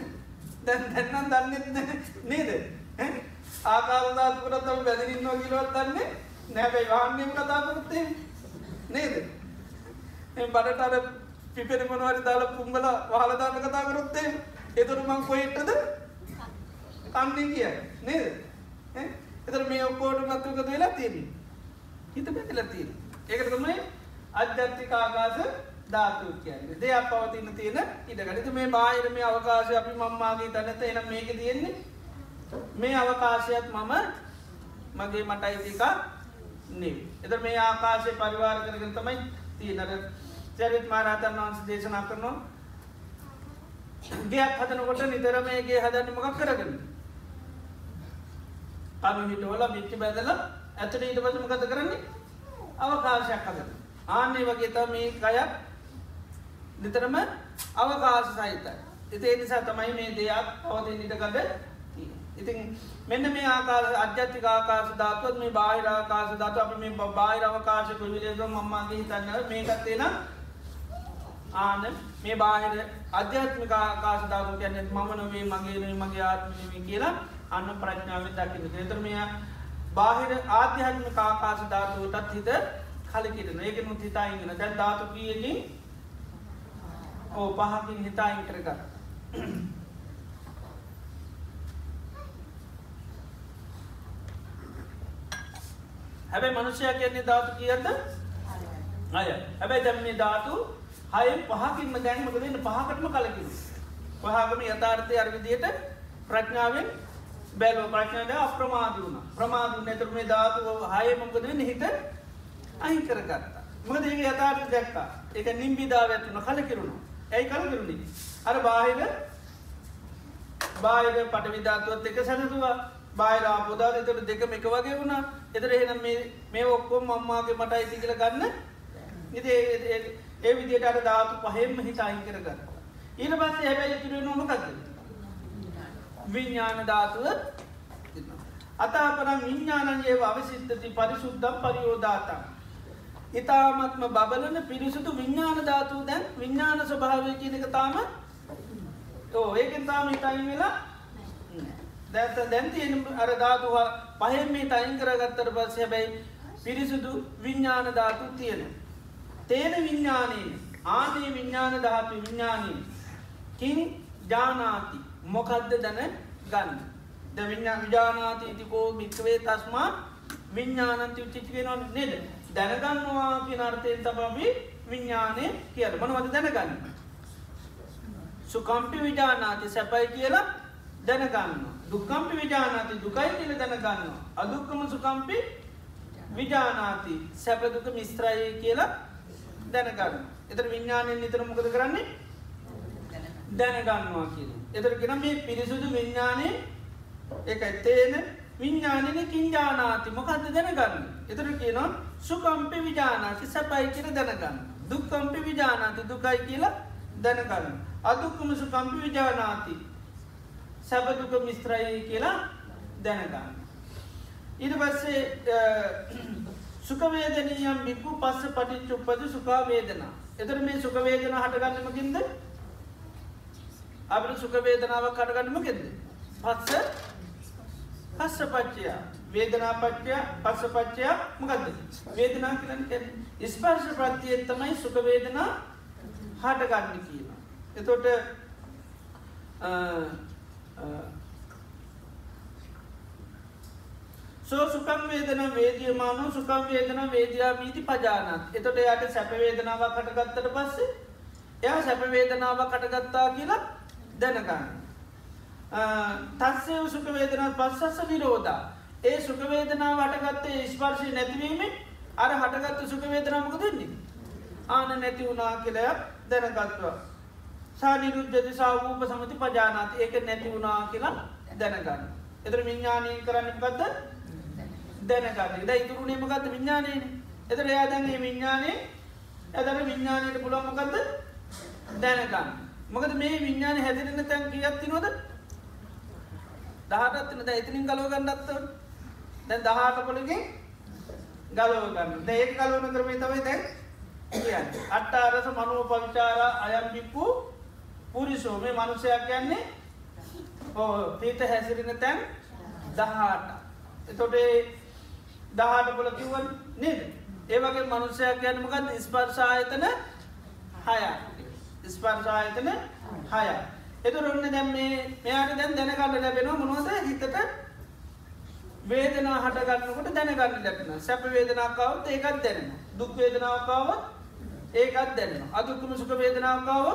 දැන් දැන්නම් දන්නෙත් නේද? *laughs* ආකාරදාත්කට තම බැදිරින්නවා කිලවත් දන්නේ නැබැයි වාන්නේම කතා කරත්තේ නේද? එ බඩට අර පිපෙන මොනවරි දාලා පුංගල වහලදාන්න කතා කරොත්තේ එතුරු මං කොහෙට්ටද කන්නේ කිය නේද? එතර මේ ඔක්කෝට මත්තුකද වෙලා තියෙන හිත පැතිලා තියෙන ඒකට තමයි අධ්‍යත්තික ආකාශ ධාතු කියන්නේ. දෙයක් පවතින්න තියෙන ඉඩගනිත මේ බාහිර මේ අවකාශය අපි මම්මාගේ තැනත එනම් මේක තියෙන්නේ මේ අවකාශයක් මම මගේ මට අයිතික නේ එත මේ ආකාශය පරිවාර කරගෙන තමයි තියනට චරිත් මාරාතන් වහන්ස දේශනා කරනවා ගයක් හදනකොට නිතර මේගේ හදන්න මොකක් කරගන්න කනු හිටවල බිච්චි බැදල ඇතට ඊට පසම කත කරන්නේ? අවකාශයක් හදන ආන්නේ වගේ තම මේ කයක් නිතරම අවකාශ සහිතයි. එතේ නිසා තමයි මේ දෙයක් පවතින් ඉටකඩ ඉතින් මෙන්න මේ ආකාශ අධ්‍යත්තික ආකාශ ධාතුවත් මේ බාහිර ආකාශ ධාතු අපි මේ බාහිර අවකාශ ප්‍රවිලේක මම්මාගේ හිතන්න මේකත්තේන ආන මේ බාහිර අධ්‍යාත්මික ආකාශ ධාතු කියන්නේ මම නොවේ මගේ නෙවෙයි මගේ ආත්මය නෙවෙයි කියලා අන්න ප්‍රඥාවෙන් දකින්න. ඒතර මෙයා බාහිර ආධ්‍යාත්මික ආකාශ ධාතුවටත් හිත කලකිරෙන. ඒකෙනුත් හිතා ඉන්න. දැන් ධාතු කීයකින් ඔව් පහකින් හිතා ඉන්න කරගන්න. හැබැයි මනුෂ්‍යය කියන්නේ ධාතු කියන්න අය හැබැයි දැම් මේ ධාතු හය පහකින්ම දැන්මක දෙන්න පහකටම කලකිරු පහකම යථාර්ථය අර්විදියට ප්‍රඥාවෙන් බැලව. ප්‍රඥාද අප්‍රමාද වුණ. ප්‍රමාදුන්න ඇතුර මේ ධාතු හය මොකද හිත අහි කරගත්තා. මොද ඒ යථාර්ථ දැක්කා. එක නිම්බිදාව ඇතුන කලකිරුණු. ඇයි කලකිරුණි? අර බාහිර බාහිර පටවිධාතුවත් එක සැනතුවා බාහිරා පොදා එතට දෙකම එක වගේ වුණා. එතර එහෙනම් මේ ඔක්කොම් මම්මාගේ මට අයිති කළ ගන්න? ඉති ඒ විදියට අට ධාතු පහෙම හිතායි කර ගන්න ඊට පස්සේ හැබැයි තුර නොමකක්ද විඤ්ඥාන ධාතුව අතාපරම් විඤ්ඥානන්ගේ අවසිද්ධති පරිසුද්ධම් පරියෝධාතන් ඉතාමත්ම බබලන පිරිසුදු විඤ්ඥාන ධාතුව දැන් විඤ්ඥාන ස්වභාවය කියනක තාම ඒකෙන් තාම හිතයි වෙලා දැත දැන්තියෙන් අර ධාතුහ පහෙම මේ තයින් කරගත්තර පස්ස හැබැයි පිරිසුදු විඤ්ඥාන ධාතු තියෙන. තේන විඤ්ඥානයේ ආනේ විඤ්ඥාන ධාතු විඤ්ඥානී කින් ජානාති මොකද්ද දැන ගන්න. ද විඤ්ඥා විජානාති ඉතිකෝ මික්වේ තස්මා විඤ්ඥානන්ති උච්චිතිකෙනවා නෙද දැනගන්නවා කිය අර්ථයෙන් තබමි විඤ්ඥානය කියල මනවද දැනගන්න. සුකම්පි විජානාති සැපයි කියලා දැනගන්න. දුක්කම්පි විජානාති දුකයි කියල දැනගන්න. අදුක්කම සුකම්පි විජානාති සැපදුක මිස්ත්‍රයේ කියලා දැනගන්න. එතර විඤ්ඥානයෙන් නිතරමකද කරන්නේ දැනගන්නවා කියන. එතරගෙන මේ පිරිසුදු විඤ්ඥානය එක ඇත්තේන විඤ්ඥානන කින්ජානාති මොකක්ද දැනගන්න. එතර කියනවා සුකම්පි විජානාති සැපයි කියල දැනගන්න. දුක්කම්පි විජානාති දුකයි කියලා දැනගන්න. අදුක්කම සුකම්පි විජානාති සැපදුක මිස්ත්‍රයි කියලා දැනගන්න. ඉට පස්සේ සුකවේදනයම් බික්කු පස්ස පටිච්ච උපද සුකා වේදනා. එතර මේ සුකවේදන හටගන්නමකින්ද අපට සුකවේදනාව කටගන්නමකින්ද. පස්ස පස්ස පච්චය වේදනා පච්චය පස්ස පච්චය මකද වේදනා කියලන ස්පර්ශ ප්‍රත්තියෙන් තමයි සුකවේදනා හටගන්න කියන. එතොට සෝ සුකම් වේදන වේදියමානු සුකම් වේදන වේදයාමීති පජානත් එතොට යට සැපවේදනාව කටගත්තට පස්සේ එය සැපවේදනාව කටගත්තා කියලා දැනගන්න. තස්සේ සුකවේදනත් පස්සස්ස විරෝධා ඒ සුකවේදනාව හටගත්තේ ස්පර්ශය නැතිවීමෙන් අර හටගත්ත සුකවේදනාමක දෙන්නේ. ආන නැති වුණා කියලයක් දැනගත්වා. සානිරුද්ධති සාවූප සමති පජානාත. ඒක නැති වුණා කියලා දැනගන්න. එතර විඤ්ඥානය කරන්න පත්ද දැනගන්න. ද ඉතුරු නමගත්ත විඤ්ඥානයන එතර යාදන්ගේ විඤ්ඥානය ඇතර විඤ්ඥානයට පුළොමකක්ද දැනගන්න. මොකද මේ විඤ්ඥාන හැදිරෙන තැන් කියත්ති නොද දහටත්න ද ඉතිනින් ගලෝගන්නත්ත දැන් දහට පොළගේ ගලෝගන්න ඒක ගලෝන කරමේ තමයි දැන් අට්ටාරස මනුව පවිචාර අයම්බික්කු පුරිසෝ මේ මනුසයක් කියන්නේ? පීත හැසිරෙන තැන් දහට එතොටේ දහට පොල කිව්වන් නේද? ඒවගේ මනුසයක් ගැනමකත් ස්පර්ශායතන හය ස්පර්ශායතන හය එතුරන්න දැම් මේ මෙයාට දැන් දැනගන්න ලැබෙනවා මොනවද? හිතට වේදනා හටගන්නකට දැනගන්න ලැබෙන සැප වේදනාකාවත් ඒකත් දැනෙන දුක් වේදනාකාවත් ඒකත් දැනෙන අදුක්කම සුක වේදනාකාව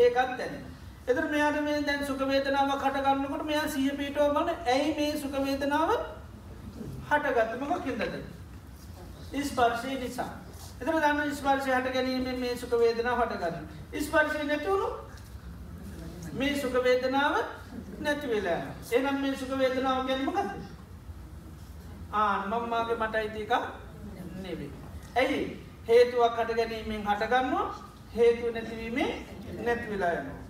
ඒකත් දැනෙන එතර මෙයාට මේ දැන් සුක වේදනාව කටගන්නකට මෙයා සිය පිටෝ බන ඇයි මේ සුක වේදනාව හටගත්තමක කින්දද ස්පර්ශය නිසා. එතර දන්න ස්පර්ශය හට ගැනීම මේ සුක වේදනා හටගන්න. ස්පර්ශය නැතිවුණු මේ සුක වේදනාව නැති වෙලා එනම් මේ සුක වේදනාව ගැනීමකක්ද ආ මම්මාගේ මට අයිතික නෙවේ. ඇයි? හේතුවක් කට ගැනීමෙන් හටගන්නවා. හේතු නැතිවීමේ නැත්වෙලා යනවා.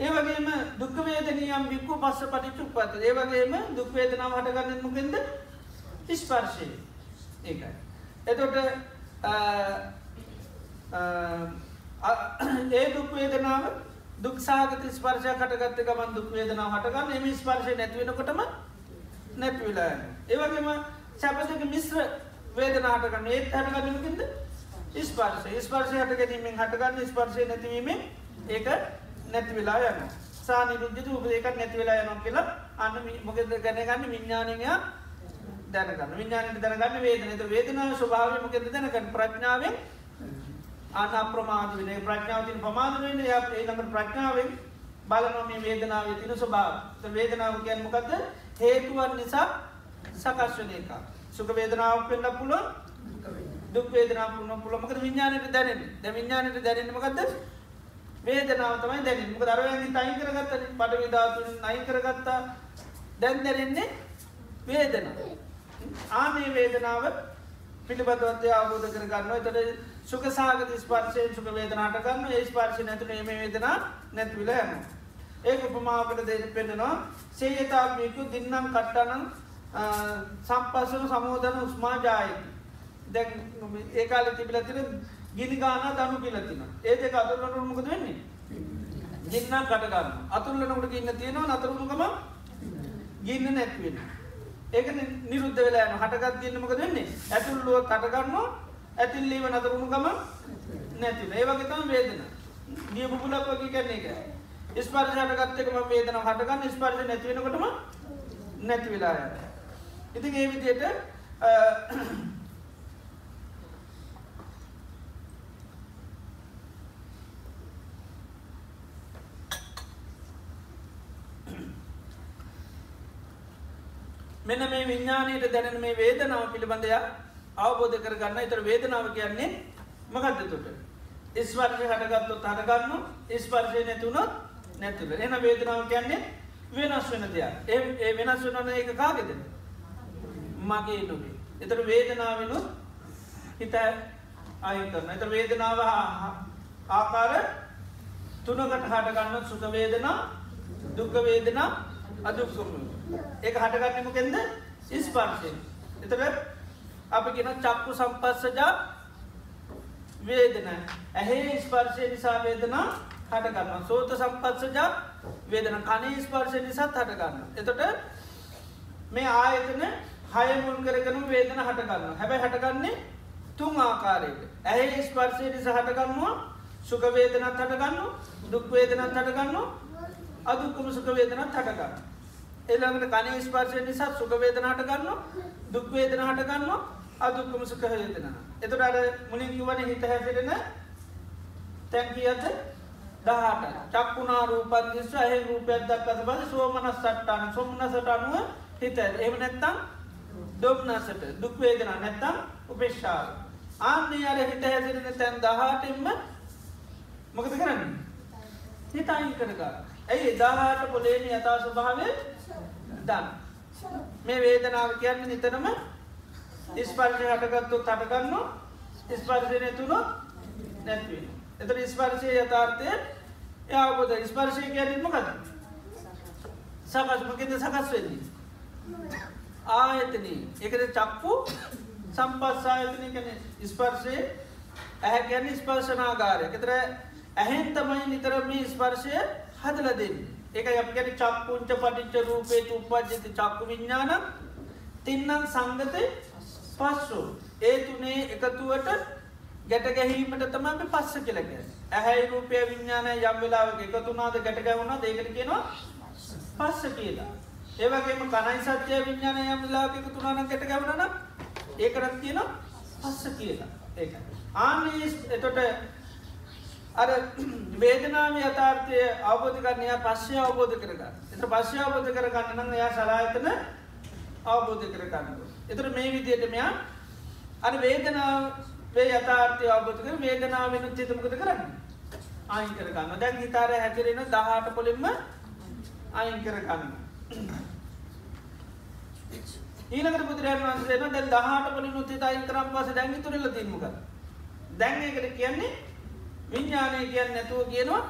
ඒවගේම දුක්වේදනියම් බික්කු පස්ස පටිචු පත ඒවගේම දුක්වේදනාව හටගන්න මොකෙන්ද? ස්පර්ශය ඒකයි. එතොට ඒ දුක්වේදනාව දුක්සාගත ස්පර්ශය කටගත්ත ගමන් දුක්වේදනාව හටගන්න එම ස්පර්ශය නැතිවෙනකොටම නැත්වෙලා ඒවගේම සැපසක මිශ්‍ර වේදනාටගන්න ඒත් හටගන්නකින්ද ස්පර්ශ ස්පර්ශය හට ගැනීමෙන් හටගන්න ස්පර්ශය නැතිවීමෙන් ඒක නැති වෙලා යන සානිරුද්ධ උපදේකක් නැති වෙලා යන කියලා අන්න මොකද ගැනගන්න විඤ්ඥානය දැනගන්න. විඤ්ඥානයට දැනගන්න වේදනත වේදනාව ස්වභාව මොකද දැනගන්න? ප්‍රඥාවෙන් අන අප්‍රමාද වෙන ප්‍රඥාවතින් පමාද වෙන්න ය ඒ නම ප්‍රඥාවෙන් බලනොම වේදනාව තින ස්වභාව වේදනාව ගැන්මකක්ද හේතුවන් නිසා සකස්වන එක. සුක වේදනාවක් පෙන්න්න පුළුවන්. දුක් වේදනා පුුණ පුළමක විඤ්ඥානයට දැනෙන ද විඤ්ඥානයට දැනෙනමකක්ද වේදනාව තමයි දැන මක දරුවන්ගේ තයින් කරගත්ත පට විධාතුන් නයි කරගත්තා. දැන් දැනෙන්නේ වේදන. ආනේ වේදනාව පිළිබඳවත්ය අවබෝධ කරගන්න එතට සුක සාගත ස්පර්ශයෙන් සුක වේදනාට ගන්න ඒ ස්පර්ශ නැතුන මේ වේදනා නැත්විල යන ඒක උපමාකට දෙ පෙන්නවා සේයතාමිකු දින්නම් කට්ටනම් සම්පස්සන සමෝධන උස්මා ජායකි දැන් ඒකාල තිබිල තිර ගිනි ගාන දනු පිලතින ඒ දෙක අතුරලට මොකද වෙන්නේ? ගින්න කටගන්න අතුරලනකට ගන්න තියෙනවා නතරුණුකම ගින්න නැත්වෙන ඒක නිරුද්ධ වෙලාන හටගත් ගන්නමක දෙන්නේ ඇතුල්ලුව කටගන්නවා ඇතිල්ලීව නතරුණුකම නැතින ඒවගේ තම වේදන නියම පුලක් වගේ කන්නේ එක ස්පර්ශයට ගත්තකම වේදන හටගන්න ස්පර්ශ නැතිවෙනකටම නැති වෙලා ඉතින් ඒ විදියට මෙන්න මේ විඤ්ඥානයට දැනෙන මේ වේදනාව පිළිබඳය අවබෝධ කරගන්න. එතර වේදනාව කියන්නේ මකදතුට ඉස්වර්ශය හටගත්තු හටගන්න ඉස්පර්ශය නැතුනොත් නැතුළ එන වේදනාව කියන්නේ වෙනස් වෙන දෙයක්. ඒ වෙනස් වෙනන එක කාගෙද? මගේ නොවේ එතර වේදනාවෙනු හිත අය කරන එත වේදනාව ආකාර තුනකට හටගන්න සුක වේදනා දුක වේදනා අදුක්කම ඒක හටගන්නමකෙන්ද ස්පර්ශයෙන්. එතට අපි ගෙන චක්කු සම්පස්සජා වේදන. ඇහේ ස්පර්ශය නිසා වේදනා හටගන්න සෝත සම්පත්සජා වේදන කනේ ස්පර්ශය නිසාත් හටගන්න එතට මේ ආයතන හයමුල් කරගනු වේදන හටගන්න හැබැ හටගන්නේ තුන් ආකාරයට ඇහේ ස්පර්ශය නිසා හටගන්නවා සුකවේදනත් හටගන්න දුක්වේදනත් හටගන්න අදුක්කම සුකවේදනත් හටගන්න එළඟට කනේ ස්පර්ශය නිසා සුකවේදනාට ගන්න දුක්වේදන හට ගන්න අදුක්කම සුක වේදන. එතට අර මුලින් කිවන හිත හැසිරෙන තැන්කියද දහට චක්කුණා රූපන්දිස්ස ඇහ රූපයක් දක්කත බද සෝමනස් සට්ටාන සොම්නසට අනුව හිත එම නැත්තම් දොම්නසට. දුක්වේදන නැත්තම් උපේක්ෂාව. ආන්නේ අර හිත හැසිරෙන තැන් දහටෙන්ම මොකද කරන්න? හිතයින් කරගා. ඇයි? එදාහට පොලේන යතා ස්වභාවය දන් මේ වේදනාව කියන්න නිතරම ස්පර්ශය හටගත්තු තටගන්න ස්පර්ශය නැතුුණු නැත්වෙන එතට ස්පර්ශය යථාර්ථය යවබොද ස්පර්ශය කියන්නම කද සකස්මකද සකස් වෙන්නේ? ආයතන එකද චක්පු සම්පස්සායතනය කන ස්පර්ශය ඇහැ කියන්න ස්පර්ශනාගාරය. එතර ඇහෙන් තමයි නිතරම ස්පර්ශය හදල දෙන්න එක යපිකට චක්කුංච පටිච්ච රූපේ උපජ්ජති චක්කු විඤ්ඥාන තින්නන් සංගත පස්සු. ඒ තුනේ එකතුවට ගැට ගැහීමට තමයි පස්ස කියලක ඇහැයි රූපය විඤ්ඥාන යම් වෙලාවක එකතුනාද ගැට ගැවුණ දෙකට කියනවා පස්ස කියලා. ඒවගේම කනයි සත්‍යය විඤ්ඥාන යම් වෙලාක එකතුනාන ගැට ගැවුණන ඒකරත් කියන පස්ස කියලා. ඒ ආන්නේ එතොට අර වේදනාව යථාර්ථය අවබෝධ කරනය පශ්‍ය අවබෝධ කරගන්න. එත පශ්‍ය අවබෝධ කරගන්න නම් එයා සලායතන අවබෝධ කරගන්න එතර මේ විදියට මෙයා අර වේදනාවේ යථාර්ථය අවබෝධ කර වේදනාව වෙන චිතමකද කරන්න? අයින් කරගන්න දැන් හිතාර හැකිරෙන දහට පොලින්ම අයින් කරගන්න ඊනකට පුදුරයන් වන්සේන දැන් දහට පොලි නුත්ති අයින් කරම් පස දැන්ගි තුරල තිීමක දැන්ඒකට කියන්නේ විඤ්ඥානය කියන්න නැතුව කියනවා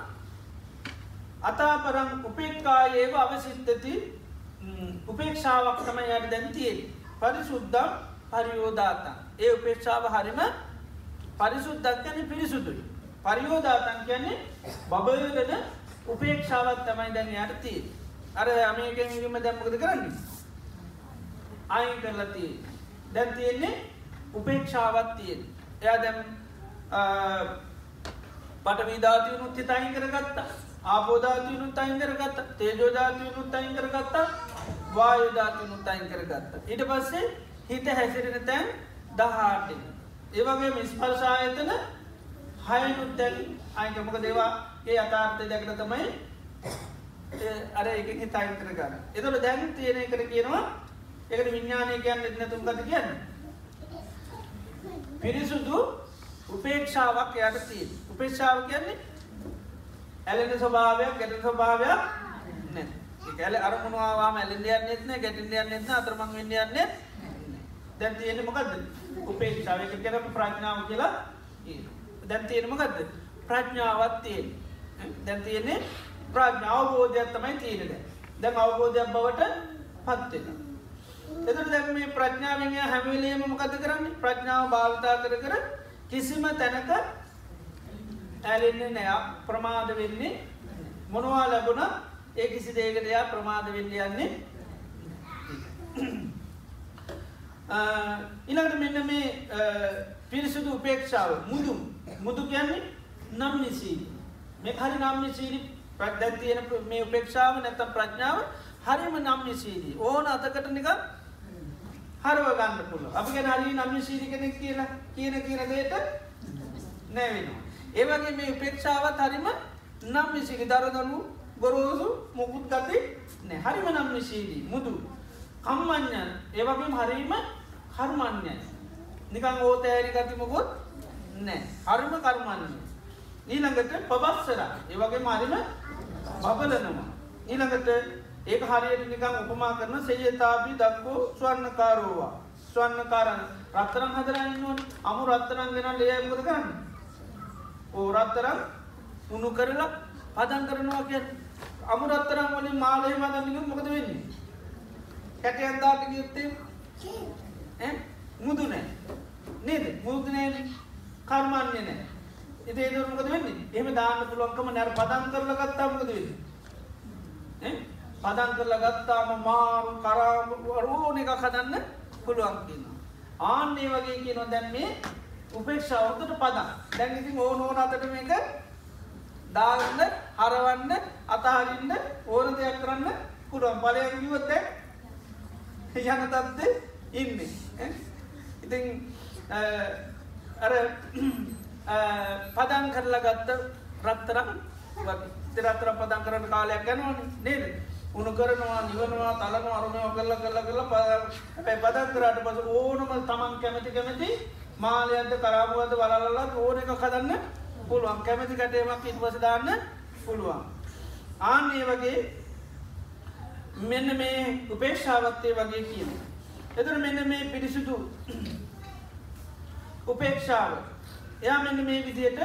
අතාපරම් උපේක්කායේව අවසිද්ධති. උපේක්ෂාවක් තම යට දැන්තියෙන් පරිසුද්ධම් පරියෝධාතන් ඒ උපේක්ෂාව හරිම පරිසුද්දක් ගැන පිරිසුදුයි. පරියෝධාතන් කියන්නේ බබලන උපේක්ෂාවත් තමයි දැන් යටතිය අර අමේකැගීම දැම්මකද කරන්නේ? අයින් කරලතිය දැන් තියෙන්නේ උපේක්ෂාවත් තියෙන් එයා දැම් පටවිධාතියනුත් හිතයින් කරගත්තා ආපෝධාතියනුත් අයින් කරගත්ත තේජෝධාතියනුත් අයින් කරගත්තා වායුධාතියනුත් අයින් කරගත්ත. ඊට පස්සේ හිත හැසිරෙන තැන් දහාටෙන්. ඒවගේ මිස්පර්ශායතන හයනුත් දැන් අයිකමක දේවා ඒ අතාර්ථය දැකට තමයි අර එක හිතයින් කරගන්න. එතට දැන් තියෙන කර කියනවා එකට විඤ්ඥානය කියන්න එත්නතුම් ගත කියන්න. පිරිසුදු උපේක්ෂාවක් යට තිය උපේක්ෂාව කියන්නේ ඇලෙන ස්වභාවයක් ගැට ස්වභාවයක් නැ කැල අරමුණවාම ඇලින්දියන් නෙත්න ගැටින්දියන් නෙත්න අතරමං ඉන්දියන්නේ දැන් තියෙන මොකක්ද උපේක්ෂාවක කරම ප්‍රඥාව කියලා දැන් තියෙන මොකක්ද ප්‍රඥාවත් තියෙන් දැන් තියෙන්නේ ප්‍රඥාව බෝධයක් තමයි තියෙනද දැන්. අවබෝධයක් බවට පත්වෙන එතට දැන් මේ ප්‍රඥාවෙන් හැමිලේම මොකද කරන්න? ප්‍රඥාව භාවිතා කර කර කිසිම තැනක ඇලෙන්නේ නෑ ප්‍රමාද වෙන්නේ මොනවා ලැබුණ ඒ කිසි දේකට එයා ප්‍රමාද වෙන්න යන්නේ ඉළඟට මෙන්න මේ පිරිසුදු උපේක්ෂාව මුදු මුදු කියන්නේ නම් නිසීලි මේ හරි නම් නිසීලි ප්‍රක්දැත් තියෙන මේ උපේක්ෂාව නැතම් ප්‍රඥාව හරිම නම් නිසීලී ඕන අතකට නික හරව ගන්න පුළ අපි ගැන හරි නම් ශීරි කෙනෙක් කියලා කියන කියන දේට නෑවෙනවා ඒවගේ මේ උපේක්ෂාවත් හරිම නම් විසිකි දරදනු ගොරෝසු මොකුත් ගති නෑ. හරිම නම් විශීලී මුදු කම්මඥන් ඒවගේ හරීම කර්මන්‍යයි නිකං ඕතෑරි ගතිමකොත් නෑ. හරිම කර්මන්නේ ඊළඟට පබස්සර ඒවගේ මරිම බබලනවා. ඊළඟට ඒක හරියට නිකං උපමා කරන සේජතාපී දක්කෝ ස්වර්ණකාරෝවා. ස්වර්ණකාරන්න රත්තරන් හදරන්නවන් අමු රත්තරන් ගෙන ලේයමුද කරන්න? ඕරත්තරම් උුණු කරලා පදන් කරනවා කිය අමුරත්තරම් වලින් මාලය මදන්නක මොකද වෙන්නේ? කැට අන්දාට යුත්තේ මුදු නෑ. නේද? මුදු නෑ කර්මන්‍ය නෑ. ඉතේ දරමකද වෙන්නේ? එහම දාන්න පුළුවන්කම නැර පදන් කරල ගත්තාමකද වෙන්නේ? පදන් කරල ගත්තාම මාරු කරාරෝන එක කදන්න පුළුවන් කියන්න ආන්නේ වගේ කියනවා. දැන් මේ උපේක්ෂාවතට පදන් දැන්ඉතින් ඕ නෝන අතට මේක දාගන්න හරවන්න අතහරින්න ඕන දෙයක් කරන්න පුළුවන්. බලයක් කිවොත් යන තත්ද ඉන්නේ. ඉතින් අර පදන් කරලා ගත්ත රත්තරම් තිරත්තර පදන් කරන කාලයක් ගැනවන නේද? උුණු කරනවා නිවනවා තලන අරුමයෝ කරල කරල කරල ප පදන් කරට පස ඕනම තමන් කැමති කැමති මාලයන්ට කරාමුවද බලලත් ඕන එක කදන්න පුළුවන්. කැමති කටේමක් ඉත්වස දාන්න පුළුවන්. ආන්නේ වගේ මෙන්න මේ උපේක්ෂාවත්තය වගේ කියන. එතර මෙන්න මේ පිරිසිදු උපේක්ෂාව. එයා මෙන්න මේ විදියට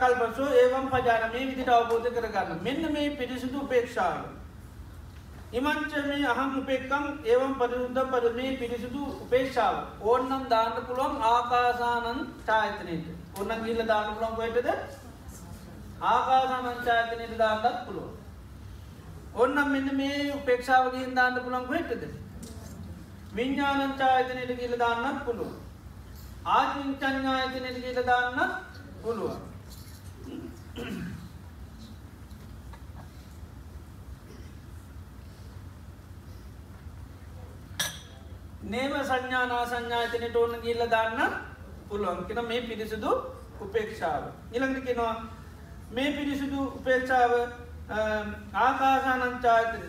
කල්පසෝ ඒවම් පජාන මේ විදිට අවබෝධ කරගන්න. මෙන්න මේ පිරිසිදු උපේක්ෂාව. ඉමංච මේ අහම් උපෙක්කම් ඒවම් පරිුද්ධ පද මේ පිරිසිදු උපේක්ෂාව ඕන්නම් දාන්න පුළුවන් ආකාසානන් චායතනයට ඔන්න ගිල්ල දාන්න පුළන් කොයටද ආකාසානන් චායතනයට දාන්නත් පුළුවන්. ඔන්නම් මෙන්න මේ උපේක්ෂාවගින් දාන්න පුළන් කොහෙටද විඤ්ඥානංචායතනයට කියල දාන්නත් පුළුවන්. ආචිංචඥායතනයට කියල දාන්නත් පුළුවන්. නේම සංඥානා සංඥාතනයට ඕන්න ගිල්ල දාන්න පුළුවන්. කෙන මේ පිරිසිදු උපේක්ෂාව. ඉළඟට කෙනවා මේ පිරිසිදු උපේක්ෂාව ආකාසානංචාතන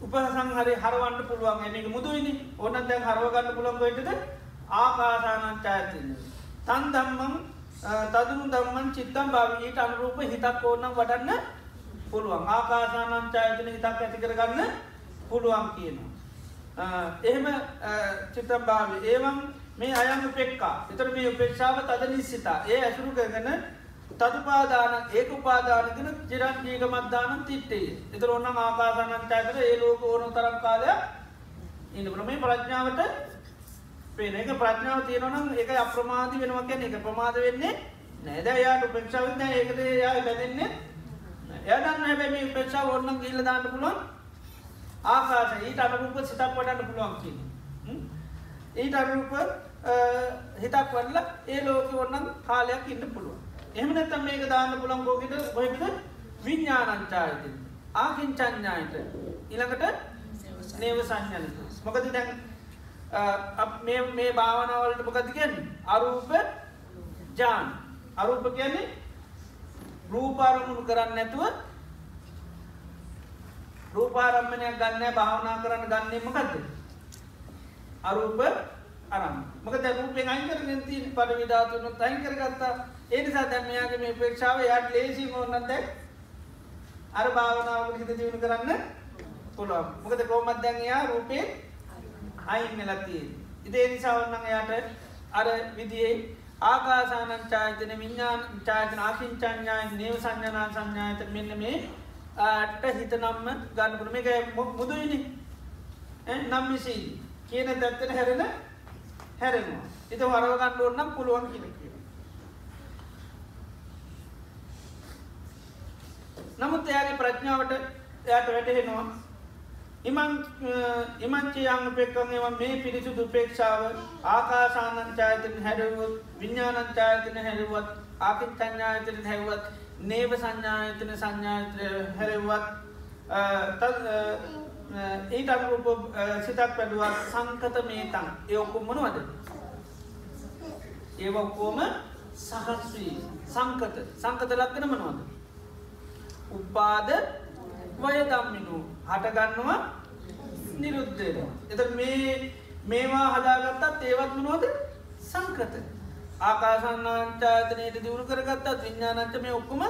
උපසංහරි හරවන්න පුළුවන්. එනක මුදුවනි ඕන්න දැන් හරවගන්න පුළන් ගොයිටද ආකාසානංචාතන. තන් දම්මම් තදනු දම්මන් චිත්තම් භාවීට අනුරූප හිතක් ඕන්නම් වඩන්න පුළුවන්. ආකාසානංචායතන හිතක් ඇති කරගන්න පුළුවන් කියනවා. එහෙම චිතම් භාව ඒවම් මේ අයම උපෙක්කා එතර මේ උපේක්ෂාව තද නිස්සිතා ඒ ඇසුරු කරගන තදුපාදාන ඒක උපාදානකන චිරන් ජීගමත්දානන් තිට්ටේ එතර ඔන්න ආකාසනන්තයකර ඒ ලෝක ඕන තරම් කාලයක් ඉන්න ප්‍රමේ ප්‍රඥාවට පේන එක ප්‍රඥාව තියෙනනම් එක අප්‍රමාධි වෙනවා කියන එක ප්‍රමාද වෙන්නේ නෑද යාට උපේක්ෂාවන්න ඒකද යා බැදෙන්නේ එයදන්න හැබැ මේ උපේක්ෂාව ඔන්න ගිල්ල දාන්න පුළුවන්. ආකාශ ඊට අනුරූප සිතක් වඩන්න පුළුවන් කියන. ඊට අනුරූප හිතක් වල්ල ඒ ලෝක ඔන්නන් කාලයක් ඉන්න පුළුවන්. එහම නැතම් මේක දාන්න පුළන් ගෝගෙට ගොයකද විඤ්ඥානංචායති. ආකින් චඥායට ඉළඟට නේව සංඥනක. මොකද දැන් මේ භාවනාවලට මොකතිකෙන් අරූප ජාන් අරූප කියන්නේ රූපාරමුණු කරන්න නැතුව රූපාරම්මණයක් ගන්න භාවනා කරන්න ගන්නේ මොකක්ද. අරූප අරම් මක දැරූපෙන් අයිකරගෙන් තිී පඩ විධාතුනු තයින් කරගත්තා. ඒනිසා දැම්මයාගේ මේ පේක්ෂාව යට ලේසි ඕන්නත් අර භාවනාවට හිත දියුණු කරන්න පුළුවන්. මොකද කෝමත් දැන්යා රූපේ අයින් මෙලතිය ඉදේ නිසා ඔන්නන් එයාට අර විදියේ ආකාසානන් චායතන විඤ්ඥාන චායතන ආකින්චඥාය නේව සංඥනා සංඥායත මෙන්න මේ අට හිත නම්ම ගන්නපුර මේක මුදුයිනි. නම් විසී කියන දැත්තන හැරෙන හැරෙනවා. එත හරවගන්න ඕන්නම් පුළුවන් කියන කිය නමුත් එයාගේ ප්‍රඥාවට එයට වැටහෙනවා. ඉමංචයං පෙක්කන්ව මේ පිරිසුදු පේක්ෂාව ආකාසානංචායතන හැඩවුත් විඤ්ඥානංචායතන හැරුවත් ආකිච්චඥායතන හැවත් නේව සංඥායතන සංඥාතය හැරවත් ඊට අනුරූප සිතක් පැඩුවත් සංකත මේතන් ඒ ඔක්කුම් මනුවද? ඒ ඔක්කෝම සහස්වී සංකත. සංකත ලක්කන මනවද? උපාද වයදම්මිනු. හටගන්නවා නිරුද්ධයනවා. එත මේ මේවා හදාගත්තත් ඒවත් මනෝද සංකත. ආකාසන්නාංචාතනයට දියුණු කරගත්තත් විඤ්ඥානන්ත මේ ඔක්කුම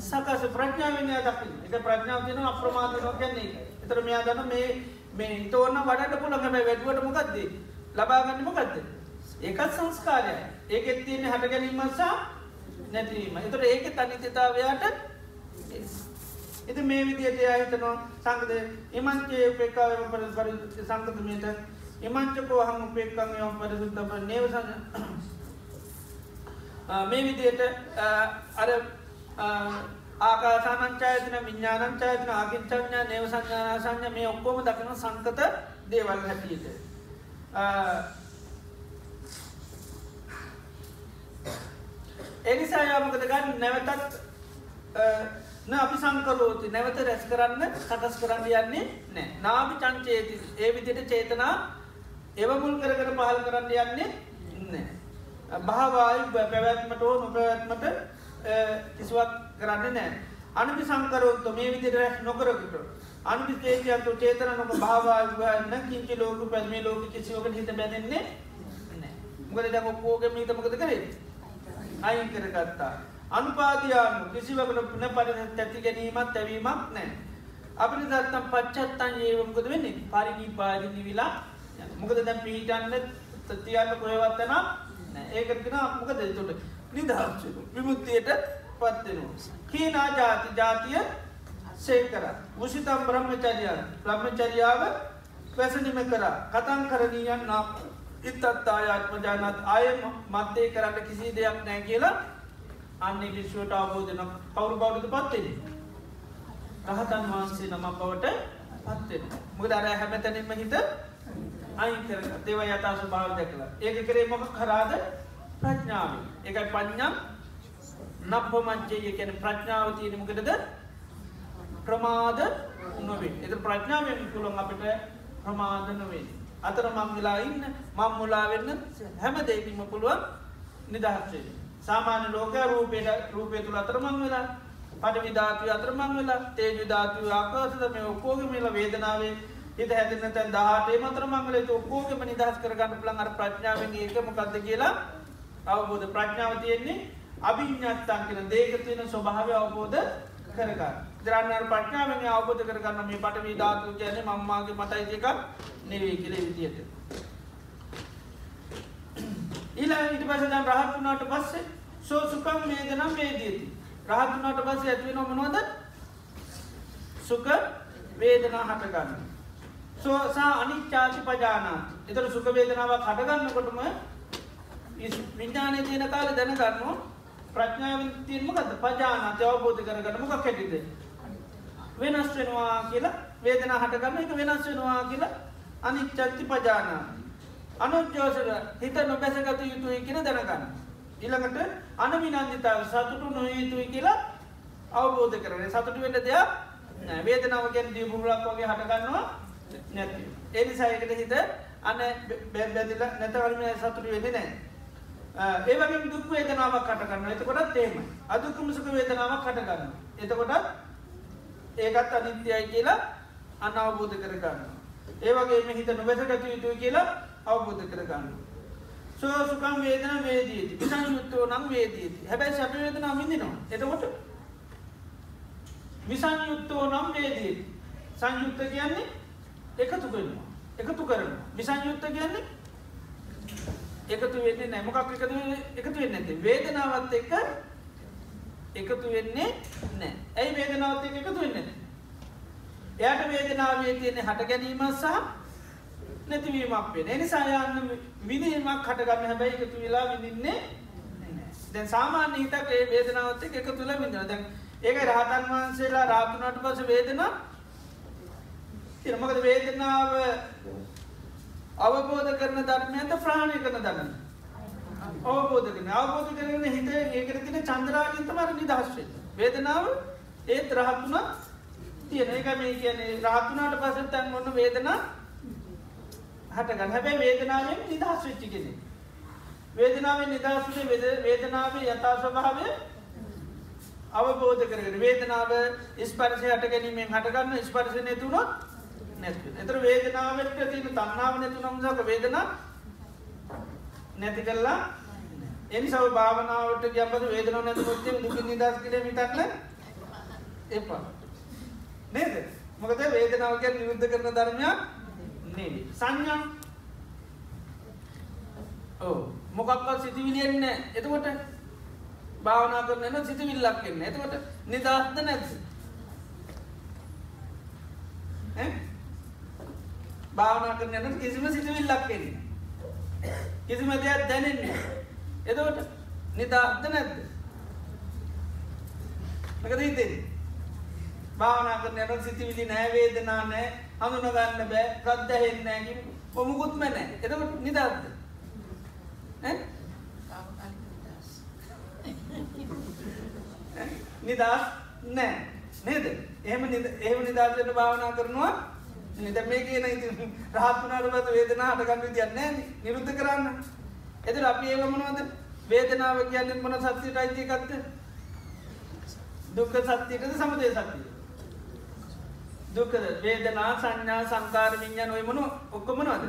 සකස ප්‍රඥාවන්‍ය දකි එක ප්‍රඥාවතින අප්‍රමාතනෝ කියන්නේ එතර මෙයා ගන මේ මේ තෝන්න වඩට පුළඟම වැඩුවට මොකක්දේ ලබාගන්න මොකක්ද ඒකත් සංස්කාරය ඒකෙත් තියන්නේ හට ගැනීමසා නැතිවීම. එතට ඒක තනිතතාවයාට ඉති මේ විදියට අහිතනවා සංගද ඉමංචේ උපේක්කාව පර පරි සංකතමයට ඉමංචකෝ හම උපේක්කං යම් පරිසුත්තප නේවස මේ විදියට අර ආකාසානංචායතන විඤ්ඥානංචායතන ආකින්චඥා නේව සංඥාසංඥ මේ ඔක්කෝම දකින සංකත දේවල් හැටියට. එනිසා යාමකද ගන්න නැවතත් අපි සංකරෝති. නැවත රැස් කරන්න සකස් කරන්න යන්නේ නෑ නාපි චංචේති. ඒ විදිට චේතනා එවමුල් කරකට පහල් කරන්න යන්නේ නෑ භාවායි පැවැත්මට හෝ නොපැවැත්මට කිසිවක් කරන්න නෑ අනපි සංකරොත්තු මේ විදිර රැස් නොකරකට අනපි තේජයතු චේතන නොක භාවායන්න කිංචි ලෝක පැත්මේ ලෝක කිසිවක හිත බැඳෙන්නේ මොකද දැ ඔක්කෝග මීතමකද කරේ? අයින් කරගත්තා. අනුපාතියානු කිසිවකට පුන පරින තැති ගැනීමත් ඇවීමක් නෑ. අපිට දත්තම් පච්චත්තන් ඒවමකද වෙන්නේ පරිගී පාදිනි විලා මොකද දැ පීටන්න තතියන්න කොයවත්තන ඒකටෙන මොකද තුට නිදහක්ෂ විමුත්තියට පත්වෙනවා. කීනා ජාති ජාතිය සේකර මුසිතම් බ්‍රහ්මචරියන් බ්‍රහ්මචරියාව පැසනිම කර කතන් කරණීයන් නා ඉත්තත්තායාත්ම ජානත් ආය මත්තේ කරන්න කිසි දෙයක් නෑ කියලා අන්නේ විශ්වට අවබෝධන කවරු බවඩද පත්වෙන. රහතන් වහන්සේ නම බවට පත්වෙන. මුද අර හැමතැනින්ම හිත අයිකර දේව යතාස භාව දැකලා. ඒක කරේ මොක කරාද? ප්‍රඥාව එකයි පඥ්ඥම් නප්පමංචය කියන ප්‍රඥාව තියනමකටද ප්‍රමාද නොවේ. එත ප්‍රඥාවෙන් පුළොන් අපිට ප්‍රමාද නොවේ. අතර මං වෙලා ඉන්න මං මුලා වෙන්න හැම දෙකින්ම පුළුවන් නිදහක්ෂේ සාමාන්‍ය ලෝක රූපයට රූපය තුළ අතරමං වෙලා පට විධාතුව අතරමං වෙලා තේජ ධාතුව ආකාසද මේ ඔක්කෝග මේල වේදනාවේ හිත හැතින තැන් දහටේ මතර මංගල ඔක්කෝගම නිදහස් කරගන්න පුළන් අර ප්‍රඥාවෙන් ඒකම කක්ද කියලා අවබෝධ ප්‍රඥාව තියෙන්නේ අභිඥත්තන් කියෙන දේකතියන ස්වභාව අවබෝධ කරගන්න. දරන්න ප්‍රඥාවෙන් අවබෝධ කරගන්න මේ පට විධාතු කියන මම්මාගේ මතයි දෙකක් නෙවේ කියල විදියට ඊලා ඉට පස දම් රහත්තුනාට පස්සේ සෝ සුකම් වේදනම් වේදීති. රහත්තුනාට පස්සේ ඇතිවෙන මොනවද? සුක වේදනා හටගන්න. සෝසා අනිච්චාති පජානා එතර සුක වේදනාව කටගන්නකොටම විඥානය තියෙන කාල දැනගන්න ප්‍රඥාවෙන් තිීන්මකද පජානා අවබෝධ කරගන්න මොකක් හැටිද? වෙනස් වෙනවා කියලා වේදනා හටගන්න එක වෙනස් වෙනවා කියලා අනිච්චත්ති පජානා අනුජ්‍යෝසක හිත නොබැසගත යුතුයි කියෙන දැනගන්න. ඉළඟට අනමිනන්දිතාව සතුටු නොයුතුයි කියලා අවබෝධ කරන සතුට වෙන්න දෙයක් වේදනාවගෙන් දීපුරලක් වගේ හටගන්නවා. නැති. ඒනි සයකට හිත අන බැබැදිල නැතවරම සතුට වෙන්න නෑ. ඒවගේ දුක් වේදනාවක් කටගන්න එතකොටත් තේම අදුකුමසක වේදනාවක් කටගන්න. එතකොටත් ඒකත් අනිත්‍යයි කියලා අන්න අවබෝධ කරගන්න. ඒවගේ හිත නොබැසගත යුතුයි කියලා අවබෝධ කරගන්න. සෝසුකම් වේදන වේදීති විසංයුත්තෝ නම් වේදීති හැබැයි සැපවේදන මිදිනවා එතකොට විසංයුත්තෝ නම් වේදීති සංයුත්ත කියන්නේ එකතු කරනවා එකතු කරන විසංයුත්ත කියන්නේ එකතු වෙන්නේ නැමකක් එකතු එකතු වෙන්න ඇති වේදනාවත් එක එකතු වෙන්නේ නෑ ඇයි වේදනාවත් එක එකතු වෙන්න එයට වේදනාවේ තියෙන හට ගැනීමත් සහ නැතිවීමක් වෙන එනිසා යන්න විනිීමක් හටගන්න හැබැයි එකතු වෙලා විඳින්නේ දැන් සාමාන්‍ය හිතක් ඒ වේදනාවත් එක එකතු තුළ විඳින දැන් ඒක රහතන් වහන්සේලා රාතුනට පස වේදනා මොකද වේදනාව අවබෝධ කරන ධර්මයන්ට ප්‍රාණය කරන දන්න අවබෝධ කරන. අවබෝධ කරන හිත ඒකර තින චන්ද්‍රාගින්ත මර නිදහස්වේ වේදනාව ඒත් රහත්තුන තියෙන. එක මේ කියන්නේ රහත්තුනාට පස තැන් ඔන්න වේදනා හටගන්න හැබැයි වේදනාවෙන් නිදහස් වෙච්චි කෙනෙ වේදනාවෙන් නිදහස්ුනේ වේදනාවේ යථා ස්වභාවය අවබෝධ කරගෙන. වේදනාව ස්පර්ශය හට ගැනීමෙන් හටගන්න ස්පර්ශනය තුනොත් නැති එතර වේදනාවට තින තන්නාව නැතු නම්සක වේදනා නැති කරලා එනි සව භාවනාවට ගැබද වේදන නැති ොත්තේ දුක නිදස් කර මිතක්ල එපා. නේද? මොකද වේදනාවක නිරුද්ධ කරන ධර්මයක් නේ සංඥා. ඕ මොකක්වත් සිතිවිලියෙන්න එතකොට භාවනා කරන සිතිවිල්ලක් එන්න එතකොට නිදහස්ද නැත්ද භාවනා කරන යන කිසිම සිතුවිල්ලක් එන්නේ. කිසිම දෙයක් දැනෙන්නේ. එතකොට නිදාස්ද නැද්ද? මොකද හිතෙන්නේ? භාවනා කරන යන සිතුවිලි නැහැ වේදනා නැහැ හඳුන ගන්න බෑ ප්‍රත්‍යහෙන්නේ නැහැ කිව්ව කොමුකුත්ම නැහැ. එතකොට නිදාස්ද? ඈ? නිදාස් නැහැ. නේද? එහෙම එහෙම නිදාස් වෙන්න භාවනා කරනවා නිද මේ කියන ඉති රහත්තුනාට පත වේදනා හටගන්න විදින්නේ නිරුද්ධ කරන්න. එතර අපි ඒවමනවද වේදනාව කියන්න මොන සත්‍යයට අයිතියකත්ත දුක්ක සත්‍යයටද සමදය සත්‍යය දුකද වේදනා සංඥා සංකාර විඤ්ඥාන ඔය මනු ඔක්කොමනවද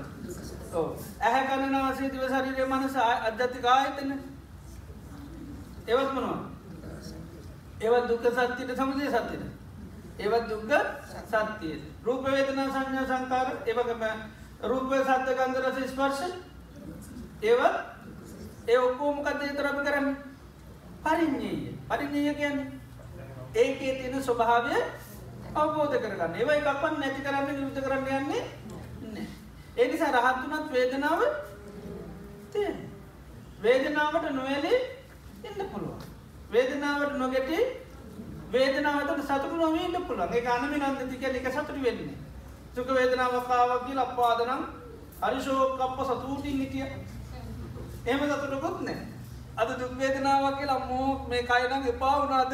ඕ ඇහැ කණනාසේ දිව ශරීරය මනස අධ්‍යතික ආයතන. ඒවත් මනවා ඒවත් දුක සත්‍යයට සමදය සත්‍යයට ඒවත් දුක්ග සත්‍යය. රූප වේදනා සංඥා සංකාර ඒවගම රූප සත්‍ය ගන්ධ රස ස්පර්ශ ඒවත් ඒ ඔක්කෝමකද තරපි කරන්න? පරිින්්ඥය පරිින්්ඥය කියන්නේ ඒකේ තියෙන ස්වභාවය අවබෝධ කරගන්න. ඒවයි එකක්පන් නැති කරන්න නිරුද්ධ කරන්න යන්නේ ඒනිසා රහත්තුනත් වේදනාව වේදනාවට නොවැලේ ඉන්න පුළුවන්. වේදනාවට නොගැටේ වේදනාවට සතුරු නොවීන්න පුළන් ඒ අනමි නන්දති කියල එක සතුරු වෙන්නේ සුක වේදනාවකාවක්ගේ ලප්පාදනම් හරිශෝක අප සතුූටින් හිටිය. එම සතුරකුත් නෑ අද දුක්වේදනාවක් කියලා මෝ මේ කයනම් එපා වුණාද?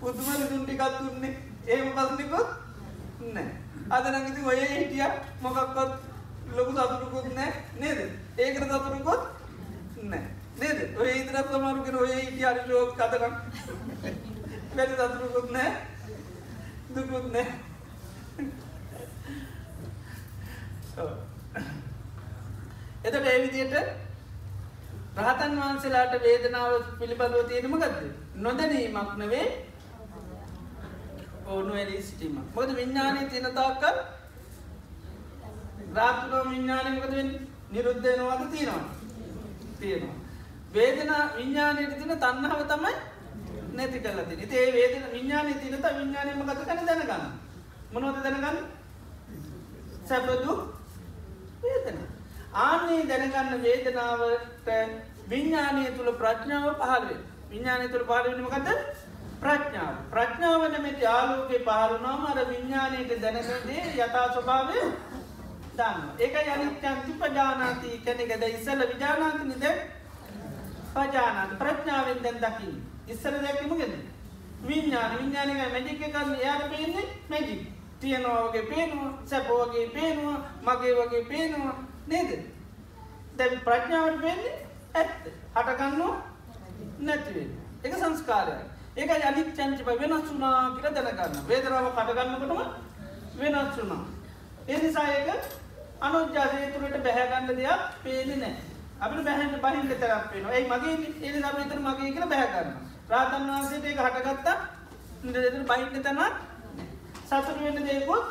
පුදුම දුන්ටිකත් දුන්නේ. ඒම පසනිකොත් නෑ අද නඟති ඔය හිටිය. මොකක්කොත් ලොකු සතුරකුත් නෑ නේද? ඒකට සතුරකුත් නෑ නේද? ඔය ඉතරත් සමරුගෙන ඔය හිටිය අරිශෝක කතරම් වැඩි සතුරුකුත් නෑ දුකුත් නෑ එතට ඒවිදියට රහතන් වහන්සේලාට වේදනාව පිළිබඳව තියෙනම ගත්ද නොදැනීමක් නවේ. ඕනු ඇලී සිටීම මොද විඤ්ඥානය තියනතාකල් රාතුනෝ විඤ්ඥානයමකද නිරුද්ධයනවාද තියෙනවා තියෙනවා. වේදනා විඤ්ඥානයට තින තන්නහාව තමයි නැති කල තින ඒ වේදන විඤ්ඥානය තිනත විඤ්ඥානයම ගත කන දැනගන්න. මොනවද දැනගන්න? සැපදු වේදන. ආන්නේ දැනගන්න වේදනාවට විඤ්ඥානය තුළ ප්‍රඥාව පහලුවේ විඤ්ඥානය තුළ පාලවෙනීමකත ප්‍රඥාව. ප්‍රඥාවන මෙති ආලෝකයේ පහරුණාම අර විඤ්ඥානයට දැනගදේ යථා ස්වභාවය දන්න ඒක යනිත්‍යන්ති පජානාති කැනෙකද ඉස්සල විජානාතිනිද පජානාත. ප්‍රඥාවෙන් දැන් දකින්න. ඉස්සර දැක්කමගෙද විඤ්ඥාන විඤ්ඥානක මැජික කන්න යාට පේන්නේ මැජික්. තියනවාගේ පේනවා සැපෝවගේ පේනවා මගේ වගේ පේනවා නේද? දැන් ප්‍රඥාවට පේන්නේ ඇත්ත. හටගන්නවා නැතිවෙන එක සංස්කාරය ඒක යනික් චංචිප වෙනස් වුනා කියල දැනගන්න. වේදරාව කටගන්නකොටම වෙනස් වුනා එනිසා ඒක අනුජ්‍යාසය තුළට බැහැගන්න දෙයක් පේදි නෑ අපිට බැහැට බහින්න තරක් වෙනවා ඒ මගේ ඒ සම විතර මගේ කියලා බැහැ කරන්න රාතන් වහන්සේට ඒක හටගත්තා. ඉඳ බහින්න තනත් සතුට වෙන්න දේකුත්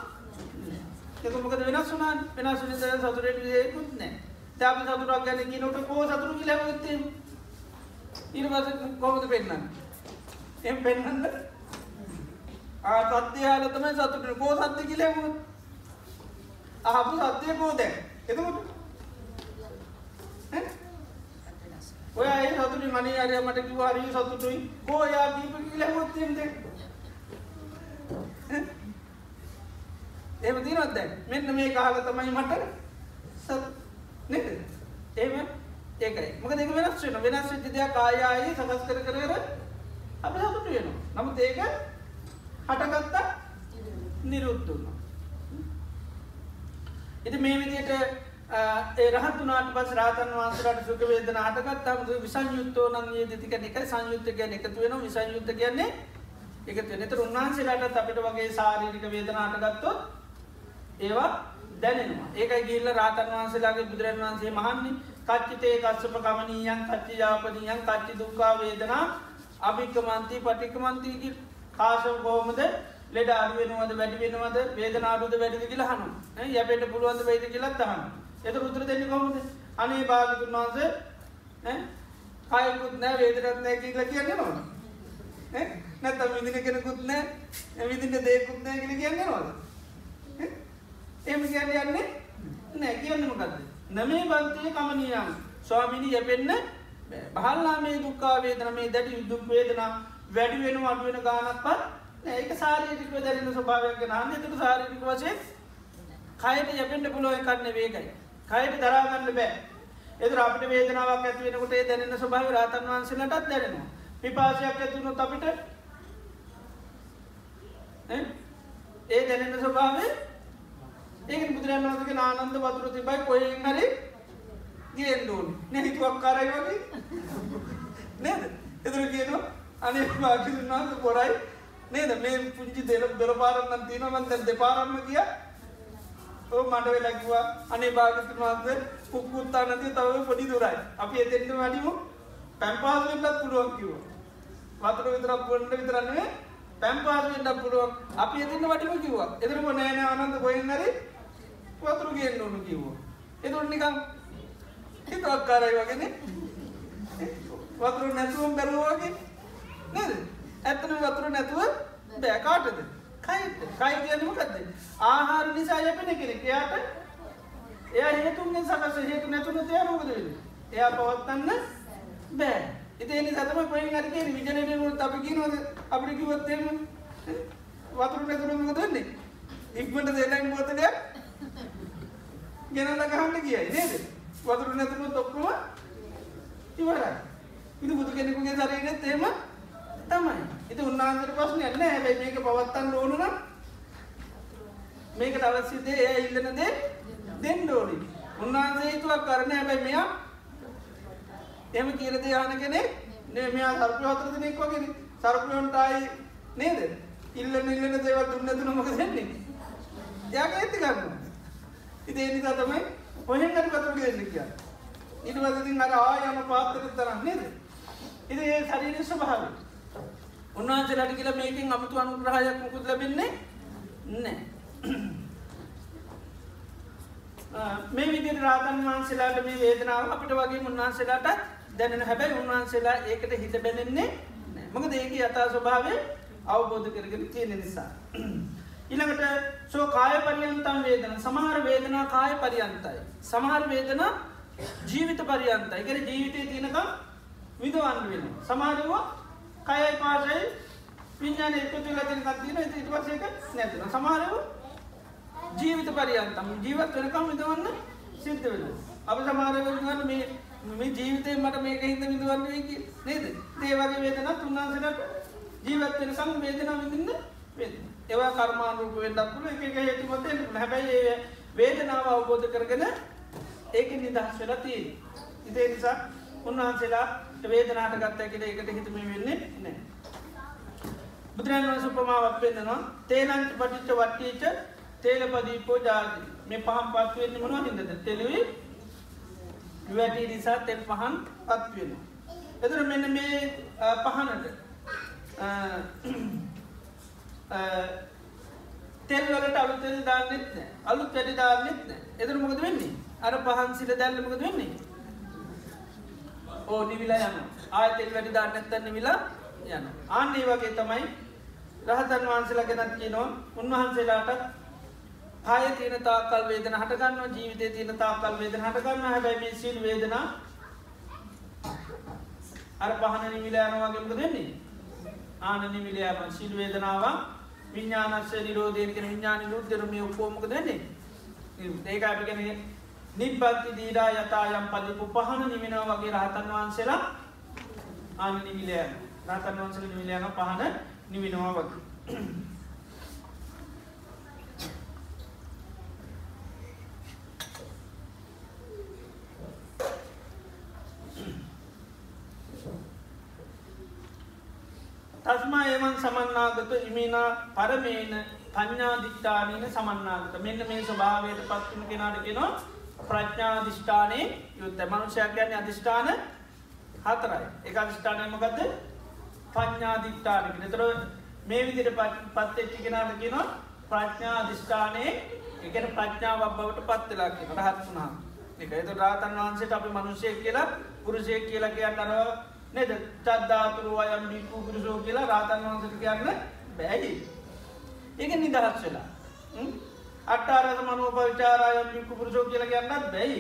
ඒක මොකද වෙනස් වුණා? වෙනස් වෙන තැන සතුටට දේකුත් නැහැ. දැන් අපි සතුටක් ගැන කියනකොට කෝ සතුටු කියලා හැමෝත් ඊට පස්සේ කොහොමද පෙන්වන්නේ එහෙම පෙන්වන්න ආ සත්‍ය ආල තමයි සතුටු කෝ සත්‍ය කියලා හැමෝත් අහපු සත්‍ය කෝ දැන් එතකොට ඔය ඒ සතුටි මනේ අරය මට කිව්වා හරි සතුටුයි. කෝ යා දීප කියලා හැමෝත් එහෙම එහෙම තියෙනවද දැන්? මෙන්න මේක අහලා තමයි මට සත් නේද? එහෙම? ඒකයි. මොකද ඒක වෙනස් වෙනවා. වෙනස් වෙච්ච දෙයක් ආය ආයේ සකස් කර කර කර අපි සතුටු වෙනවා. නමුත් ඒක හටගත්ත නිරුද්ධ වුණා. ඉතින් මේ විදිහට ඒ රහත් වුණාට පස්සේ රාතන් වහන්සේලාට සුඛ වේදනා හටගත්තාම විසංයුක්තෝ නම් යෙදිති කියන එක සංයුක්ත කියන්නේ එකතු වෙනවා විසංයුක්ත කියන්නේ එකතු වෙන. ඒතර උන්වහන්සේලාටත් අපිට වගේ ශාරීරික වේදනා හටගත්තොත් ඒවා දැනෙනවා. ඒකයි ගිහිල්ලා රාතන් වහන්සේලාගේ බුදුරජාණන් වහන්සේ මහන්නේ කච්චිතේ කස්සප කමනීයන් කච්චි යාපනීයන් කච්චි දුක්ඛ වේදනා අභික්කමන්ති පටික්කමන්ති කි කාශව කොහොමද ලෙඩ අඩු වෙනවද වැඩි වෙනවද වේදනා අඩුද වැඩිද කියලා අහනවා. ඈ යැපෙන්න පුළුවන්ද වෙයිද කියලාත් අහනවා. ඒතර උත්තර දෙන්නේ කොහොමද? අනේ භාගතුන් වහන්සේ ඈ කායකුත් නැහැ වේදනත් නැහැ කියලා කියන්නේ නෝන. ඈ නැත්නම් විඳින කෙනෙකුත් නැහැ විඳින්න දෙයක්කුත් නැහැ කියලා කියන්නේ නෝන. එහෙම කියන්නේ යන්නේ නෑ කියන්නේ මොකද්ද? නමේ බන්තේ කමනියං ස්වාමීනි යැපෙන්න බහල්ලා මේ දුක්ඛ වේදනා මේ දැඩි දුක් වේදනා වැඩි වෙනව අඩු වෙන ගානක්වත් නෑ ඒක ශාරීරික දැනෙන ස්වභාවයක් ගැන අහන්නේ ඒක ශාරීරික වශයෙන් කයට යැපෙන්න පුළුවන් එකක් නෙවෙයි ඒකයි. කයට දරා ගන්න බෑ. ඒතර අපිට වේදනාවක් ඇති වෙනකොට ඒ දැනෙන ස්වභාවය රාතන් වහන්සේලාටත් දැනෙනවා. පිපාසයක් ඇති වුණොත් අපිට ඒ දැනෙන ස්වභාවය ඒක බුදුරජාණන් වහන්සේගේ ආනන්ද වතුර තිබයි කොහෙන් හරි ගේන්න ඕනේ. නේ හිතුවක් කරයි වගේ. නේද? ඒතර කියනවා අනේ භාග්‍යතුන් වහන්සේ පොරයි නේද මේ පුංචි දෙල දොර පාරක් නම් තියෙනවා මම දැන් දෙපාරක්ම ගියා. ඔව් මඩ වෙලා කිව්වා අනේ භාග්‍යතුන් වහන්සේ කුක්කුත්තා නැති තව පොඩි දොරයි. අපි එතෙන්ට වැඩිමු පැම්පාස් වෙන්නත් පුළුවන් කිව්වා. වතුර විතරක් බොන්න විතරක් නෙවෙයි පැම්පාස් වෙන්නත් පුළුවන්. අපි එතෙන්ට වැඩිමු කිව්වා. එතනම නෑ නෑ ආනන්ද කොහෙන් හරි වතුර ගේන්න ඕන කිව්වා. එතකොට නිකන් හිතුවක් කරයි වගේනේ. වතුර නැතුවම බැලුවා වගේ. නේද? ඇත්තටම වතුර නැතුව බෑ කාටද? කයට. කය කියන්නේ මොකද්ද? ආහාර නිසා යැපෙන කෙනෙක්. එයාට එයා හේතුන්ගෙන් සකස් හේතු නැතුනොත් එයා මොකද වෙන්නේ? එයා පවත්තන්න බෑ. ඉතින් ඒ නිසා තමයි කොහෙන් හරි කියන්නේ විජනේට වුණත් අපි කියනවාද අපිට කිව්වොත් එහෙම වතුර නැතුනොත් මොකද වෙන්නේ? ඉක්මනට දෙලෙන් බෝතලයක් ගෙනල්ලා ගහන්න කියයි නේද? වතුර නැතුනොත් ඔක්කොම ඉවරයි. ඉතින් බුදු කෙනෙකුගේ ශරීරෙත් එහෙම තමයි. ඉතින් උන්වහන්සේට ප්‍රශ්නයක් නැහැ. හැබැයි මේක පවත්තන්න ඕන නම් මේකට අවශ්‍ය දේ එයා ඉල්ලන දේ දෙන්න ඕනේ. උන්වහන්සේ හිතුවක් කරන්නේ හැබැයි මෙයා එහෙම කියලා දේ අහන කෙනෙක් නේ මෙයා සර්පය හතර දිනක් වගේනේ. සර්පයන්ට ආයි නේද? ඉල්ලන ඉල්ලන දේවල් දුන්න දුන්න මොකද වෙන්නේ? එයාගේ ඇත්ත ගන්නවා. ඉතින් ඒ නිසා තමයි කොහෙන් හරි වතුර ගෙන්න කියන්නේ. ඊට පස්සේ ඉතින් අර ආයම පාත්‍රෙත් තරම් නේද? ඉතින් ඒ ශරීරයේ ස්වභාවය. උන්වහන්සේලාට කියලා මේකෙන් අමුතු අනුග්‍රහයක් මොකුත් ලැබෙන්නේ නැහැ. *clears throat* මේ විදිහට රාතන් වහන්සේලාට මේ වේදනාව අපිට වගේ උන්වහන්සේලාට දැනෙන හැබැයි උන්වහන්සේලා ඒකට හිත බැඳෙන්නේ නැහැ. මොකද ඒකේ යථා ස්වභාවය අවබෝධ කරගෙන තියෙන නිසා. *clears throat* ඊළඟට සෝ කාය පරියන්තම් වේදන සමහර වේදනා කාය පරියන්තයි. සමහර වේදනා ජීවිත පරියන්තයි. ඒ කියන්නේ ජීවිතේ තියෙනකම් විඳවන්න වෙනවා. සමහරව කයයි පාසයි විඥානේ එකතු වෙලා තියෙනකම් තියෙනවා. ඊට පස්සේ ඒක නැතිනවා. සමහරව ජීවිත පරියන්තම් ජීවත් වෙනකම් විඳවන්න සිද්ධ වෙනවා. අපි සමහරව ගන්න මේ මේ ජීවිතේ මට මේක හින්ද විඳවන්න වෙයි කිය නේද? ඒ වගේ වේදනා තුන්වන්සලට ජීවත් වෙනකම් වේදනාව විඳින්න වෙනවා. ඒවා කර්මානුරූප වෙන්නත් පුළුවන් එක එක හේතු මත එන්න පුළුවන්. හැබැයි ඒ වේදනාව අවබෝධ කරගෙන ඒකෙන් නිදහස් වෙලා තියෙනවා. ඉතින් ඒ නිසා උන්වහන්සේලා වේදනාවට ගත්ත කියලා ඒකට හිතෙම වෙන්නේ නැහැ. බුදුරජාණන් වහන්සේ උපමාවක් පෙන්නනවා තේලංච පටිච්ච වට්ටීච තේලපදීපෝ ජාති. මේ පහන් පත් වෙන්නේ මොනවද හින්දාද? තෙලුයි වැඩි නිසා තෙල් පහන් පත්වෙන. එතර මෙන්න මේ පහනට තෙල්වලට අලු තෙල් දාන්නෙත් නෑ අලුත් වැඩි දාන්නෙත් නෑ එතර මොකද වෙන්නේ අර පහන් සිට දැල්ල මොකද වෙන්නේ ඕ නිවිලා යන ආයතෙල් වැඩි දාන්නත්තන්න විලා යන ආන්නේ වගේ තමයි රහතන් වහන්සේලා ගෙනත් කියනවා. උන්වහන්සේලාට කාය තියන තාකල් වේදන හටගන්න ජීවිතය තියන තාකල් වේදන හටගන්න හැබැයි මේ සිල් වේදනා අර පහන නිවිලයනවාගෙමක දෙන්නේ ආන නිවිලයාම සිල් වේදනාව විඤ්ඥානස්ස නිරෝධයන කෙන විඤ්ඥාන රුද්ධරම ඔක්කෝමක දෙන්නේ ඒක අපිගෙන නිබ්බත්ති දීඩා යතායම් පලිපු පහන නිවෙනවා වගේ රහතන් වහන්සේලා ආන නිවිලයන රහතන් වහන්සල නිවිලයන පහන නිවිනවා වගේ. තස්මා ඒවන් සමන්නාගත ඉමිනා පරමේන පඥ්ඥාධිෂ්ඨානීන සමන්නාගත. මෙන්න මේ ස්වභාවයට පත්වන කෙනාට කෙනවා ප්‍රඥාධිෂ්ඨානය යුත්ත මනුෂයක් ගැන අධිෂ්ඨාන හතරයි. එක අධිෂ්ඨානයමගත පඥාධිෂ්ඨානක නතර මේ විදිට පත්තච්චි කෙනාට කෙනවා ප්‍රඥාධිෂ්ඨානය එකන ප්‍රඥාවක් බවට පත්වෙලා කියෙන රහත් වුණා එක එතු රාතන් වහන්සේට අපි මනුෂය කියලා පුරුෂය කියලා කියන්න අරව නද? චද්දාතුරු අයම් බික්කු පුරුෂෝ කියලා රාතන් වහන්සට කියන්න බැයි ඒක නිදහස් වෙලා. අට්ටාරද මනුව පවිචාරයම් බික්කු පුරුෂෝ කියලා කියන්නත් බැයි.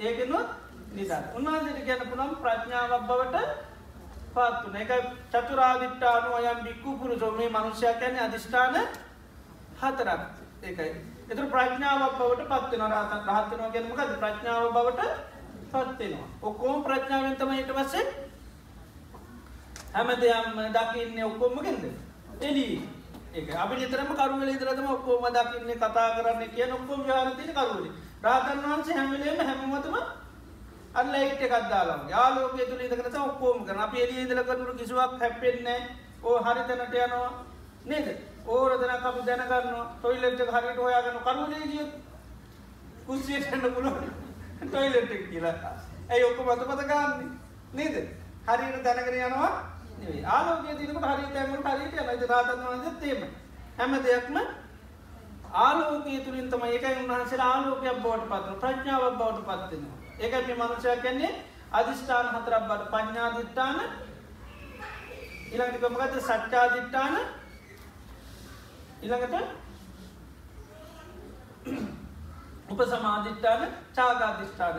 ඒකනොත් නිදත් උන්වහන්සට කියන්න පුළම් ප්‍රඥාවක් බවට පත්තුන එක චතුරාදිට්ටානු අයම් බික්කු පුරුෂෝ මේ මනුෂ්‍යයක් යන අධිෂ්ඨාන හතරක්. ඒකයි. එතුර ප්‍රඥාවක් බවට පත්වන රාතන් රහත්වනවා ගැනමකද ප්‍රඥාව බවට පත්වෙනවා ඔක්කෝම ප්‍රඥාවෙන්තම ඊට පස්සේ හැම දෙයම් දකින්න ඔක්කොම්මගෙන්ද එලී ඒක. අපි නිතරම කරුවල ඉදරතම ඔක්කෝම දකින්න කතා කරන්න කිය ඔක්කොම ්‍යානතින කරුවලි රාතන් වහන්සේ හැමිලේම හැමමතම අල්ල ඒට කදදාලා යාලෝක තුළ ඉදකරත ඔක්කෝම කරන අප එලිය ඉදල කරුරු කිසිවක් හැපෙන්නේ ඕ හරි තැනට යනවා නේද? ඕරදන අපි දැනගන්න ටොයිලෙට් හරිට හොයාගන්න කරුවලේ ගිය කුස්සියටන්න පුළුවන්. ටොයිලෙට් කියලා. ඇයි ඔක්කො මත පත ගන්න? නේද? හරිට දැනකර යනවා. ආලෝකය තිනකට හරි තැමට හරිට යනද රාතන් වහන්සේ තේම හැම දෙයක්ම ආලෝකය තුළින් තම ඒකයි උන්හන්සේ ආලෝකයක් බවට පත්න ප්‍රඥාවක් බවට පත්වෙනවා ඒකයි මේ මනුෂය කන්නේ අධිෂ්ඨාන හතරක් බට පඥ්ඥාධිට්ඨාන ඉළඟටිකමගත සච්චාධිට්ඨාන ඉළඟට උප සමාධිට්ඨාන චාගාධිෂ්ඨාන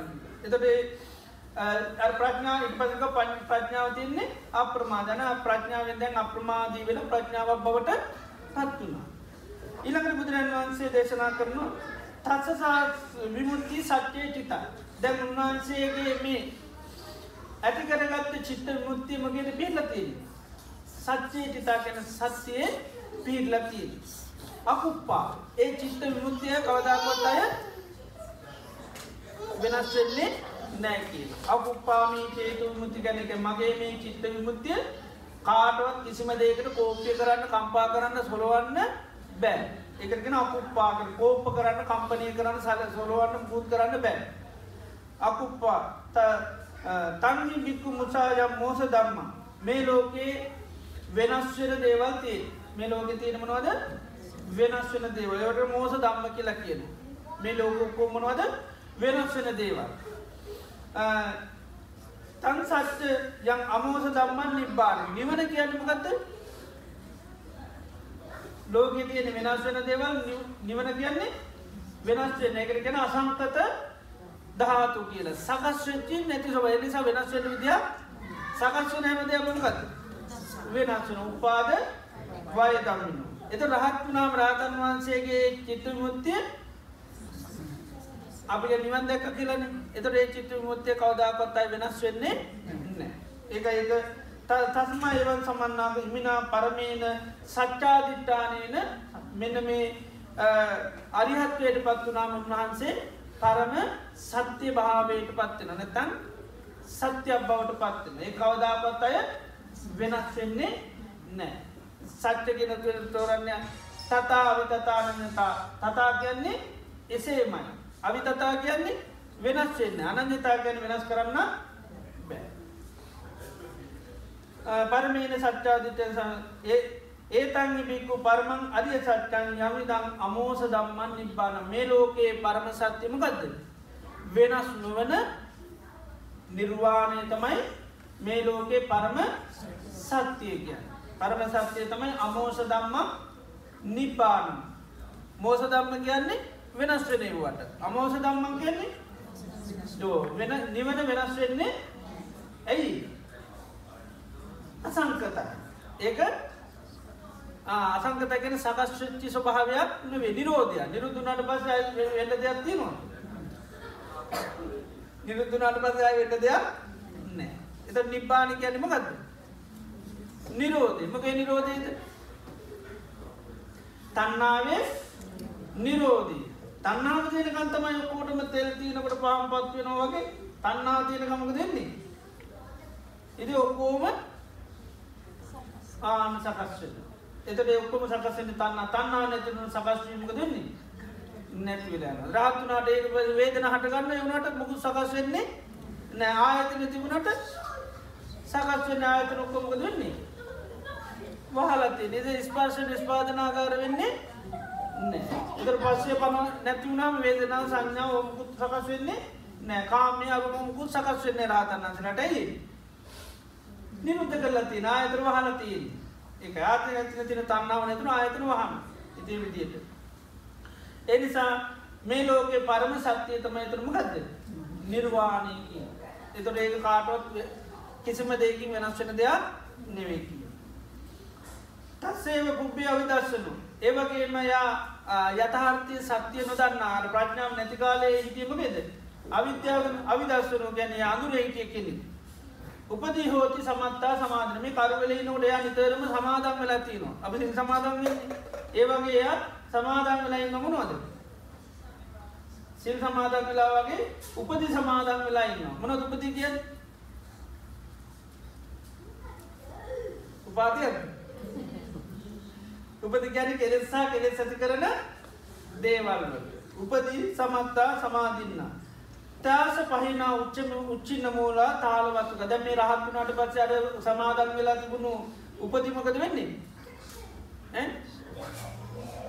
එතට ප්‍රඥා ඉපසක ප ප්‍රඥාව තියන්නේ අප්‍රමාධන ප්‍රඥාවෙන් දැන් අප්‍රමාදී වෙන ප්‍රඥාවක් බවට පත්වනා. ඉළඟට බුදුරන් වහන්සේ දේශනා කරනු තත්සසා විමුත්ති සත්‍යය චිතා දැන් උන්වහන්සේගේ මේ ඇති කරගත්ත චිත්ත මුත්තිමගෙන පිල්ලතිී. සච්චේ චිතා ගැන සත්‍යයේ පිහිල්ලතිී. අකුප්පා ඒ චිත්ත විමුත්තිය කවදාකොත් අය වෙනස් වෙන්නේ නෑකි. අකුප්පාමී චේතු මුති ගැනක මගේ මේ චිත්ත විමුත්තිය කාටවත් කිසිම දේකට කෝප්ය කරන්න කම්පා කරන්න සොලවන්න බෑ. එකගෙන අකුප්පාක කෝප කරන්න කම්පනය කරන්න සල සොලවන්න පුූත් කරන්න බෑ. අකුප්පා. තන්හි බික්කු මුසායම් මෝස දම්ම මේ ලෝකයේ වෙනස්වෙන දේවල් තිය මේ ලෝක තියෙනමනවද වෙනස් වෙන දේවලට මෝස දම්ම කියලා කියන මේ ලෝකක්කෝමනවද වෙනස් වෙන දේවල්. තන් සච්ච යම් අමෝස දම්මන් නිබ්බාන නිවන කියන්නමගත්ත ලෝක තියෙන වෙනස් වෙන දේවල් නිවන කියන්නේ වෙනස් වෙන එකට ගැන අසංකත ධාතු කියල. සකස් වෙච්චින් නැති සබ එනිසා වෙනස් වෙන විදිහ සකස් වන හැම දෙයක්මකත් වෙනස් වෙන උපාද වය දම්මිනු එත රහත් වුණාම රාතන් වහන්සේගේ චිත්ත මුත්තිය අපිට නිවන් දැක්ක කියලන. එතට ඒ චිත්ත මුත්තිය කවදාකොත්තයි වෙනස් වෙන්නේ ඒක ඒක තස්ම ඒවන් සමන්නාග හිමිනා පරමේන සච්චාධිට්ඨානයන මෙන්න මේ අරිහත්වයට පත් වනාම උන්වහන්සේ පරම සත්‍ය භාවයට පත්වෙන නැතන් සත්‍යයක් බවට පත්වෙන ඒ කවදාපත් අය වෙනස් වෙන්නේ නෑ සච්චගෙන තෝරන්න තතා අවිතතානතා තතා කියන්නේ එසේමයි. අවිතතා කියන්නේ වෙනස් වෙන්න. අනන්‍යතා ගැන වෙනස් කරන්න බෑ. පරමීන සච්චාධිතය ඒතන් බික්කු පරමං අරිය සච්චන් යමිදං අමෝස දම්මන් නිබ්බාන. මේ ලෝකයේ පරම සත්‍යමකක්ද වෙනස් නොවන නිර්වාණය තමයි මේ ලෝකයේ පරම සත්‍යය කියන්න. පරම සත්‍යය තමයි අමෝස දම්ම නිපාන මෝස දම්ම කියන්නේ වෙනස් වෙනවට අමෝස දම්මන් කියන්නේ? වෙන නිවන වෙනස් වෙන්නේ ඇයි? අසංකතයි. ඒක අසංකතගෙන සකස්්චි ස්වභාවයක් නේ නිරෝධය නිරුදුනාට පස වෙන්න දෙයක් තිනවා නිරුදුනාට පස වෙන්න දෙයක් නෑ එත නිබ්බානි කියන්නම ගත්ද නිරෝධය. මගේ නිරෝධයද? තන්නාවේ නිරෝධී තන්නාව තියෙන කන්තමයි ඔක්කෝටම තෙල් තියනකට පාම් පත් වෙනවා වගේ තන්නාව තියෙන කමක දෙන්නේ ඉදි ඔක්කෝම ආන සකස්වෙන එතට ඔක්කොම සකසෙන තන්න තන්නා නැතින සකස්වීමක දෙන්නේ නැතිවලන රාත්තුනාට ඒක වේදන හටගන්න වුණට මුකු සකස් වෙන්නේ නෑ ආයතන තිබුණට සකස් වෙන ආයතන ඔක්කොමක දෙන්නේ වහලති නිද ස්පාර්ශ නිස්පාදනාකාර වෙන්නේ එතර පස්සේ පම නැතිවුණම් වේදනා සංඥාව ඔමුකුත් සකස් වෙන්නේ නෑ. කාමය අරුමුකුත් සකස් වෙන්නේ රාතන්නසනටයි නිරුද්ධ කරලා තින ආයතන වහල තියෙන්. එක ආතය ඇතින තින තන්නාව නැතුන ආයතන වහම ඉති විදියට එනිසා මේ ලෝකෙ පරම සත්‍යය තමයි තුරම ගත්ද නිර්වාණයකි එතොට ඒක කාටුවත් කිසිම දෙයකින් වෙනස් වෙන දෙයක් නෙවේකි තස්සේව පුබ්බිය අවිදස්සනු ඒවගේම යා යථාර්ථය සත්‍යය නොදන්න අර ප්‍රඥාව නැතිකාලයේ හිටියම බෙද අවිද්‍යාව අවිදස්සනු ගැන අඳුර හිටිය කෙනෙ උපදී හෝති සමත්තා සමාධන. මේ කරුවලේ නොට එයා නිතරම සමාදම් වෙලා තියනවා. අපි සමාදම් ඒවගේ එයා සමාදම් වෙලා ඉන්න මොනවද? සිල් සමාදම් වෙලා වගේ උපදි සමාදම් වෙලා ඉන්න මොන උපති කිය උපාතිය උපති ගැන කෙලෙස්සා කෙලෙස් ඇති කරන දේවල් උපදී සමත්තා සමාධින්න. තාස පහින උච්චම උච්චින්න මූලා තාලවත්තුක. දැ මේ රහත්තුනාට පස්ස අර සමාදන් වෙලා තිබුණු උපතිමකද වෙන්නේ?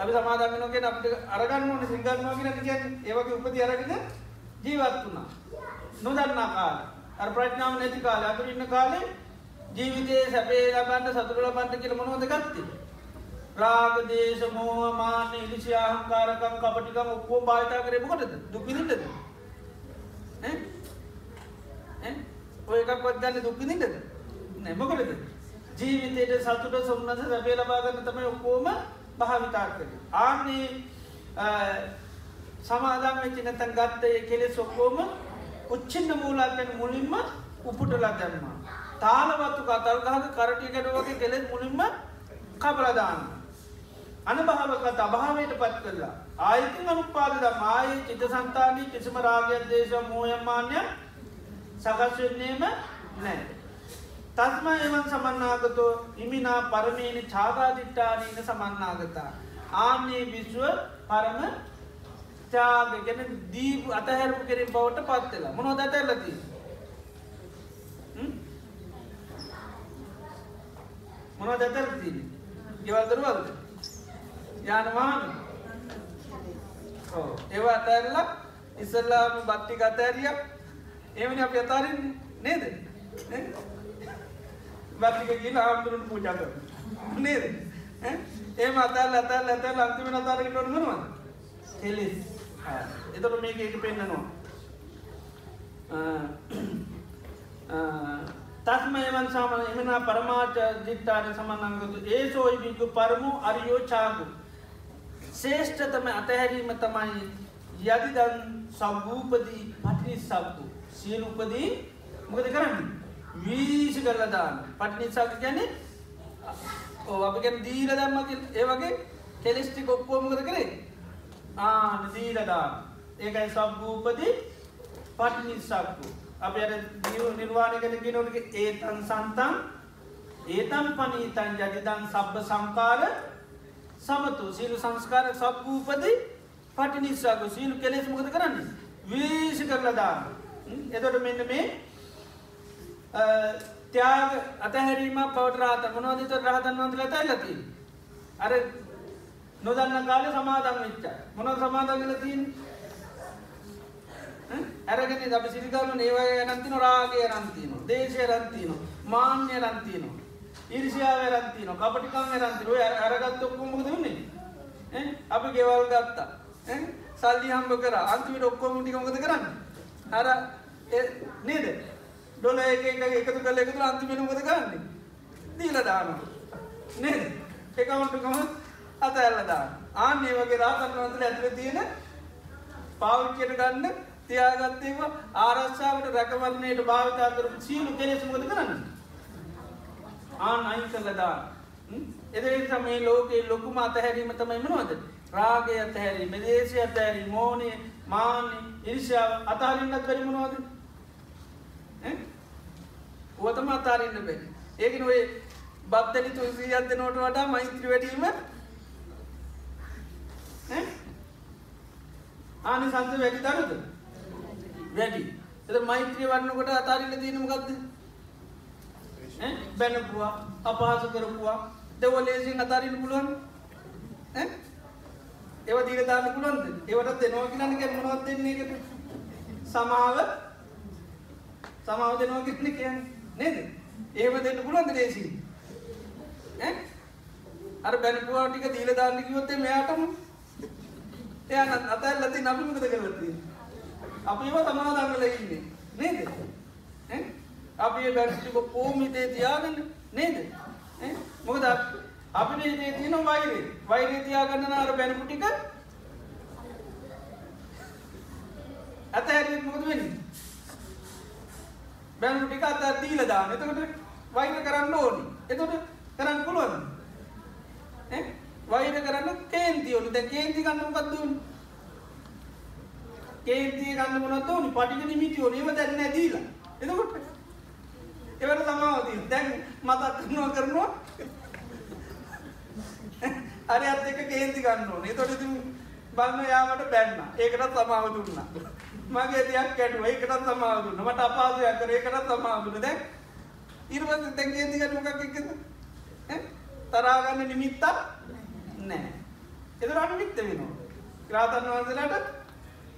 අපි සමාදන්නගෙන අපට අරගන්න ඕන සිංගන්වාගෙන කියන්න. ඒවගේ උපති අරගෙන ජීවත් වුණා. නොදන්නා කාල. අර ප්‍රඥාව නැති කාල. අතුර ඉන්න කාලේ ජීවිතයේ සැපේ ලබන්න සතුර ලබන්ට කියල මොනොද ගත්තේ? රාග දේශ මෝහ මාන්‍ය ඉලිසියාහංකාරකම් කපටිකම් ඔක්කෝ භාවිතා කරේ මොකටද? දුක්විඳින්නද ඔය එකක්වත් ගන්න දුක්විඳින්නද නැමකොටද ජීවිතයට සතුට සොන්නස සැපේ ලබාගන්න තමයි ඔක්කෝම භාවිතා කර. ආන්නේ සමාදම් වෙච්චි නැතන් ගත්තය කෙලෙ සොක්කෝම උච්චින්න මූලාකැන මුලින්ම උපුටලා දැම්මා. තාලවත්තු කතල්ගහක කරටිය ගැඩ වගේ කෙලෙත් මුලින්ම කබලදාන්න අනභාවකත් අභාවයට පත් කරලා ආයතින් අනුපාදද මාය චිත සන්තානී කිසිම රාගයක් දේශ මෝයම්මාන්‍ය සකස්වෙන්නේම නෑ. තස්ම එවන් සමන්නාගතෝ ඉමිනා පරමේනි චාගාදිට්ටානීන සමන්නාගතා. ආන්නේ විශ්ව පරම චාගගෙන දීප අතහැරපු කෙරින් බවට පත්වෙලා මොනො දැතැල්ලති. මොනව දැතැල්තිී ගෙවල්දරුවල්ද යානවාන. ඒවා අතඇරලා ඉස්සල්ලාම බට්ටි කතඇරිය එමනි අප අතාරින් නේද? බට්ටික ගිල ආම්දුරුන් පූජාක නේද? ඒම අතල් අතල් ඇතල් අන්තිම අතාරක නොරගනවා හෙලිස් එතට මේක එක පෙන්න්නනවා තස්මයවන් සාමන එමනා පරමාච ජිත්තාන සමනංගතු ඒ සෝයිබිකු පරමු අරියෝ චාගු. ශේෂ්ඨතම අතහැරීම තමයි යදිදන් සම්භූපදී පටිනි සබ්දු. සියලු උපදී මොකද කරන්න? වීසි කරලදාන්න පටිනි සක් ගැන ඕ අප ගැන දීල දම්මක ඒ වගේ කෙලෙස්ටි කොප්පුවමකද කරේ? ආන දීලදාන්න ඒකයි සම්භූපදී පටිනි සක්කු අප අර නිර්වාණය කන ගෙනවලගේ ඒතන් සන්තන් ඒතම් පනීතන් ජදිදන් සබ්බ සංකාර සමතු සීලු සංස්කාර සබ්භූපද පටි නිසාක සීලු කෙලෙස් මොකද කරන්න? වීසි කරලා දාන්න. එතොට මෙන්න මේ ත්‍යාග අතහැරීම පවට රාත මනෝදිත රහතන් වන්දල ඇතැල්ලති අර නොදන්න කාල සමාදන් වෙච්ච මොන සමාදගල තින් ඇරගෙන අප සිරිකරන ඒවය නන්තින රාගේ රන්තින දේශය රන්තින මාන්‍ය රන්තින ඉරිසියාව රන්තින කපටිකං රන්තිර අරගත්ත ඔක්කොමුද වන්නේ? අපි ගෙවල් ගත්තා. සල්ලි හම්බ කර. අන්තිමට ඔක්කොමුටිකමකද කරන්න? අර නේද? ඩොල එක එකතු කල එකතු අන්තිමෙනමද ගන්න දීල දාන නේද? එකවුන්ටකම අත ඇල්ලදා ආන්නේ වගේ රාතන් වන්තල ඇතුල තියෙන පාවිච්චයට ගන්න තියාගත්තේම ආරක්ෂාවට රැකවරණයට භාවිතා කරපු සියලු කෙලෙස් මොකද කරන්න? ආන් අයින් කළා දාන්න. එදිරින් මේ ලෝකේ ලොකුම අතහැරීම තමයි මොනවද? රාගය අතහැරීම දේශය අතහැරීම මෝහය මාන්නය ඊර්ෂ්‍යාව අතහරින්නත් බැරි මොනවද? ඔතම අතාරන්න බැරි. ඒකන ඔය බත්තලි තුසී අද නොට වඩා මෛත්‍රී වැඩීම ආනි සංස වැඩි දරුද වැඩි. එත මෛත්‍රී වන්නකොට අතාරන්න දීනමගත්ද බැනපුවා අපහස කරපුවා. දෙව ලේසින් අතාරන්න පුළුවන් ඒව දීරදාන්න පුළුවන්ද? ඒවට දෙනෝකිනක මොනවත් දෙන්නේ එකට සමාව? සමාව දෙනෝකිටන කියන්න නේද? ඒම දෙන්න පුළුවන්ද ලේසි අර බැනපුවා ටික දීල දාන්න කිවොත්තේ මෙයාටම එයා අතල්ලති නබිමකද කරලතිී අපිව සමාදංගල ඉන්නේ නේද? අපි බැටික පෝමිතේ තියාගන්න නේද? මොකද අපිට ඉතේ තියෙන වෛරේ වෛරේ තියාගන්න අර බැනපු ටික ඇත හැරියෙත් මොකද වෙන්නේ? බැනපු ටික අත දීලා දාන්න. එතකොට වෛර කරන්න ඕනි. එතකොට කරන්න පුළුවන් ඈ? වෛර කරන්න කේන්ති ඕනි. දැන් කේන්ති ගන්න මොකද්ද ඕනි? කේන්තිය ගන්න මොනවද ඕනි? පටිඝ නිමිති ඕනි. ඒව දැන් නෑ දීලා. එතකොට ඒවට සමාව තියෙන දැන් මතක් කරනවා කරනවා. හරියත් එක කේන්ති ගන්න ඕනේ. එතකොට ඉතින් බලන්න යාමට බැන්න. ඒකටත් සමාව දුන්නා. මගේ තියක් කැඩුවා ඒකටත් සමාව දුන්නා. මට අපහසුයක් කරා. ඒකටත් සමාව දුන්නා. දැන් ඊට පස්සේ දැන් කේන්ති ගන්න මොකක් එක්කද? ඈ? තරහා ගන්න නිමිත්තක් නැහැ. ඒතර අනිමිත්ත වෙනවා. රාතන් වහන්සේලාට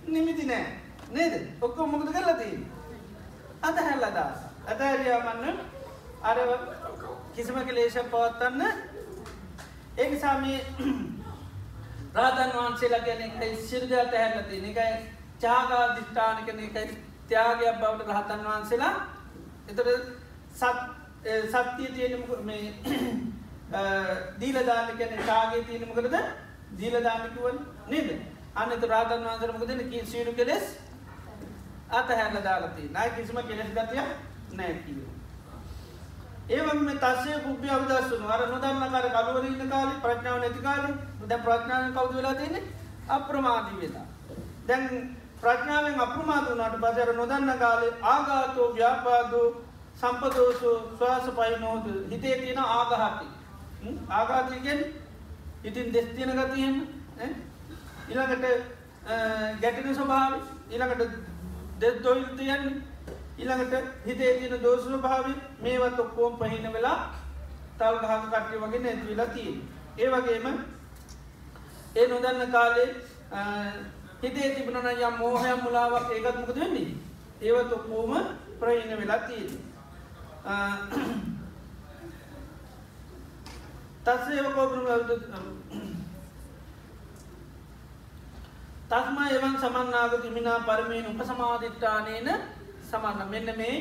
නිමිති නෑ නේද? ඔක්කොම මොකද කරලා තියෙන්නේ? අතහැරලා දාස අතහැරියාමන්න අර කිසිම කෙලේශයක් පවත්වන්න. ඒ නිසා මේ *clears throat* රාතන් වහන්සේලා කියන එකයි සිර්ග අතහැරලා තියෙන එකයි. ත්‍යාගා දිෂ්ඨාන කියන එකයි ත්‍යාගයක් බවට රහතන් වහන්සේලා. එතකොට සත් සත්‍යය තියෙන මේ *clears throat* දීලා දාන්න කියන්නේ ත්‍යාගයේ තියෙන මොකටද? දීලා දාන්න කිව්වනේ නේද? අනත රාතන් වන්සර මොකදන සියලු කෙලෙස් අතහැරල දාලති නයි කිසිම කෙලෙස් ගතිය නෑකිව. ඒවම තසේ පුප්පි අවිදස්සුන අර නොදන්න කර කලුවර ඉන්න කාලි ප්‍රඥාව නැති කාලි දැ ප්‍රඥාව කවුද වෙලා තියෙන අප්‍රමාදී වෙලා. දැන් ප්‍රඥාවෙන් අප්‍රමාදුනාට පසර නොදන්න කාලේ ආගාතෝ ව්‍යාපාදෝ සම්පදෝසෝ ස්වාස පයිනෝද හිතේ තියෙන ආගහති. ආගාතිගෙන් ඉතින් දෙස්තියන ගතියෙන් ඉළඟට ගැටෙන ස්වභාව ඉළඟට දෙත් දොයිල් තියන්නේ ඉළඟට හිතේ තියන දෝෂ භාවි මේවත් ඔක්කෝම් පහින වෙලා තල් ගහක කට්ටිය වගේ නැතිවෙලා තියෙන්. ඒ වගේම ඒ නොදන්න කාලේ හිතේ තිබනන යම් මෝහයම් මුලාවක් ඒකත් මොකද වෙන්නේ ඒවත් ඔක්කෝම ප්‍රහින වෙලා තියෙන. තස්සේව කෝපන තස්ම එවන් සමන්නාග තිමිනා පරමයෙන් උපසමාධිට්ඨානයන සමන්න මෙන්න මේ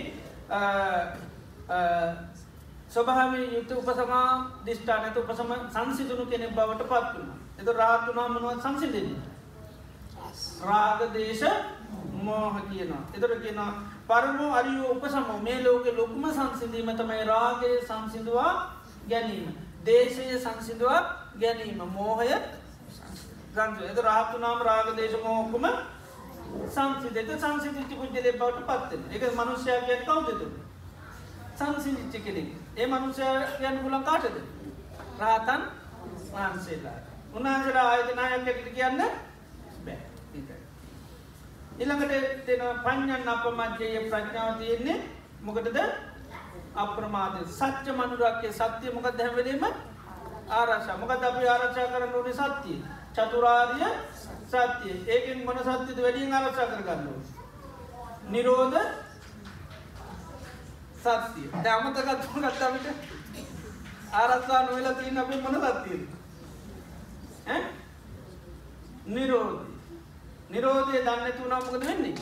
ස්වභාව යුත උපසමා දිෂ්ඨානත උපසම සංසිදුණු කෙනෙ බවට පත්වන. එත රාත්තුනා මනුවත් සංසිදෙන. රාගදේශ මෝහ කියනවා. එතර කියනවා පරමෝ අරියෝ උපසම මේ ලෝක ලොකුම සංසිදීම තමයි රාගය සංසිදුවා ගැනීම. දේශය සංසිදුවා ගැනීම මෝහය ගන්ධ එත රාත්තු නාම රාග දේශමෝකුම සංසිදත සංසිතිච්චි පුද්ජලය බවට පත්වෙන එක මනුෂ්‍යයා කියෙන් කවුදතු සංසිිච්චි කෙනෙක්. ඒ මනුෂ්‍යයන් ගුලන් කාටද? රාතන් වහන්සේලා. උන්හන්සලා ආයතනායක් ඇට කියන්න බෑ. ඉළඟට දෙන පඥ්ඥන් අප මජ්‍යය ප්‍රඥාව තියෙන්නේ මොකටද? අප්‍රමාද සච්ච මනුරක්කේ සත්‍යය මොකක් දැහැවලීම ආරශා මොකද අපි ආරක්ෂා කරන්න ඕනේ? සත්‍යය චතුරාර්ය සත්‍යය ඒකෙන් මන සත්‍යත වැඩියෙන් ආරක්ෂා කරගන්නවා. නිරෝධ සත්‍යය දැමතකත්ම ගත්තාමට ආරක්ෂා නොවෙලා තියන්න අපේ මන සත්තිය නිරෝධ නිරෝධය. දන්න තුනාමකද වෙන්නේ.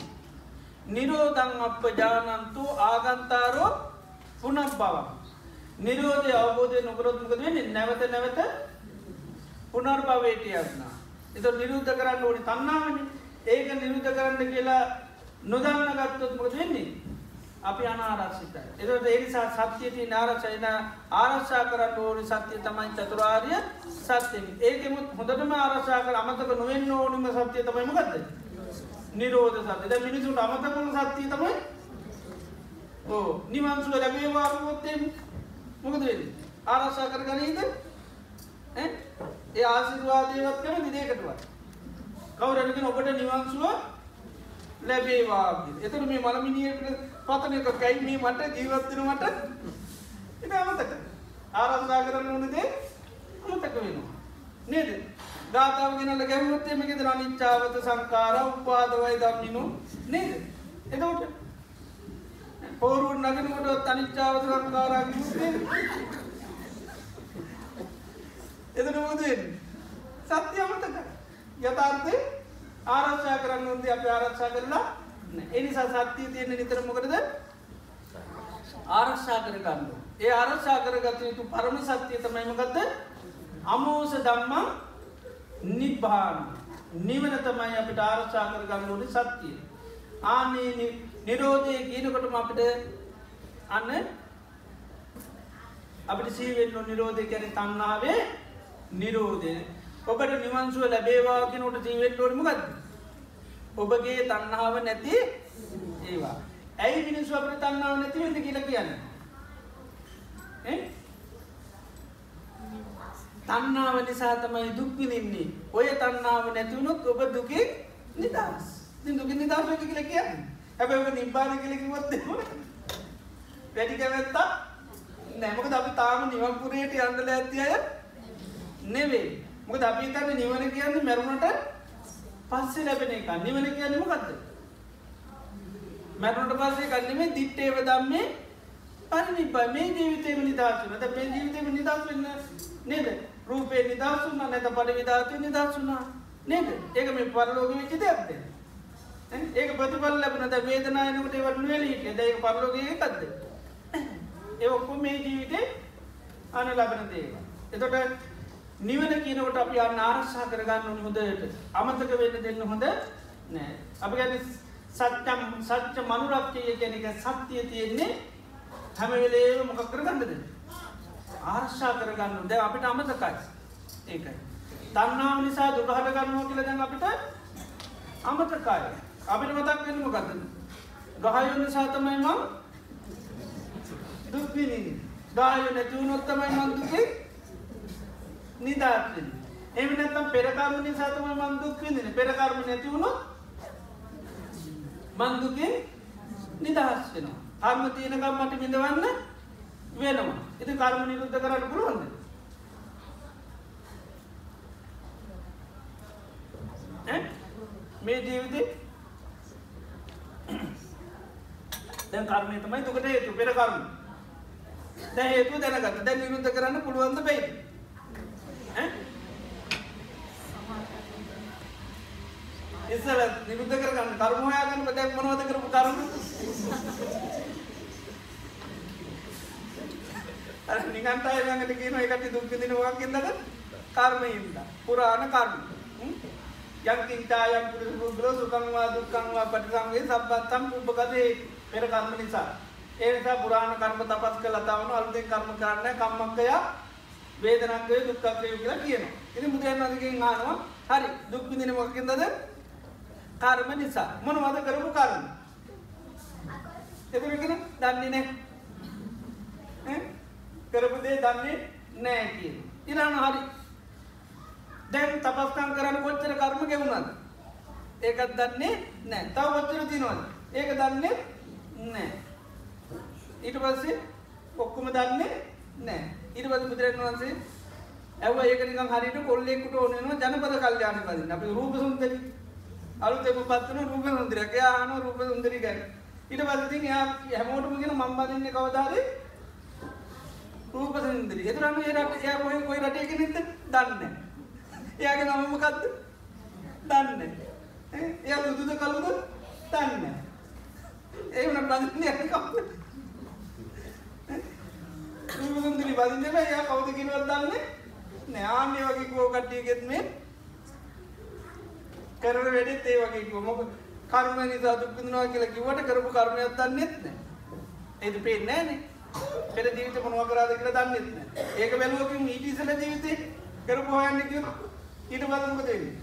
නිරෝධං අප ජානන්තු ආගන්තාරෝ පුනක් බව. නිරෝධය අවබෝධය නොකරොත්මකද වෙන්නේ? නැවත නැවත පුනර් භවේටයක්නා. එත නිරුද්ධ කරන්න ඕනි තන්නාවන ඒක නිරුද්ධ කරන්න කියලා නොදන්න ගත්තොත්මකද වෙන්නේ. අපි අනාරක්ෂිතයි. එතට එනිසා සත්‍යයති නාරක්ෂයන ආරක්ෂා කරන්න ඕනි සත්‍යය තමයි චතුරාර්ය සත්‍යය ඒකමුත් හොඳටම ආරක්ෂා කර අමතක නොවෙන්න ඕනිම සත්‍යය තමයි මකක්ද. නිරෝධ සත්‍ය ද මිනිසුට අමතකම සත්‍යය තමයි ඕ නිවන්සුව ලැබේවාරුවොත්තේ මොකද වෙන්න ආරක්ෂා කර ගනීද ඒ ආසිරවාදයවත් කර දිදේකටවත් කවරැනගෙන ඔබට නිවන්සුව ලැබේවාගේ එතර මේ මළමිනියට පතනක කැයි මේ මට ජීවත්වෙන මට එ අමතක. ආරම්සා කරන්න ඕනදේ අමතක වෙනවා. නේද? ගාතාව ගෙනල ගැමුත්තේ මේකෙද අනිච්චාවත සංකාර උපාදවයි දම්මිනු නේද? එතකොට පෝරුවන් නගනකොට අනිච්චාවත සංකාරාගේ එතන මොදෙන් සත්‍ය අමතක යථාර්ථය ආරක්ෂා කරන්න උන්ද අප ආරක්ෂා කරලා එනිසා සත්‍යය තියෙන නිතර මොකටද? ආරක්ෂා කරගන්න. ඒ ආරක්ෂා කරගත යුතු පරම සත්‍යය තමයිමකක්ද අමෝස දම්මා නිබ්භාන නිවන තමයි අපිට ආරක්ෂා කරගන්න ඕනි සත්‍යය. ආනේ නිරෝධය කියනකොටම අපිට අන්න අපිට සීවෙන්න නිරෝධය කැන තන්නාවේ නිරෝධය. ඔබට නිවන්සුව ලැබේවා කෙනට ජීවෙන් ෝඩමගත් ඔබගේ තන්නාව නැති ඒවා. ඇයි මිනිස්සු අපට තන්නාව නැතිවෙද කියල කියන්න? තන්නාව නිසා තමයි දුක්විනින්නේ ඔය තන්නාව නැතිවුණොත් ඔබ දුකේ නිදස් දුක නිදස් කියල කියන්න. හැබ ඔබ නිබ්බාන කලකිවොත් වැඩි කැවැත්තා නැමක අපි තාම නිවන්පුරයට අන්දල ඇති අය නෙවේ මොක අපි තන්න නිවන කියන්න මැරුණට පස්සේ ලැබෙන එක නිවන කියන්නම ගත්ද මැරුණට පස්සේ කන්නීමේ දිට්ටේව දම්මේ පරිනිබ්බයි. මේ ජීවිතේම නිදහසුන ද මේ ජීවිතේම නිදහස් වෙන්න නේද? රූපේ නිදහසුන්න නැත පඩි විධාතය නිදහසුනා නේද? ඒක මේ පරලෝක වෙච්චි දෙයක්ද ඒක ප්‍රතිපල් ලැබනද වේදනායනකට වට වෙලීට දැක පරලෝකය එකක්ද? ඒ ඔක්කො මේ ජීවිතේ අන ලබන දේවා එතොට නිවන කියනකට අපි අන්න ආරක්ෂා කරගන්න හොඳට. අමතක වෙන්න දෙන්න හොඳ නෑ. අප ගැන සත්‍යම් සච්ච මනුරක්කය ගැනක සත්‍යය තියෙන්නේ හැමවෙලේ මොකක් කරගන්නද? ආර්ශා කරගන්න ද අපිට අමතකයි. ඒකයි. තන්නාව නිසා දුරහට ගන්නවා කියල දැන් අපිට අමතකාය. අපිට මතක් වෙන මොකක්ද ගහයුන්න සාතමයි මං දුක්විනි ගාය නැතිවුණොත්තමයි මන්දුකේ නිදාත්වෙන එම නැතම් පෙරකර්ම නිසාතම මන්දුක් විදින පෙරකර්ම නැතිවුණු මන්දුකේ නිදහස් වෙනවා. අර්ම තියනකම් මට මිඳවන්න වෙනවා. ඉති කර්ම නිරුද්ධ කරන්න පුළුවන්ද? මේ ජීවිතේ දැන් කර්මය තමයි දුකට හේතු පෙර කර්ම. දැ හේතු දැනගත දැන් නිරුද්ධ කරන්න පුළුවන්ද බයිද? ඉස්සල නිරුද්ධ කරගන්න කර්ම හොයාගන්න දැන් මොනවද කරපු කර්ම? අර නිකන් තය ළඟට කියන එකට දුක් විඳින මොකක් ඉඳද කර්මයෙන්ද. පුරාණ කර්ම. යම් කිංචායම් පුරුෂ සුඛං වා දුක්ඛං වා පටිසංවේ සබ්බත්තම් උපකදේ පෙර කර්ම නිසා. ඒ නිසා පුරාණ කර්ම තපස් කළා තවන අලුතෙන් කර්ම කරන්න කම්මක්කය වේදනක්කය දුක්ඛක්කය කියලා කියනවා. ඉතින් බුදුරජාණන් අහනවා හරි දුක් විඳින මොකකින්දද? කර්ම නිසා. මොනවද කරපු කර්ම? එතන කියන දන්නේ නැහැ. ඈ කරපු දේ දන්නේ නැහැ කියන. ඊළඟ හරි. දැන් තපස්කම් කරන්න කොච්චර කර්ම ගෙවුනද? ඒකත් දන්නේ නෑ තව වච්චර තිනවද ඒක දන්නේ නෑ ඊට පස්සේ ඔක්කොම දන්නේ නෑ ඊට පස්සේ බුදුරජාණන් වහන්සේ ඇව ඒක නිකන් හරියට කොල්ලෙකුට ඕන වෙනවා ජනපද කල්යාණ පදින්න අපි රූප සුන්දරි අලුතෙන් පත් වෙන රූප සුන්දරියක්. එයා අහන රූප සුන්දරි ගැන. ඊට පස්සේ ඉතින් එයා හැමෝටම කියන මම බඳින්නේ කවදා හරි රූප සුන්දරි. ඒතරම් ඒ රට එයා කොහෙන් කොයි රටේ කෙනෙක්ද? දන්නේ එයාගේ නම මොකද්ද? දන්නේ එයා දුදුද කළුද? දන්නේ ඒ වුණා බඳින්නේ කවුද? රූප සුන්දරි බඳින්නේ නැහැ එයා කවුද කියනවත් දන්නේ නෑආන්නේ වගේ කෝ කට්ටියගෙත් මේ කරන වැඩෙත් ඒ වගේ කිව්ව. මොකද කර්ම නිසා දුක් විඳිනවා කියලා කිව්වට කරපු කර්මයක් දන්නෙත් නෑ. ඒද පේන්නේ නෑනේ. පෙර ජීවිතේ මොනවා කරාද කියලා දන්නෙත් නෑ. ඒක බැලුවකින් ඊට ඉස්සෙල්ලා ජීවිතේ කරපු හොයන්න කිව්වොත් ඊට පස්සේ මොකද වෙන්නේ?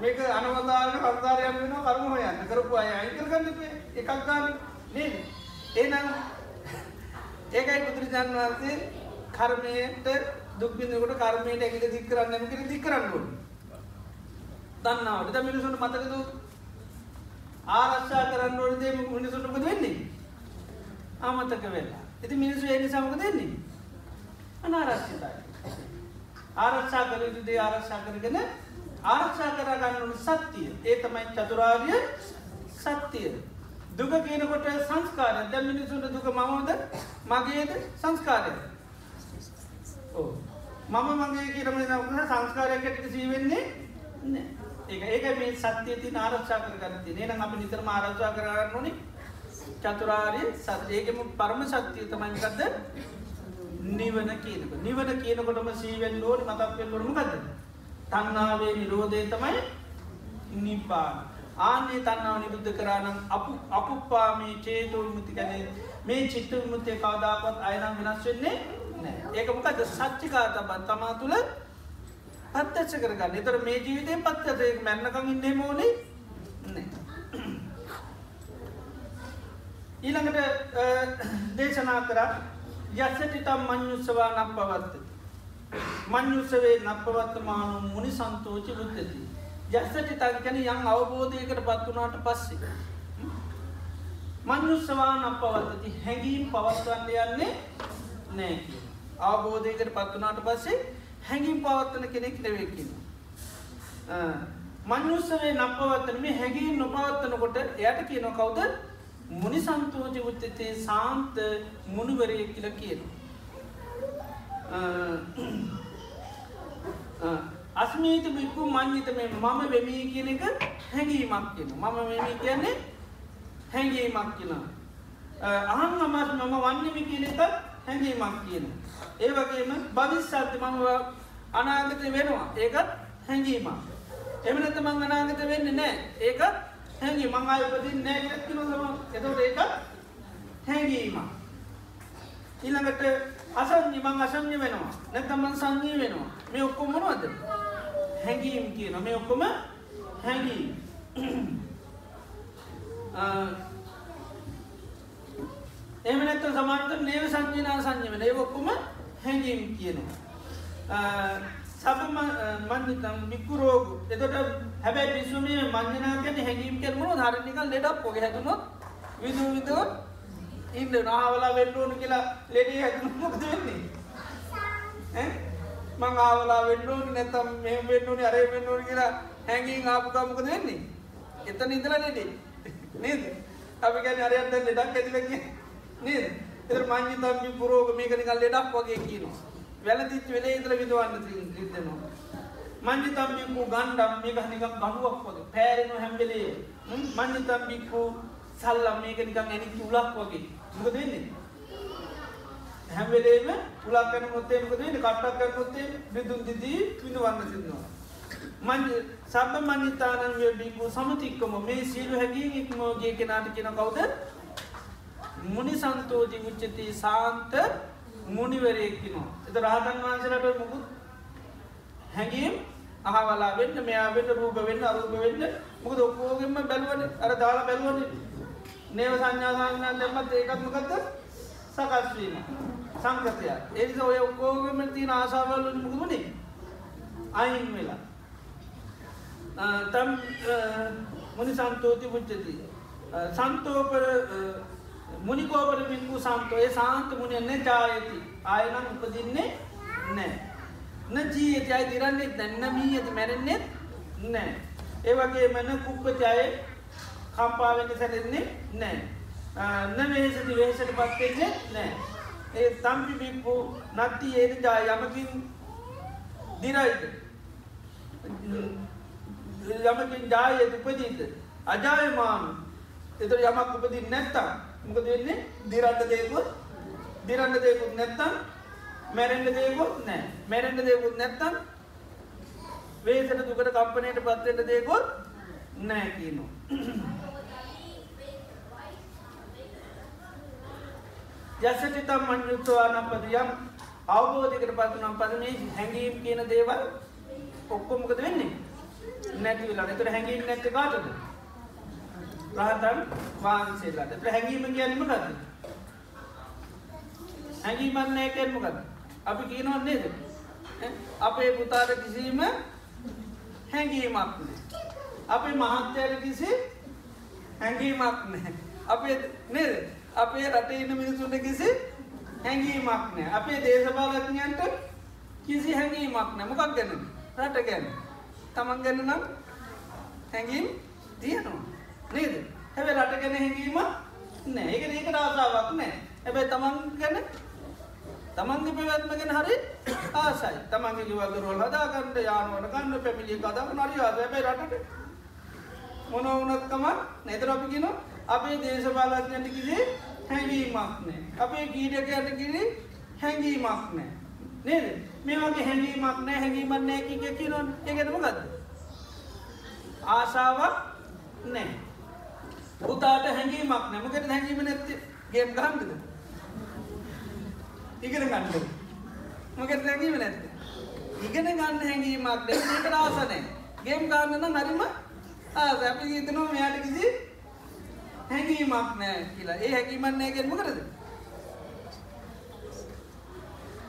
මේක අනවදාන සංසාරයක් වෙනවා කර්ම හොයන්න. කරපු අය අයින් කරගන්න ඉපේ එකක් ගන්න. නේද? එහෙනම් ඒකයි බුදුරජාන් වහන්සේ කර්මයට දුක් විඳිනකොට කර්මයට ඇඟිලි දික් කරන්න නම් කියලා දික් කරන්න ඕනේ. දන්නවද? දැන් මිනිසුන්ට මතකද ආරක්ෂා කරන්න ඕනේ දේ මිනිසුන්ට මොකද වෙන්නේ? අමතක වෙලා. ඉතින් මිනිස්සු ඒ නිසා මොකද වෙන්නේ? අනාරක්ෂිතයි. ආරක්ෂා කර යුතු දේ ආරක්ෂා කරගෙන ආරක්ෂා කර ගන්න ඕනේ සත්‍යය. ඒ තමයි චතුරාර්ය සත්‍යය. දුක කියනකොට සංස්කාරය. දැන් මිනිසුන්ට දුක මමද? මගේද? සංස්කාරයද? මම මගේ කියනම නම සංස්කාරයක් ඇටිට සී වෙන්නේ නෑ. ඒක මේ සත්‍යය තියෙන ආරක්ෂා කරගන්න. එහෙනම් අපි නිතරම ආරක්ෂා කරගන්න ඕනේ චතුරාර්ය සත්‍ය. ඒකෙම පරම සත්‍යය තමයි මොකද්ද? නිවන කියනකොට. නිවන කියනකොටම සී වෙන්න ඕනේ මතක් වෙන්න ඕනේ මොකද්ද? තණ්හාවේ නිරෝධය තමයි නිබ්බාන. ආන්නේ තණ්හාව නිරුද්ධ කරා නම් අපු අපුප්පාමේ චේතෝ විමුක්ති කියන්නේ මේ චිත්ත විමුක්තිය කවදාකවත් අය නම් වෙනස් වෙන්නේ නෑ ඒක මොකද සච්චිකාතබන් තමා තුළ පත්තච්ච කරගන්න. එතර මේ ජීවිතයෙන් පත්තත මැන්නකං ඉන්නේ මෝනේ? ඊළඟට දේශනා කර යස්සටිතම් මං්‍යුස්සවා නම් පවත්ත මං්‍යුස්සවේ නපවත්තමානු මුනි සන්තෝචි බුද්ධති. යස්සටි තංකැන යම් අවබෝධයකට පත්වනාට පස්සේ. මං්‍යුස්සවා නම් පවත්තති හැඟීම් පවත්වන්න යන්නේ නෑ අවබෝධයකට පත්වනාට පස්සේ හැඟින් පවත්වන කෙනෙක් නෙවෙකින්න. මං්‍යුස්සවේ නපවත්තන මේ හැඟීම් නොපවත්වනකොට එයට කියන කවුද මුනි සන්තෝජ උච්චතේ සාන්ත මුණුවරය කියල කියන. අස්මීත බික්කු මං්්‍යිත මේ මම වෙමී කියන එක හැඟීමක් කියන මම වෙමී කියන්නේ හැඟීමක් කියන. අහන් අමස් මම වන්නමි කියන එක හැඟීමක් කියන. ඒ වගේම භවිස්සත්ති මම අනාගත වෙනවා. ඒකත් හැඟීමක්. එමනත මං අනාගත වෙන්න නෑ ඒකත් හැඟි මං අයපතින් නෑ කියලක්කින සම එතට ඒකත් හැඟීමක්. ඊළඟට අසංජි මං අසං්‍ය වෙනවා. නැතමන් සංජී වෙනවා. මේ ඔක්කොම මොනවද? හැඟීම් කියන මේ ඔක්කොම හැඟීම්. එමනැත්ත සමාන්ත නේව සංජනා සංජ වෙන ඒ ඔක්කොම හැඟීම් කියනවා. සබ මන්තම් මිකුරෝග එතට හැබැයි පිස්සුමේ මංජනා කියන හැඟීම් කරමුණු හරිනිකල් ලෙඩක් පොග හැතුනොත් විදු විදෝ ඉන්න නාවලා වෙල්ලෝනු කියලා ලෙඩේ හැතුනොත් වෙන්නේ? මං ආවලා වෙන්නෝනි නැතම් මෙ වෙන්නනි අරය වෙන්නෝනි කියලා හැඟීම් ආපුකාමකද වෙන්නේ? එතන ඉඳලා නෙඩේ නේද? අපි ගැන අරයන්ද ලෙඩක් ඇතිලගේ නේද? එතර මංජි තම්බි පුරෝග මේක නිකල් ලෙඩක් වගේ කියනවා. වැලතිච් වෙලේ ඉදල විදවන්න ඉදනවා මංජි තම්බිකු ගණ්ඩම් මේක නිකක් ගඩුවක් වගේ පෑරෙන හැම්බෙලේ මංජි තම්බික්කු සල්ලම් මේක නිකන් ඇනිච්ච උලක් වගේ. මොකද වෙන්නේ? හැමවෙලේම උලක් කරන මොත්තේ මොකද වෙන්නේ? කට්ටක් කරන මොත්තේ බිඳුන් දිදී විඳවන්න සිදනවා මං සබ්බ මනිතානන් වේ බිකු සමතික්කම. මේ සීල හැඟීම් ඉක්මෝගේ කෙනාට කියන කවුද? මුනි සන්තෝජි උච්චති සාන්ත මුනිවරයෙක් කිනවා එත රහතන් වහන්සේලාට මොකුත් හැඟීම් අහවලා වෙන්න මෙයා වෙන්න රූප වෙන්න අරූප වෙන්න මොකද ඔක්කොගෙම බැලුවනේ? අර දාලා බැලුවනේ. නේව සංඥා සංඥා දැම්මත් ඒකත් මොකද්ද? සකස් වීම. සංකතය ඒ නිසා ඔය ඔක්කොගෙම තියෙන ආශාවල් වලින් මොකද වුනේ අයින් වෙලා. තම් මුනි සන්තෝති පුච්චති සන්තෝපර මුනිකෝපර පින්කු සන්තෝය සාන්ත මුණන්නේ ජායති ආයනම් උපදින්නේ නෑ න ජීඇති අයි දිරන්නේ දැන්නමී ඇති මැරෙන්නෙත් නෑ ඒවගේ මන කුප්පචය කම්පාවෙන්න සැරෙන්නේ නෑ න වේසති වේසට පත්වෙන්නේ නෑ ඒ තම්පි බික්පු නත්ති ඒන ජා යමකින් දිරයිද යමකින් ජායත උපදීත අජායමානු. එතර යමක් උපදී නැත්තා මොක දෙන්නේ දිරන්න දේකුත් දිරන්න දේකුත් නැත්තම් මැරෙන්ට දේකුත් නෑ මැරෙන්ට දේකුත් නැත්තම් වේසට දුකට කම්පනයට පත්වෙන්ට දේකොත් නෑ කියනවා. යසටිතම් මංයුත්වානම් පදයම් අවබෝධකට පත්නම් පදනේ හැඟීම් කියන දේවල් ඔක්කොමකද වෙන්නේ? නැති වෙලා එතර හැඟීම් නැත්ත කාටද? රහතන් වහන්සේලාට එතර හැඟීම කියන්නම ගද හැඟීමන්නේ කැන්මකද අපි කියනවත් නේද? අපේ පුතාට කිසිීම හැඟීමක් නෑ අපේ මහත්තයට කිසි හැඟීමක් නෑ අපේ නේද? අපේ රටේ ඉන්න මිනිසුන්ට කිසි හැඟීමක් නෑ අපේ දේශපාලඥයන්ට කිසි හැඟීමක් නෑ මොකක් ගැන රට ගැන. තමන් ගැන නම් හැඟීම් තියනවා නේද? හැබැ රට ගැන හැඟීම නෑ ඒක ඒක රාසාාවක් නෑ හැබැයි තමන් ගැන තමන්ගේ පැවැත්මගෙන හරි ආසයි. තමන්ගේ වදරුවල් හදාගන්නට යානුවන ගන්න පැමිලි කදක් නරි ආසැබයි රටට මොන වනත්කම නැතර අපි කියන අපේ දේශපාලඥයට කිසේ හැඟීමක් නෑ අපේ කීඩකයට කිරි හැඟීමක් නෑ නේද? මේ වගේ හැඟීමක් නෑ හැඟීමක් නෑ කිය කියනොන් ඒගෙනම ගත්ද ආසාාවක් නෑ. පුතාට හැඟීමක් නැමකට හැඟීම නැත්ත? ගේම් ගහන්දද ඉගෙන ගන්න මකට හැඟීම නැත්ත? ඉගෙන ගන්න හැඟීමක් දැකට ආසනෑ ගේම් ගන්නන හරිම ආසැපි ගීතනවා මෙයාට කිසි හැඟීමක් නෑ කියලා. ඒ හැකිමත් නෑ ගෙන්ම කරද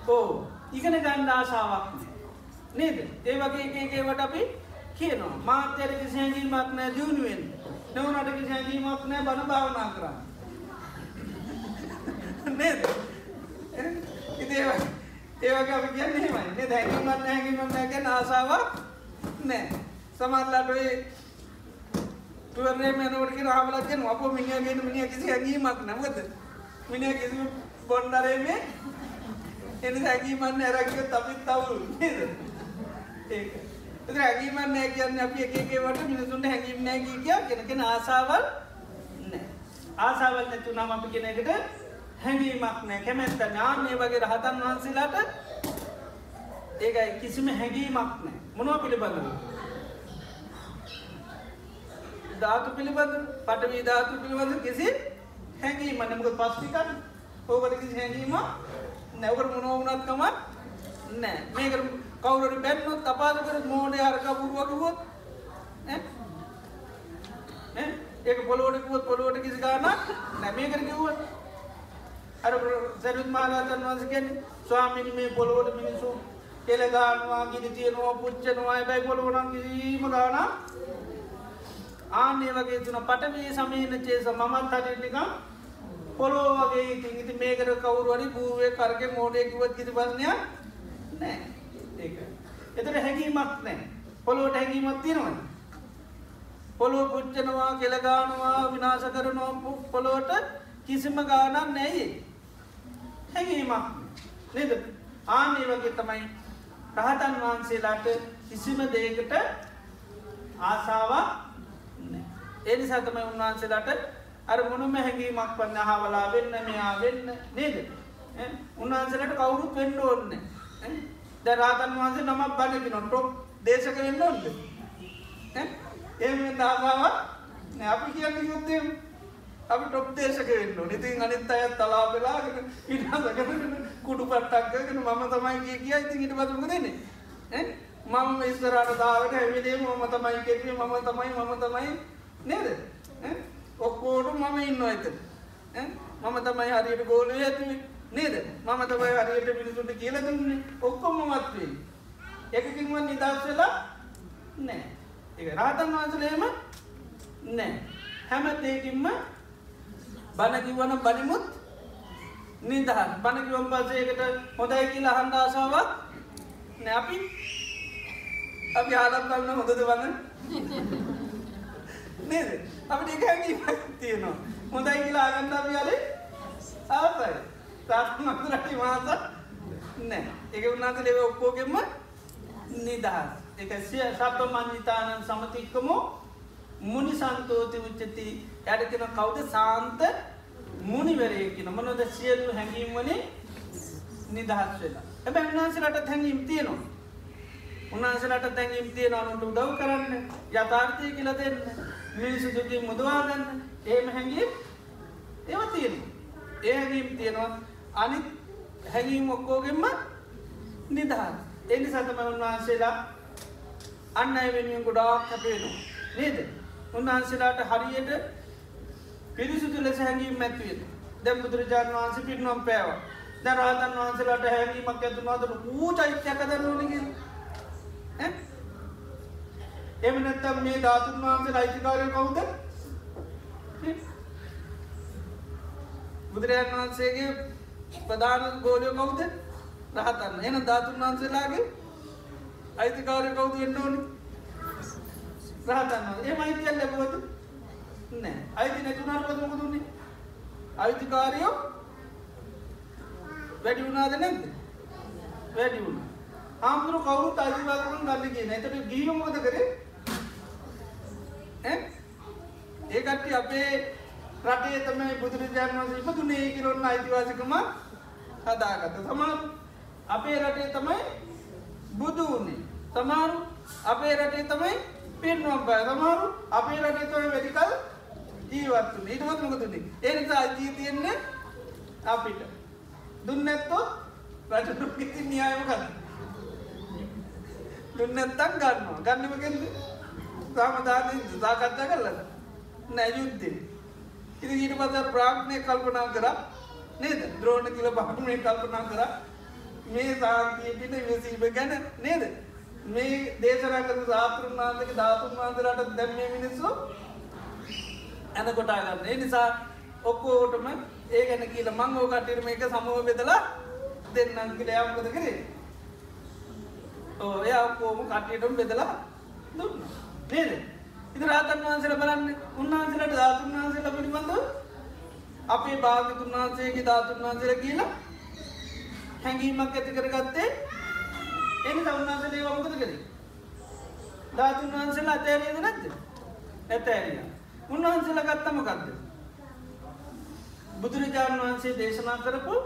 ඕ. ඉගෙන ගණ්ඩ ආශාවක් නේද? ඒ වගේ එකේවට අපි කියනවා. මාත්‍යයට කිසි හැඟීමක් නෑ දියුණුවෙන්. නවනට කිසි හැඟීමක් නෑ බණ භාවනා කරන්න. *laughs* නේද? ඉතේ ඒවගේ අපි කියන්නේ මයි නේ දැකීමත් හැඟීමක් නෑ ගැන ආසාාවක් නෑ සමල්ලාට ඔය තුවරේ මනවට කියෙන හමලක්ගෙන අප මිනිියගෙන මිනිිය කිසි හැඟීමක් නමද මිනිිය කිසි බොන්්ඩරේ එනි හැකීමන්න ඇරකිව තපිත් තවුල් නේද? ඒක. එත හැකීමන්න නෑ කියන්න අපි එකේවට මිනිසුන්ට හැකීම නෑ කිය කිය කෙනකෙන ආසාවල් ආසාවල් නැතු නම් අපි කෙනෙකට හැඟීමක් නෑ. කැමැත්ත ඥානය වගේ රහතන් වහන්සේලාට ඒකයි කිසිම හැඟීමක් නෑ. මොනවා පිළිබඳව? ධාතු පිළිබඳ පටවී ධාතු පිළිබඳ කිසි හැඟීම නමක පස්්ටිකන් ඕකට කිසි හැඟීම නැවකට මොනෝවනත්කම නෑ. මේක කවුරට බැන්නොත් තපාද කර මෝඩය හරක පුරුවකිවොත් ඒක පොලෝටකුවත් පොලුවට කිසි ගාන නැමේකර කිව්වත් අර සැරුත් මාලාතන් වන්සකෙන් ස්වාමිනි මේ පොලෝට මිනිසු කෙලගානවා ගිරි තියෙනවා පුච්චනවා බැයි පොලෝනන් කිරීම ගාන ආනේ වගේ තුන පටවී සමීන චේස මමත් හටටිකම් පොලෝ වගේ ඉතින් ඉති මේකර කවරුවරි බූුවේ කරග මෝඩයකුවත් කිති පස්නයක් නෑ ඒ එතට හැඟීමක් නෑ පොලෝට හැඟීමත් තියෙනවන පොලෝ පුච්චනවා කෙලගානවා විනාශ කරනවා පොලෝට කිසිම ගානක් නැයි හැඟීමක් නේද? ආනේ වගේ තමයි රහතන් වහන්සේලාට කිසිම දේකට ආසාාවක් එනිසා තමයි උන්වහන්සේලාට අර මොනම හැඟීමක් පන්න හාවලා වෙන්න මෙයා වෙන්න නේද? උන්වහන්සේලට කවුරුත් වෙන්න ඕන්න ද රාතන් වහන්සේ නමක් බලකි නො ටොප් දේශක වෙන්න ඔොන්ද ඒ දාසාාව අපි කියන්න යුත්තේ අපි ටොප් දේශක වෙන්න ඉතින් අනිත් අයත් තලා වෙලාගෙන ඉටසකන කුඩු පට්ටක්කගෙන මම තමයි කිය කිය ඉතින් ඉට පතුම දෙන්නේ මම ඉස්තරට දාවට ඇවිලේ මම තමයි කෙටේ මම තමයි මම තමයි නේද? ඔක්කෝට මම ඉන්න ඇත මම තමයි හරියට ගෝල ඇති නේද? මම තමයි හරියට මිනිසුට කියල දුන්නේ. ඔක්කොම මත්වේ එකකින්ව නිදස් වෙලා නෑ ඒ රාතන් වහන්සලේම නෑ හැම දේකින්ම බණකිවන බනිමුත් නිදහන් බණකිවම් පසේකට හොදයි කියලා හන්ඩ ආසාාවක් නැ අපි? අපි ආදම් කරන්න හොඳද වන්න නේද? අපට එක හැඟීමක් තියෙනවා. හොඳයි කියලා ආගන්ඩ අපි අලේ ආසයි. තාත්මතුරටි මාස නෑ. එක උන්නාත ලෙව ඔක්කෝගෙම නිදහස්. එක සිය සප මං්ජිතානන් සමතික්කමෝ මුනි සන්තෝති උච්චති. ඇඩකෙන කවුද සාන්ත මුනිවරයකින මනොද සියලු හැඟීම් වනේ නිදහස් වෙලා. ඇබැ උන්හන්සලට හැඟීම් තියෙනවා. උන්හන්සලට තැඟීම් තියෙන අනුට උදව් කරන්න යථාර්ථය කියල දෙන්න. මිනිසු දුකින් මුදවාගන්න ඒම හැඟීම් ඒව තියෙන ඒ හැඟීම් තියෙනවා අනි හැඟීම් ඔක්කෝගෙන්ම නිදහස්. එනි සතම උන්වහන්සේලා අන්න අය වෙනුවෙන් ගොඩාක් කැපේනවා නේද? උන්වහන්සේලාට හරියට පිරිසුදු ලෙස හැඟීම් ඇත්වීද දැම් බුදුරජාණන් වහන්සේ පිටනම් පෑව. දැරහතන් වහන්සේලාට හැඟීමක් ඇතුනාදර ඌ චෛත්‍යක දරනෝනග එම නැත්තම් මේ ධාතුන් වහන්සේ රයිතිකාරය කවුද බුදුරජාණන් වහන්සේගේ ප්‍රධාන ගෝලය කවුද? රහතන්න එන ධාතුන් වහන්සේලාගේ අයිතිකාරය කවුද එන්න ඕනි? රහතන්න ඒ මයිතියල් ලැබුවද? නෑ අයිති නැතුනාට පදමක දුන්නේ අයිතිකාරයෝ වැඩි වුණාද නැද්ද? වැඩි වුණ. ආමුදුරු කවුරුත් අයිතිවාකරුන් ගල්ලි කියන එතට ගීමමෝද කරේ? ඒකට්ටි අපේ රටේ තමයි බුදුරජාණන් වන්සේ ඉපදුනේ කිරොන්න අයිතිවාසිකම හදාගත සමාරු අපේ රටේ තමයි බුදු වුණේ සමාරු අපේ රටේ තමයි පින්නම් බෑ සමාරු අපේ රටේ තමයි වැඩිකල් ජීවත්තු ඊටවත් මොකතුනේ ඒ නිසා අයිතිය තියෙන්නේ අපිට. දුන්නැත්තොත් රජු ඉති න්‍යායම ගන්න දුන්නැත්තන් ගන්නවා. ගන්නමකෙන්ද සාමධානය සාකච්ඡා කරලද? නෑ යුද්ධේ. ඉති ඊට පස ප්‍රාග්නය කල්පනා කර නේද? ද්‍රෝණ කියල බහමේ කල්පනා කර මේ සාන්තිය පිට විසීම ගැන නේද? මේ දේශනා කර සාපෘන් වන්දක ධාතුන් වන්දරට දැම්මේ මිනිස්සු ඇන කොටා ගන්න. ඒ නිසා ඔක්කෝටම ඒ ගැන කියල මං ඕකටරම එක සමෝ බෙදලා දෙන්නම් කියල යමකද කරේ? ඕ එය ඔක්කෝම කටයටම බෙදලා දුන්න. නේද? ඉති රාතන් වහන්සල බලන්න උන්වහන්සලට ධාතුන් වහන්සල පිළිබඳ අපේ භාගතුන් වහන්සේගේ ධාතුන් වහන්සල කියලා හැඟීමක් ඇති කරගත්තේ එනි උන්වහන්සලේ වමකද කර ධාතුන් වහන්සලා අතෑරයද නැත්ත ඇතෑරිය උන්වහන්සල ගත්තමකක්ද බුදුරජාණන් වහන්සේ දේශනා කරපු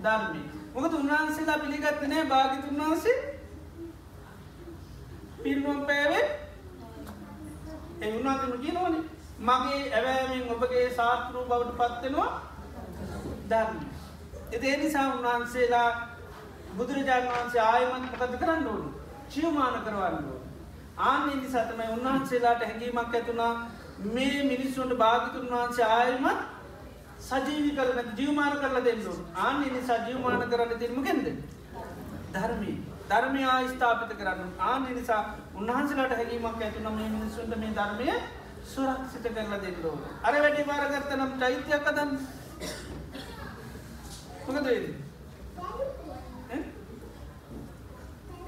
ධර්මී මොකද උන්වහන්සේලා පිළිගත්තනෑ භාගිතුන් වහන්සේ. පිල්නුවම් පෑවේ එවුනාතම කියනවන. මගේ ඇවෑමෙන් ඔබගේ ශාස්තෘ බවට පත්වෙනවා ධර්ම. එති නිසා උන්වහන්සේලා බුදුරජාණන් වහන්සේ ආයමන් පකත කරන්න ඕනු? චියමාන කරවන්න ඕන. ආනෙදි සතමයි උන්වහන්සේලාට හැඟීමක් ඇතුනා මේ මිනිස්සුන්ට භාගිතුන් වහන්සේ ආයමත් සජීවි කරන ජීවමාන කරලා දෙන්නු ආන නිසා ජීවමාන කරන්න තිරමගෙන්ද ධර්මී ධර්මය ආස්ථාපිත කරන්න. ආන නිසා උන්හන්සලට හැකීමක් ඇතුන මේ මිනිසුන්ට මේ ධර්මය සුරක්ෂිත කරලා දෙන්නෝ අර වැඩි පාරගත්ත නම් චෛත්‍යයක් කදන්න මොකද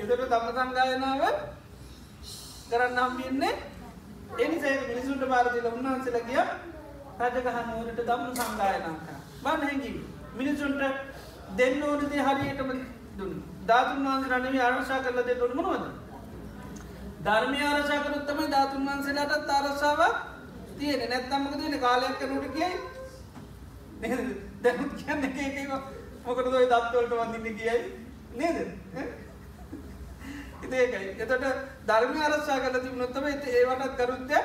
එතට තම සංගායනාව කරන්න හම්බින්නේ එනිසේ මිනිසුන්ට පාරදිල උන්වහන්සල කිය රජගහනුවරට දම්ම සංගායනාක බන්න හැඟි මිනිසුන්ට දෙන්න ඕනදේ හරියටම දුන්න. ධාතුන් වහන්ස රණවි ආරශා කරල දෙ ොඩුමනවද ධර්මය ආරශා කරත්තම ධාතුන් වහන්සේලාටත් ආරශාවක් තියෙන නැත්තම්මක තියෙන කාලයක් කනට කියයි. දැනුත් කියන්න? එක මොකටද දත්වලට වඳන්න කියයි. නේද? ඉතේකයි එතට ධර්මය ආරශා කල තිබුණොත්තම ඒවටත් කරුත්ය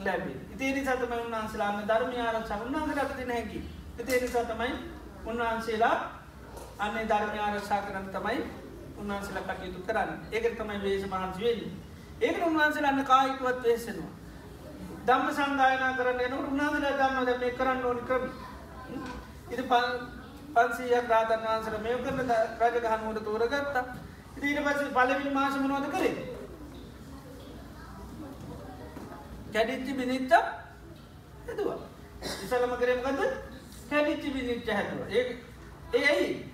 ලැබි ඉතිනි සතම උන්වහන්සේලාම ධර්මය ආරක්ෂා උන්වහන්සේලාට තින හැකි ඉතිනි සතමයි උන්වහන්සේලා අන්නේ ධර්මය ආරක්ෂා කරන්න තමයි උන්වහන්සේලා කටයුතු කරන්න. ඒක තමයි වේශ මහන්සි වෙලි ඒක උන්වහන්සේලාන්න කායිකුවත් වේසෙනවා ධම්ම සංගායනා කරන්න එන උන්වහන්සේලා දන්නවද මේ කරන්න ඕනි ක්‍රම ඉති පන්සීයක් රාතන් වහන්සර මේ කරන රජගහනුවට තෝරගත්තා. ඉතිට පස පලවිනි මාසමනවද කරේ? කැඩිච්චි බිනිච්ච හැදවා. ඉසලම කරමකද කැඩිච්චි බිනිච්ච හැතුව ඒ ඒ ඇයි?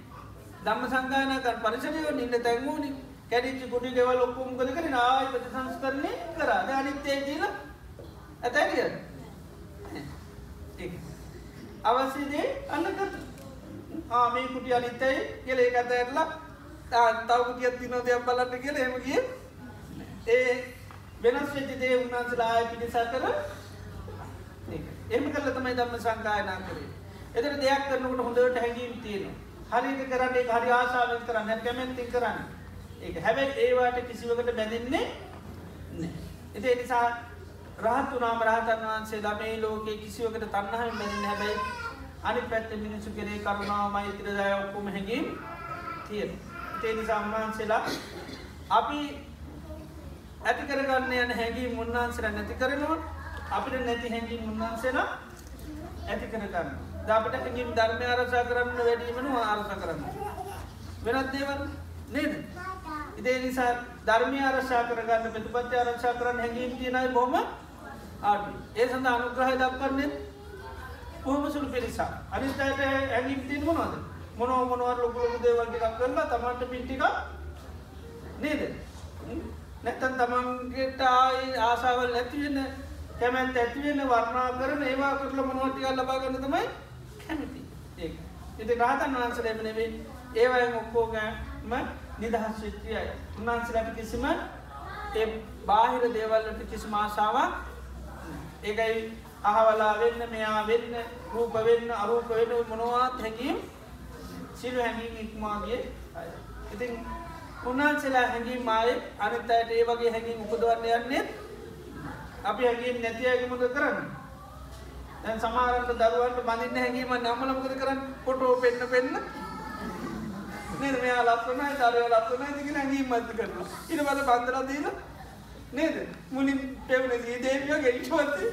දම්ම සංගානකන් පරිසරයෝ නින්න තැන්වූනි කැඩිච්චි කුඩි ගෙවල් ඔක්කුම්කද කර? නායපති සංස්කරණය කරාද අනිත්තේ කියලා ඇතැරිය. අවශ්‍යදේ අන්නකත ආමේ කුටි අනිත්තයි කියල ඒ අත ඇරලා තවකුටියත් තිනෝ දෙයක් බලන්න කියල එම කිය ඒ වෙනස් වෙච්චි දේ උන්වන්සලා පිණිසා කර එම කල තමයි දම්ම සංකායනා කරේ. එතර දෙයක් කරනකට හොඳට හැඟීම් තියෙනවා. හරික කරන්නේ හරි ආසාාවෙන් කරන්න. කැමැත්ති කරන්න. ඒ හැබැයි ඒවාට කිසිවකට බැඳෙන්නේ එති එනිසා රහත්තුනාම රහතන් වහන්සේ දමේ ලෝකයේ කිසිවකට තන්නහම බැඳන්න හැබැයි අනි පැත්ත මිනිසු කරේ කරුණාව මෛත්‍රදාය ඔක්කුම හැඟීම් තියෙන ඒ නිසා උන්වහන්සේලා අපි ඇති කරගන්න යන හැඟී මුන්නාන්සර නැති කරනවා. අපිට නැති හැඟී මුන්නාන්සේලා ඇති කරගන්න දපට හැඟීම් ධර්මය අරසා කරන්න වැඩීමෙන ආරස කරන්න. වෙනත් දේවල් නේද? ඉදේ නිසා ධර්මය ආරශා කරගන්න ප්‍රතිපත්ති ආරක්ෂා කරන්න හැඟීම් තියෙනයි බොහම ආඩි ඒ සඳ අනුග්‍රහය දක්වන්නේ බොහම සුළු පිරිසා අනිතයට හැඟීම් තියෙන මොනවද? මොනෝ මොනවර ලොකුලොකු දේවල්ටිකක් කරලා තමන්ට පිටික නේද? නැත්තන් තමන්ගේට ආයි ආසාවල් නැතිවෙන්න කැමැත් ඇතිවෙන්න වර්ණා කරන ඒවා කරල මොනවටිකල් ලබාගන්න තමයි කැමති. ඒ ඉති රහතන් වහන්සලේම නෙවේ ඒවයි ඔක්කෝගෑම නිදහස් විත්තියයි උන්වහන්සලට කිසිම ඒ බාහිර දේවල්ලට කිසි මාසාාවක් ඒකයි අහවලා වෙන්න මෙයා වෙන්න රූප වෙන්න අරූප වෙන මොනවාත් හැකීම් සිරු හැඟීම් ඉක්මාගේ ඉතින් උන්වහන්සලා හැඟීම් මාය අනිත් අයට ඒ වගේ හැඟීම් උපදවන්න යන්නේ අපි හැඟීම් නැතියගමද කරන්න? දැන් සමාරන්ට දරුවන්ට බඳන්න හැඟීම නම්මලමකද කරන්න? පොටෝ පෙන්න්න පෙන්න්න නේද? මෙයා ලක්වනයි දරය ලක්වනයි දිගෙන හැඟීම් මත කරන ඉට බද බන්දර දීල නේද? මුලින් පෙවුණ දී දේවියගේ ඉටවත්තේ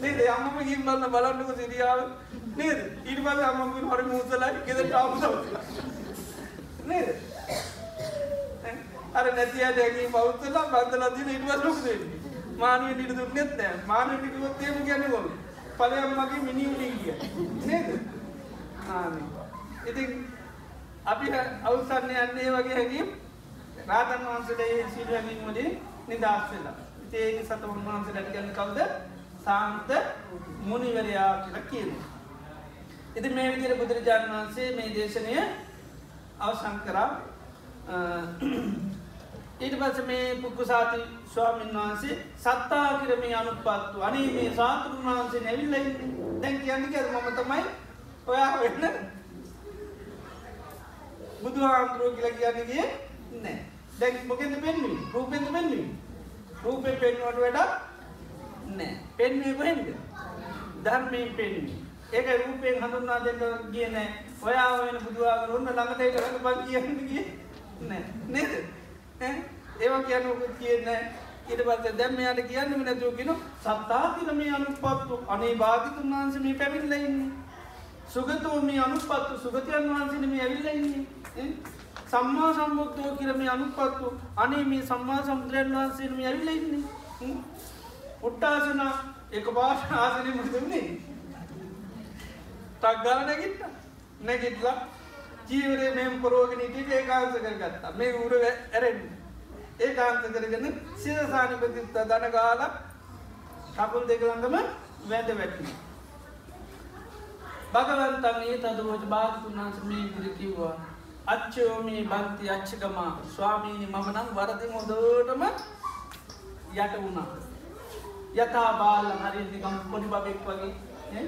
නේද? අම්මම ගින් බලන්න බලන්නක සිරියාව. නේද? ඊට පස්සේ අම්මම හරි මූසලා ගෙදරට ආපු දවස් නේද? අර නැති අය දැකී බෞද්ධලා බන්දලා දින ඊට පස්සේ ලොකු දෙන්නේ මානිය ඊට දුන්නෙත් නෑ මානිය ඊට එහෙම කියන්නේ මොකද ඵලයන් මගේ මිනි උලින් කිය නේද? ආනේ ඉතින් අපි අවසන් යන්නේ වගේ හැඟීම්. රාතන් වහන්සේලා සීල හැඟීම් වලින් නිදහස් වෙලා. ඉතින් ඒක සත උන්වහන්සේලාට කියන්නේ කවුද? සාන්ත මුනිවරයා කියලා කියනවා. ඉතින් මේ විදිහට බුදුරජාණන් වහන්සේ මේ දේශනය අවසන් කරා. ඊට පස්සේ මේ පුක්කුසාති ස්වාමීන් වහන්සේ සත්තා කිරමේ අනුපත්තු අනේ මේ සාතුරුන් වහන්සේ නැවිල්ලා ඉන්නේ. දැන් කියන්නේ කියලා මම තමයි ඔයා වෙන්න. බුදුහාමුදුරුවෝ කියලා කියන්නේ ගියේ නැහැ. දැන් මොකෙන්ද පෙන්වන්නේ? රූපෙන්ද පෙන්වන්නේ? රූපේ පෙන්වුවට වඩා නෑ පෙන්වේ කොහෙන්ද? ධර්මයෙන් පෙන්න්නේ ඒක රූපයෙන් හඳුන්නා දෙන්න ගිය නෑ ඔයා වෙන බුදුවාගර ඔන්න ළඟට කරන්න බං කියන්න ගිය නෑ නේද? ඒවා කියන්න කියන්න ඊට පස්සේ දැන් මෙයාට කියන්න නැතුව කියන සත්තාතිර මේ අනුපත්තු අනේ භාග්‍යතුන් වහන්සේ මේ පැමිණලා ඉන්නේ. සුගතෝ මේ අනුපත්තු සුගතයන් වහන්සේ මේ ඇවිල්ලා ඉන්නේ. සම්මා සම්බුද්ධෝ කියලා මේ අනුපත්තු අනේ මේ සම්මා සම්බුදුරන් වහන්සේ මේ ඇවිල්ලා ඉන්නේ. උට්ටාසන එක පාට ආසනය මුදුන්නේ ටක්ගල නැගිට නැගිටලා ජීවරය මෙම පරෝගෙන ඉටික ඒ කාන්ස කරගත්තා. මේ උර ඇරෙන් ඒ කාන්ත කරගෙන සිරසානපතිත්ත දන ගාල කකුල් දෙකළඟම වැද වැටි භගවන්තන්නේ තදවෝජ භාගතුන් වහන්ස මේ ගුර කිව්වා අච්චයෝමී බන්ති අච්චකමා ස්වාමීනි මම නම් වරදින් හොදෝටම යට වුණා. යතා බාල හරි නිකම් පොඩි බබෙක් වගේ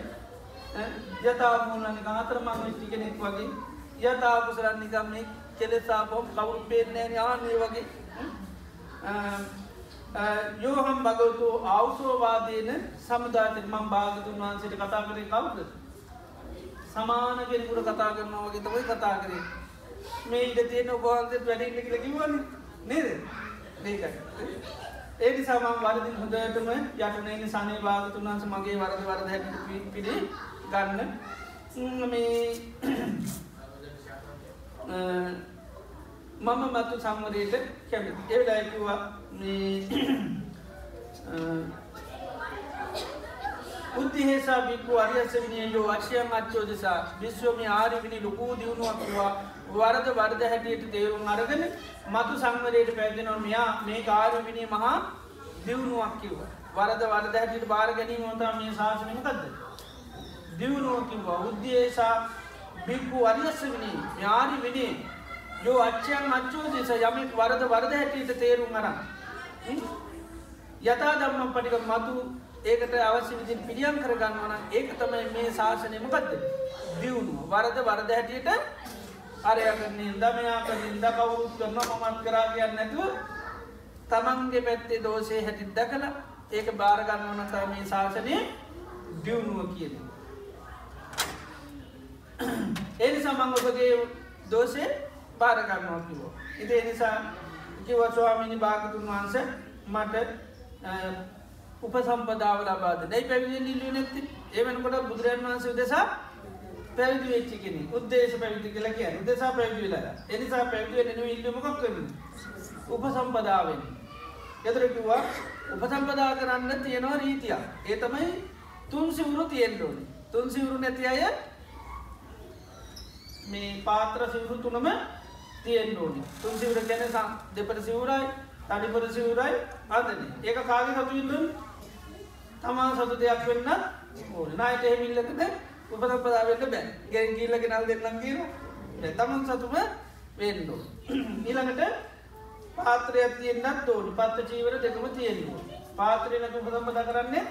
යතා මූල නිකම් අතරමං වෙච්ච කෙනෙක් වගේ යතා කුසලන් නිකම් මේ කෙලෙසා බොම් කවුරු පේන්නේ නැහැ ආන්නේ වගේ. Um, uh, යෝහම් භගවතු ආවුසෝවාදීන සමුදායට මම භාගතුන් වහන්සේට කතා කරේ කවුද? සමාන කෙනෙකුට කතා කරනවා වගේ තමයි කතා කරේ. මේ ඉඩ තියෙන ඔබ වහන්සේත් වැඩි ඉන්න කියලා කිව්වනේ නේද? මේකයි. ඒ නිසා මම වරදින් හොඳටම යටනේ සනේ භාගතුන් වහන්සේ මගේ වරද වරද හැටියට පිළි ගන්න. මේ *clears throat* uh, මම මතු සම්මරයට කැමති ඒ වෙලාවේ කිව්වා මේ උද්දිහේසා බික්කු අරියසවිනිය යෝ අක්ෂයන් අච්චෝ දෙසා විශ්වමි ආරිවිනි ලොකූ දියුණුවක්වා වරද වර්ද හැටියට තේරුම් අරගෙන මතු සංවරයට පැදිනො මෙයා මේ කාරවිනි මහා දියුණුවක් කිව්ව. වරද වර්ද හැටියට බාර ගැනීම ොතා මේ ශාසනමකක්ද දියුණුව කිව්වා. උද්දේශා බික්කු අරියස්සවිනි ඥාරි විනි යෝ අච්චයන් අච්චෝ දෙස යමෙක් වරද වර්ද හැටියට තේරුම් අරන්. යතා දම්ම පටික මතු ඒකට අවශ්‍ය විදින් පිළියම් කරගන්නවන ඒක තමයි මේ ශාසනයමකක්ද දියුණු වරද වරද හැටියට අරයක නින්දමයාක නින්ද කවුරුත් කරන මමත් කරා කියන්න නැතුව තමන්ගේ පැත්තේ දෝෂය හැටිත් දකළ ඒක භාරගන්නවන තම මේ ශාසනය දියුණුව කියන. එනි සමං ඔබගේ දෝෂය භාරගන්නවා කිවෝ. ඉති එනිසා කිවස්වාමිනි භාගතුන් වහන්ස මට උපසම්පදාව ලබාද දැයි පැවිදි ඉල්ලු නැති ඒවනකොට බුදුරන් වහන්සේ දෙසා පැවිදි වෙච්චි කෙනෙ උද්දේශ පැවිදි කියල කිය උදෙසා පැවිදිලා එනිසා පැවිදිුව න ඉල්ලමක් කරන උපසම්පදාවෙන්. එදරකිවා උපසම්පදා කරන්න තියෙනවා රීතියක්. ඒ තමයි තුන් සිවුරු තියෙන්ඩෝනි තුන් සිවුරු නැති අය මේ පාත්‍ර සිවුරු තුනම තියෙන් ඕනි. තුන් සිවර ගැන දෙපට සිවුරයි තනිපට සිවුරයි අදන. ඒක කාග සතුඉන්දුන් තමා සතු දෙයක් වෙන්න ඕන. නායට එමිල්ලකට උපසපදාවට බෑ. ගැන් ගීල්ලක නල් දෙන්නම් කියීර තමන් සතුම වෙන්නෝ ඊළඟට පාත්‍රයක් තියෙන්න්නත් ඕනි. පත්ත චීවර දෙකම තියෙන්නවා පාත්‍රය නැතු උපසම්පද කරන්නේ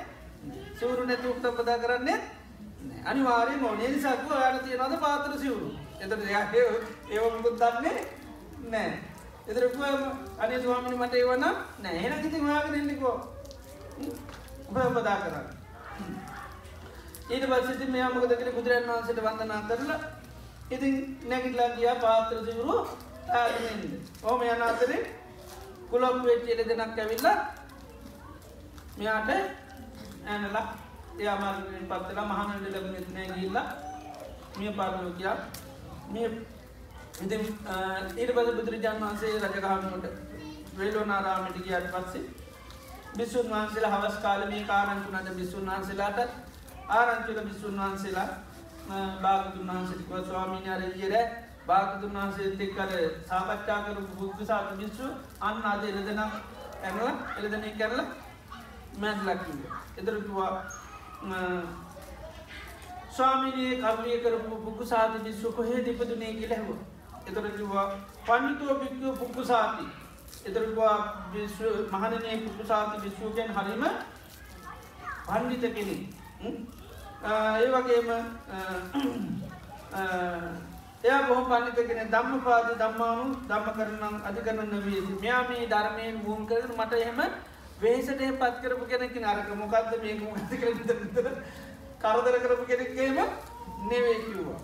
සිවරු නැතු උක්තපදා කරන්නේ අනිවාරය මොනේ නිසාකු යාට තියෙනවද පාත්‍ර සිවරු? එතට ඒවමුකුත් දන්නේ නෑ. එතරක අනි ස්වාමිනි මට ඒවන නෑ. හෙන ඉති වාගෙන එන්නෙකෝ උපදා කරන්න. ඊට පස්සති මෙයාමකදකර බුදුරන් වහන්සට වන්දනා කරලා ඉතින් නැගිටලා ගියා පාත්‍ර සිවරු තාගනෙන්ද ඕම යන අතරේ කුලොප් වෙච්චයට දෙනක් ඇවිල්ලා මෙයාට ඇනලා එයාමාර්ගෙන් පත්තලා මහනට ලබ නෑ ගිල්ලා මිය පාර්ලෝකයා මේ ඉති ඊට පද බුදුරජාන් වහන්සේ රජගහමට වෙල්ලෝනාරාමට ගියට පස්සේ බිස්සුන් වහන්සේලා හවස් කාලමේ කාරංචුනට බිස්සුන් වහන්සේලාට ආරංචුල බිස්සුන් වහන්සේලා භාගතුන් වහන්සටිකව ස්වාමීනයාරජර භාගතුන් වහන්සේ එක්කර සාකච්ඡා කරු බුද්ධසාත බිස්සු අන්න අද එරදන ඇනල එරදනය කරලා මැත් ලක්කිව එදරතුවා ස්වාමිනයේ කවිය කරපු පුකු සාති බිස්සු කොහේ දිපදුනේ කියලැහව එතරකිවා පණිතුව පික්කව පුක්කු සාති. එතරවා මහනනය පුකු සාති විශ්වකයන් හරිම පණ්ඩිත කෙනෙ ඒ වගේම එය බොහ පණිතගෙන දම්ම පාද දම්මානු දම්ම කරනම් අධිකරන්න වී මෙයාමී ධර්මයෙන් වූම් කරන මට එහෙම වේසටය පත් කරපු කෙනෙකි අරක මොකක්ද මේක මොකති කර කරදර කරපු කෙනෙක්ගේම නෙවේ කිව්වා.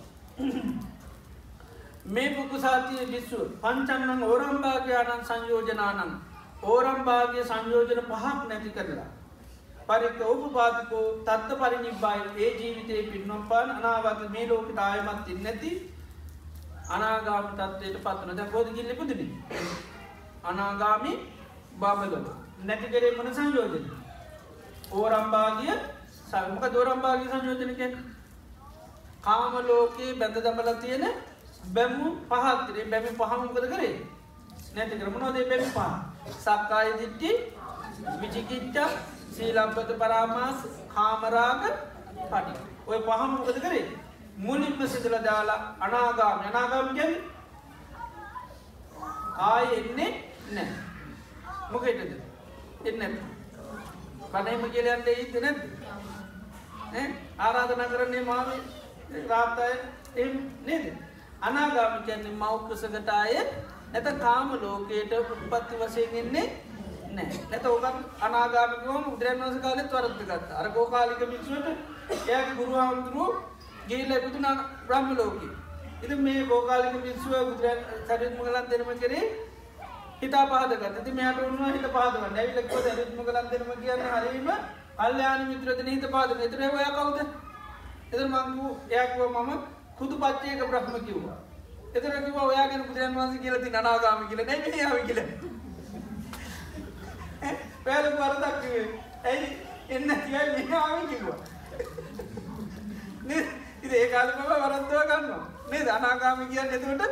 මේ පුකුසාතිය බිස්සු පංචන්නන් ඕරම්භාගයානන් සංයෝජනානන් ඕරම්භාගය සංයෝජන පහක් නැති කරලා. පරික ඔප පාතිකෝ තත්ත පරිනිබ්බයි ඒ ජීවිතයේ පින්නම් පාන් අනාවත මේ ලෝක තායමත් ඉන්න නැති අනාගාම තත්වයට පත්වන දැ ගෝද ගිල්ලි පුදන අනාගාමි බාබලො නැති කරේ මන සංයෝජන ඕරම්භාගිය සල්මක දෝරම්භාගි සංයෝජනකෙන් කාම ලෝකයේ බැඳ දමල තියෙන බැමු පහත්තරේ බැමි පහමුකද කරේ? නැති කරමනෝදේ බැමි පහ? සක්කාය දිට්ටි විචිකිට්ට සීලම්පත පරාමාස කාමරාග පටි. ඔය පහමුකද කරේ? මුලින්ම සිදල දාලා අනාගාම. යනාගාම ගැවි ආය එන්නේ නෑ මොකෙටද? එන්න බනයම කියලයන්ට ඒත නැද ආරාධන කරන්නේ මාව රාත්තය එම් නේද? අනාගාමි කියන්නේ මව්කුසකට අය. නැත කාම ලෝකයට උපත්ති වසයෙන් එන්නේ නෑ නැත ඕකන් අනාගාමිකවම උදරන්වස කාලෙත් වරත්තගත් අර ගෝකාලික මික්ෂුවට එය ගුරුහාමුදුරුව ගේල පුතුන බ්‍රහ්ම ලෝක. ඉති මේ ගෝකාලික පිස්සුව බුදුරන් සරිත් මගලන් දෙනම කරේ හිතා පාදගත ති මෙයට උන්ව හිත පාදව නැවිලක්ව සරිත්ම කලන් දෙනම කියන්න හරීම අල්්‍යයාන මිත්‍රද හිත පාද එතර ඔය කවුද? එත මංගු එයක්ව මම කුදු පච්චයක බ්‍රහ්ම කිව්වා. එතරකිව ඔයාගෙන බුදුරන් වන්ස කියලති නනාගාම කියල නැ යාව කියල පෑලක වරදක්වේ ඇයි? එන්න කියයි මොව කිව්වා. ඉති ඒ කාලකම වරන්දව ගන්නවා. මේ දනාගාමි කියන්න එතුට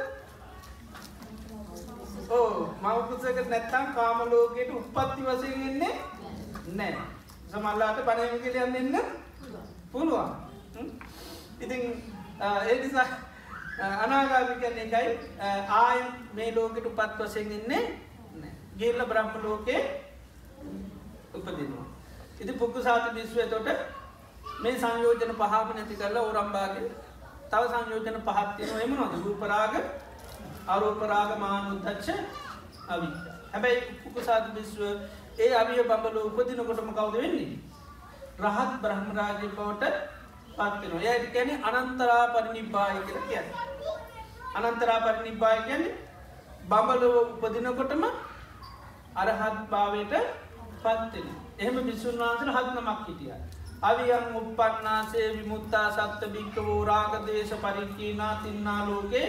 ඕ මවපුසක නැත්තම් කාමලෝකයට උපත්ති වසයෙන් එන්නේ නෑ සමල්ලාට පනයම කියලයන්න එන්න පුළුවන්. ඉතින් ඒ නිසා අනාගාමි කියන්නේ එකයි ආය මේ ලෝකෙට උපත් වසයෙන් එන්නේ ගේල්ල බ්‍රහ්ම ලෝකේ උපදිනවා. ඉති පුක්කු සාති විශ්ව තොට මේ සංයෝජන පහම නැති කරලා ඕරම්බාගේ තව සංයෝජන පහත්තියන එමනොද රූපරාග අරෝපරාග මානුද්දච්ච අවි හැබැයි පුක්කු සාති විශ්ව ඒ අවිය බඹල උපදිනකොටම කවුද වෙන්නේ. රහත් බ්‍රහ්මරාජය බවට පත්වෙනවා යට කැනෙ අනන්තරා පරිනිබ්බාය කියල කියන්න. අනන්තරා පරිනිබ්බාය කියන්නේ බඹලව උපදිනකොටම අරහත් භාවයට පත්වෙන. එහෙම බිස්සුන් වහන්සල හත්නමක් හිටිය. අවියන් උපපන්නාසේ විමුත්තා සත්ත භික්කවෝ රාගදේශ පරික්කීනා තින්නා ලෝකේ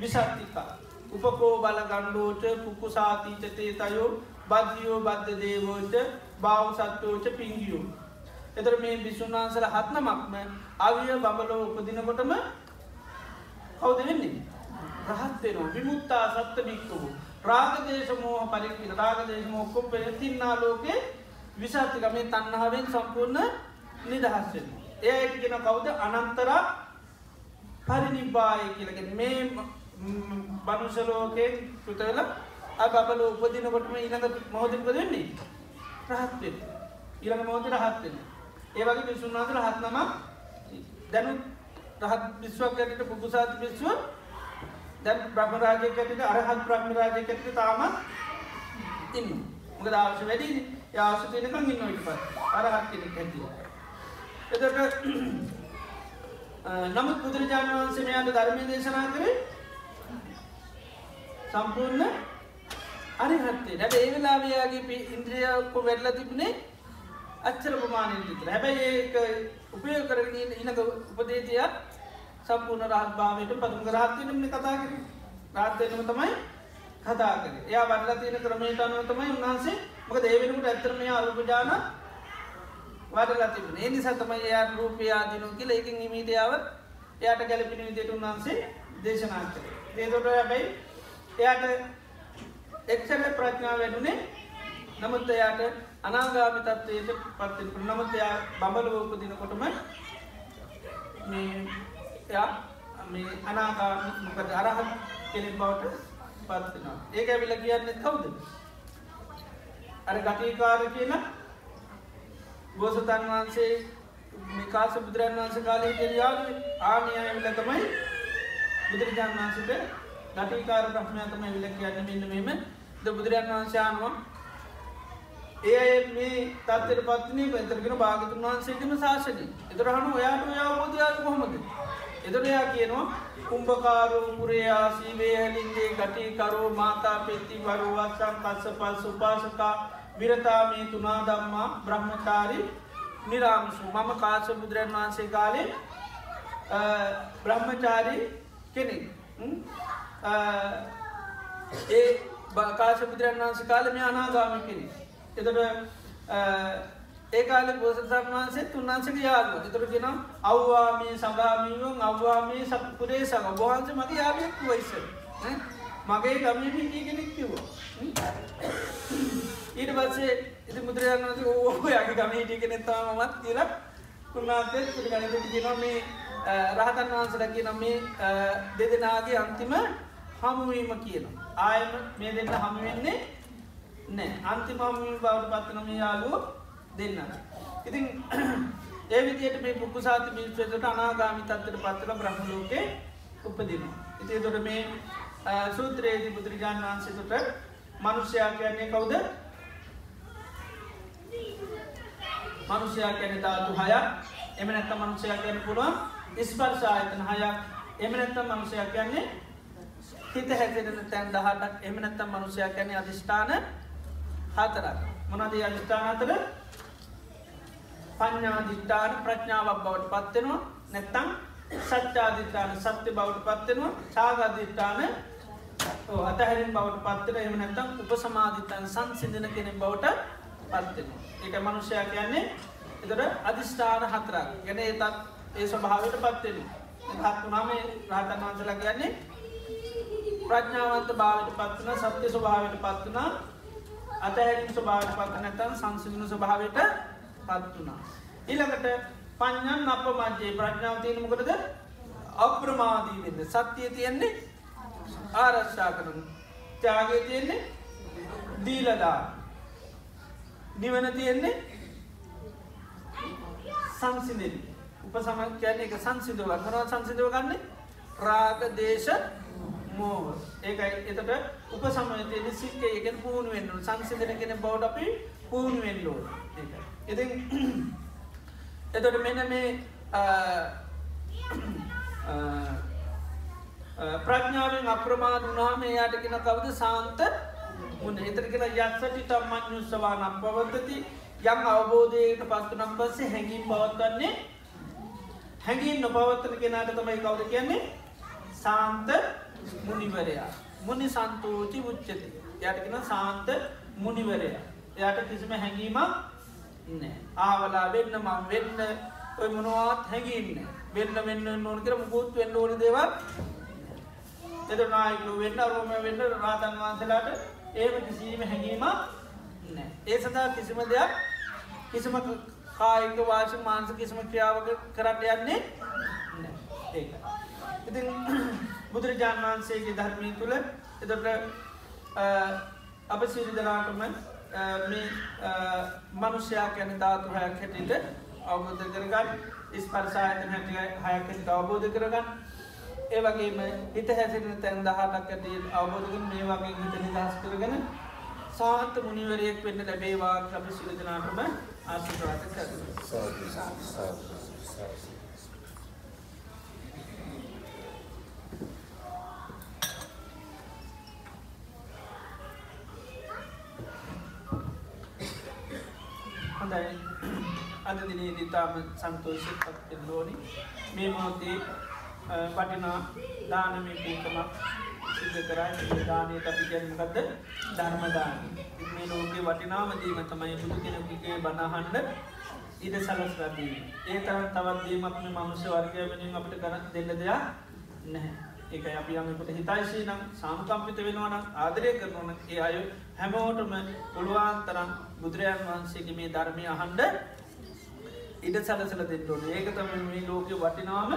විසත්තිකා. උපකෝ බල ගණ්ඩෝට පුක්කු සාතීචතේ තයෝ බද්ධියෝ බද්ධ දේවෝට බාව සත්වෝච පිංගියෝ. එතර මේ බිසුන්වහන්සල හත්නමක්ම අවිය බඹලෝ උපදිනකොටම කවුද වෙන්නේ. රහත්වෙනවා විමුත්තා සත්ත භික්කවෝ. රාගදේශ මෝහ පරිකි රාගදේශ මෝක්කොම් පෙර තින්නා ලෝකේ විසාතික මේ තන්නහාවෙන් සම්පූර්ණ නිදහස්වෙන. ඒ අයිටිගෙන කවුද අනන්තරා පරිනිබ්බාය කියලගෙන මේ බනුසලෝකයෙන් පෘතවෙල අබල උපදිනකොටම ඊළඟ මොහොතික දෙන්නේ රහත්වෙන් ඊළඟ මොහොත රහත්වෙන ඒවගේ විසුන්නාතර හත්නම දැනු රහත් විශ්වක් ඇයට පුපුසාති විශ්ව දැන් බ්‍රහ්මරාජය කැටිට අරහත් බ්‍රහ්මරාජය කැටිට තාමත් ඉන්න. මොක දවශ වැඩි යාශ තියනකම් ඉන්නට පත් අරහත් කෙනෙක් ඇතිව එතට නමුත් බුදුරජාණන් වහන්සේ මෙයාට ධර්මය දේශනා කරේ සම්පූර්ණ අරිහත්තේ නැබ ඒ වෙලාවයාගේ ඉන්ද්‍රියක්ක වැඩල තිබුණේ අච්චර ප්‍රමාණය විතර හැබැයි ඒ උපය කරගෙන ඉනක උපදේතියක් සම්පූර්ණ රහත් භාවයට පතුම රාත්වයනම කතාකර රාත්වයනම තමයි කතාකර එයා වඩලා තියෙන ක්‍රමයට අනුව තමයි උන්හන්සේ මක දේවෙනකට ඇත්තරමය අල්පජාන වඩලා තිබන ඒ නිසා තමයි එයා රූපයාදිනු කියල එකින් හිමීටියාව එයාට ගැලපිනි විදියට උන්හන්සේ දේශනා කර දේතොට හැබැයි එයාට එක්ෂල ප්‍රඥාව වැඩුණේ නමුත් එයාට අනාගාමි තත්වයට පත්තින නමුත් එයා බඹල ෝපදිනකොටම එයා මේ අනාගාමි මොකද අරහත් කෙනෙක් බවට පත්වෙනවා ඒක ඇවිල කියන්නේ කවුද? අර ගටීකාර කියලා බෝසතන් වහන්සේ මිකාස බුදුරන් වහන්ස කාලය කෙරයාව ආනය ඇවිල තමයි බුදුරජාන් වහන්සට ගටීකාර ප්‍රශ්නයතම ඇවිල කියන්න මෙන්න මෙම ද බුදුරන් වහන්සානුවම් ඒ මේ තත්තර පත්න පැතරගෙන භාගතුන් වහන්සේටම ශාසනය. එතරහනු ඔයාට ඔයා බෝධයාක කොහොමද? එදරයා කියනවා කුම්භකාරු පුරයා සීවේහලින්ගේ ගටිකරෝ මාතා පෙත්ති වරුවත්සම් කස්ස පස් උපාසකා විරතාමී තුනා දම්මා බ්‍රහ්මචාරි නිරාමසු. මම කාස බුදුරන් වහන්සේ කාලේ බ්‍රහ්මචාරී කෙනෙක්. ඒ කාශ බුදුරන් වහන්සේ කාලම අනාගාමි කෙනෙක්. එතට ඒකාල බෝසතන් වහන්සේ උන්වන්සක යාග එතුරගෙන අව්වාමී සගාමීවන් අව්වාමී සපුරේ සඟ බහන්ස මගේ යාගයක් වයිස මගේ ගමී හිටියෙනෙක් කිව්ව. ඊට පස්සේ ඉති මුදුරයන් වන්ස ඕහ යගේ ගම හිටියෙන තාම මත් කියලා උන්වහන්සේ පිළිගනිට ගෙන මේ රහතන් වහන්සල කියන මේ දෙදෙනගේ අන්තිම හමුවීම කියනවා. ආයම මේ දෙන්න හමුවෙන්නේ නෑ අන්තිමම බවට පත්වනම යාලුව දෙන්න. ඉතින් ඒ විදියට මේ පුක්කු සාති මිල්පේකට අනාගාමි තත්තර පත්තල බ්‍රහ්මලෝකේ උපදින. ඉති තොට මේ සූත්‍රයේදී බුදුරජාණන් වහන්සේතුට මනුෂ්‍යයා කියන්නේ කවුද මනුෂ්‍යයා කැන ධාතු හයක් එම නැත්ත මනුෂ්‍යයා කියන පුළුවන් ස්පර්ශායතන හයක් එම නැත්ත මනුෂ්‍යයා කියන්නේ හිත හැසිරෙන තැන් දහටක් එම නැත්තම් මනුෂ්‍යයා කැනෙ අධිෂ්ඨාන හතරක්. මොනද අධිෂ්ඨාන අතර පඥාධිට්ඨාන ප්‍රඥාවක් බවට පත්වෙනවා නැත්තං සච්චාධිට්ඨාන සත්‍ය බවට පත්වෙනවා සාගධිට්ඨාන අතහැරින් බවට පත්තර එම නැත්තම් උප සමාධිතන් සංසිදන කෙනෙ බවට පත්වෙන. එක මනුෂ්‍යයා කියන්නේ එතට අධිෂ්ඨාන හතරක්. ගැන ඒතත් ඒ ස්වභාවට පත්වෙන. හත්තුනාම රහතන් වන්සලා කියන්නේ ප්‍රඥාවන්ත භාවට පත්වන සත්‍ය ස්වභාවට පත්වනා අතහැරින් ස්වභාවට පත්ත නැතන් සංසිදුණු ස්වභාවට පත් වනා. ඊළඟට පඥන් අප මජ්‍යයේ ප්‍රඥාව තියෙන මොකටද? අප්‍රමාදී වෙන්න. සත්‍යය තියෙන්නේ ආරශ්ා කරන. ත්‍යාගය තියෙන්නේ දීලදා නිවන තියෙන්නේ සංසිදෙන උප සම කියන්නේ එක සංසිදුව කරවා සංසිදුව ගන්න රාග දේශ මෝහ ඒකයි එතට උප සමයතයන සික්ක එකෙන් පුහුණු වෙන්න සංසිදන කෙන බෞඩ අපි පුහුණු වෙන්ලෝ ඉති එතොට මෙන මේ ප්‍රඥාවෙන් අප්‍රමාද වනාම යාටගෙන කවද? සාන්ත මුණ එතර කියලා යත්සටි තම්මන් යුස්සවාන පවත්තති. යම් අවබෝධයට පත්වනම් පස්සේ හැඟීම් පවත්වන්නේ හැඟින් නොපවත්තන කෙනාට තමයි කවුද කියන්නේ? සාන්ත මුනිවරයා. මුනි සන්තෝචි උච්චති යටකෙන සාන්ත මුනිවරයා. එයට කිසිම හැඟීමක් නෑ ආවලා වෙන්න මං වෙන්න. ඔය මොනවාත් හැඟින්න වෙන්න වෙන්න ඕන කර මුකුත් වෙන්න ඕන දේවල් එත නායකු වෙන්න අරුම වෙන්න රාතන් වහන්සලාට ඒම කිසිීම හැඟීම නෑ ඒ සඳහා කිසිම දෙයක් කිසිම කායික වාශ මාන්ස කිසිම ක්‍රියාවක කරට යන්නේ ඒ ඉති බුදුරජාණන් වහන්සේගේ ධර්මී තුළ එතොට අප සිරි දෙනාටම මේ මනුෂ්‍යයා කැන ධාතු හයක් හැටිට අවබෝධ කරගන්න ස්පර්සායත හැටි හයකට අවබෝධ කරගන්න. ඒ වගේම හිත හැසිරෙන තැන් දහටක් ඇති අවබෝධකන් මේ වගේ හිත නිදහස් කරගෙන සාන්ත මුනිවරයෙක් වෙන්න ලැබේවා අපි සිරජනාටම ආශිර්වාද කර හොඳයි. අද දිනේ දිතාම සන්තෝෂ පත්ෙන් ලෝනි මේ මෝතේ පටිනා දානමය පීකමක් සිද්ධ කරයි. දානයට අපි ගැනීමකක්ද ධර්මදාන මේ ලෝකේ වටිනාමදීම තමයි බුදු කෙනෙකුගේ බණහන්ඩ ඉඩ සලස්රදී ඒ තරන් තවත් දීමක්ම මනුෂ්‍ය වර්ගය වෙනින් අපට කර දෙන්න දෙයක් නැහැ. ඒක අපි යමකට හිතයිශී නම් සාමකම්පිත වෙනවන ආදරය කරනවන ඒ අය හැමෝටම පුළුවන් තරම් බුදුරජාන් වහන්සේගේ මේ ධර්මය අහන්ඩ ඉඩ සලසල දෙන්නට ඒක තම මේ ලෝක වටිනාම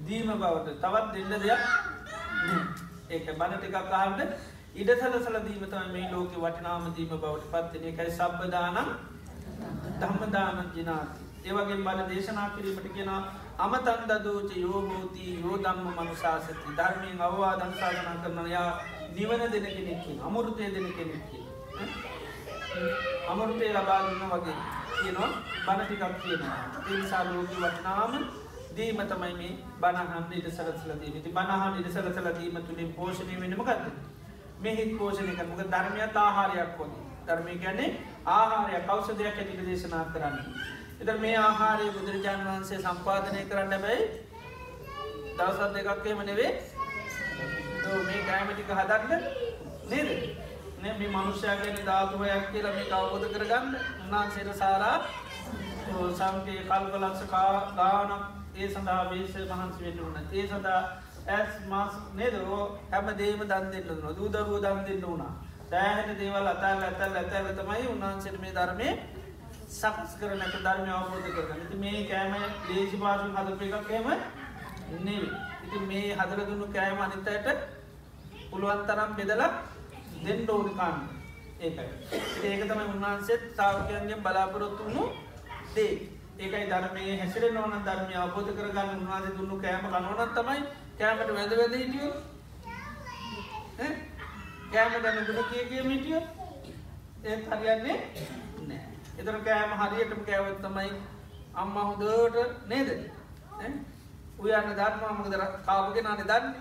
දීම බවට. තවත් දෙන්න දෙයක් ඒක බණ ටිකක් අහන්ඩ ඉඩ සලසල දීමතම මේ ලෝක වටිනාම දීම බවට පත්තින එකයි සබ්බදානම් ධම්මදානන් ජනාති. ඒවගේ බල දේශනා කිරීමට කියෙන අමතන් දදෝච යෝබෝති යෝදම්ම මනුසාසති ධර්මයෙන් අවවා දංසාධනා කරනයා නිවන දෙන කෙනෙක්කි අමුෘතය දෙන කෙනෙක්කි අමුෘතය ලබාගන්න වගේ කියනවා බණටිකක් කියනවා. ඒනිසා ලෝක වටනාම දීම තමයි මේ බණහන් ඉට සරසලදී ති බණහන් ඉට සරසලදීම තුළින් පෝෂණය වෙනමගත්ද මෙහිත් පෝෂණය කරමක ධර්මයත් ආහාරයක් කොද ධර්මය ගැන්නේ ආහාරය කෞෂදයක් ඇතිට දේශනා කරන්න. එත මේ ආහාරය බුදුරජාණන් වහන්සේ සම්පාධනය කරන්න බැයි දවසත් දෙකක්කේම නෙවේ මේ කෑමටික හදන්න නේද? මේ මනුෂ්‍යයාගෙන ධාතුවයක් කියල මේ කවබෝධ කරගන්න උන්වහන්සේට සාරා සංකේ කල්ප ලක්ෂකා ගානක් ඒ සඳහා වේශ මහන්සි වෙන්න වන්න ඒ සඳහා ඇස් මස් නේදරෝ හැම දේම දන් දෙන්න න දූදරුව දන් දෙන්න වුණා සෑහන දේවල් අතල් ඇතල් ඇතැල තමයි උන්වහන්සේට මේ ධර්මය සකස් කරනට ධර්මය අවබෝධ කරගන්න. ති මේ කෑම ලේසි පාසු හදප එකක්කේම නෙවේ ඉති මේ හදර දුන්නු කෑම අනිතයට පුළුවන් තරම් බෙදලක් දෙන්න ඕනිකාන්න ඒකයි ඒක. තමයි උන්වහන්සේත් සාාවකයන්ගේ බලාපොරොත්තුුණු දේ. ඒකයි ධර්මය හැසිර නොන ධර්මය අවබෝධ කරගන්න. උන්වාද දුන්නු කෑම කනවනත් තමයි කෑමට වැද වැද හිටියෝ කෑම ගැන ගුණ කිය කිය මිටියෝ ඒ හරියන්නේ නෑ එතර කෑම හරියටම කෑවත් තමයි අම්ම හොඳට නේද? උයන්න ධර්මමකද කාපගෙන අන දන්න.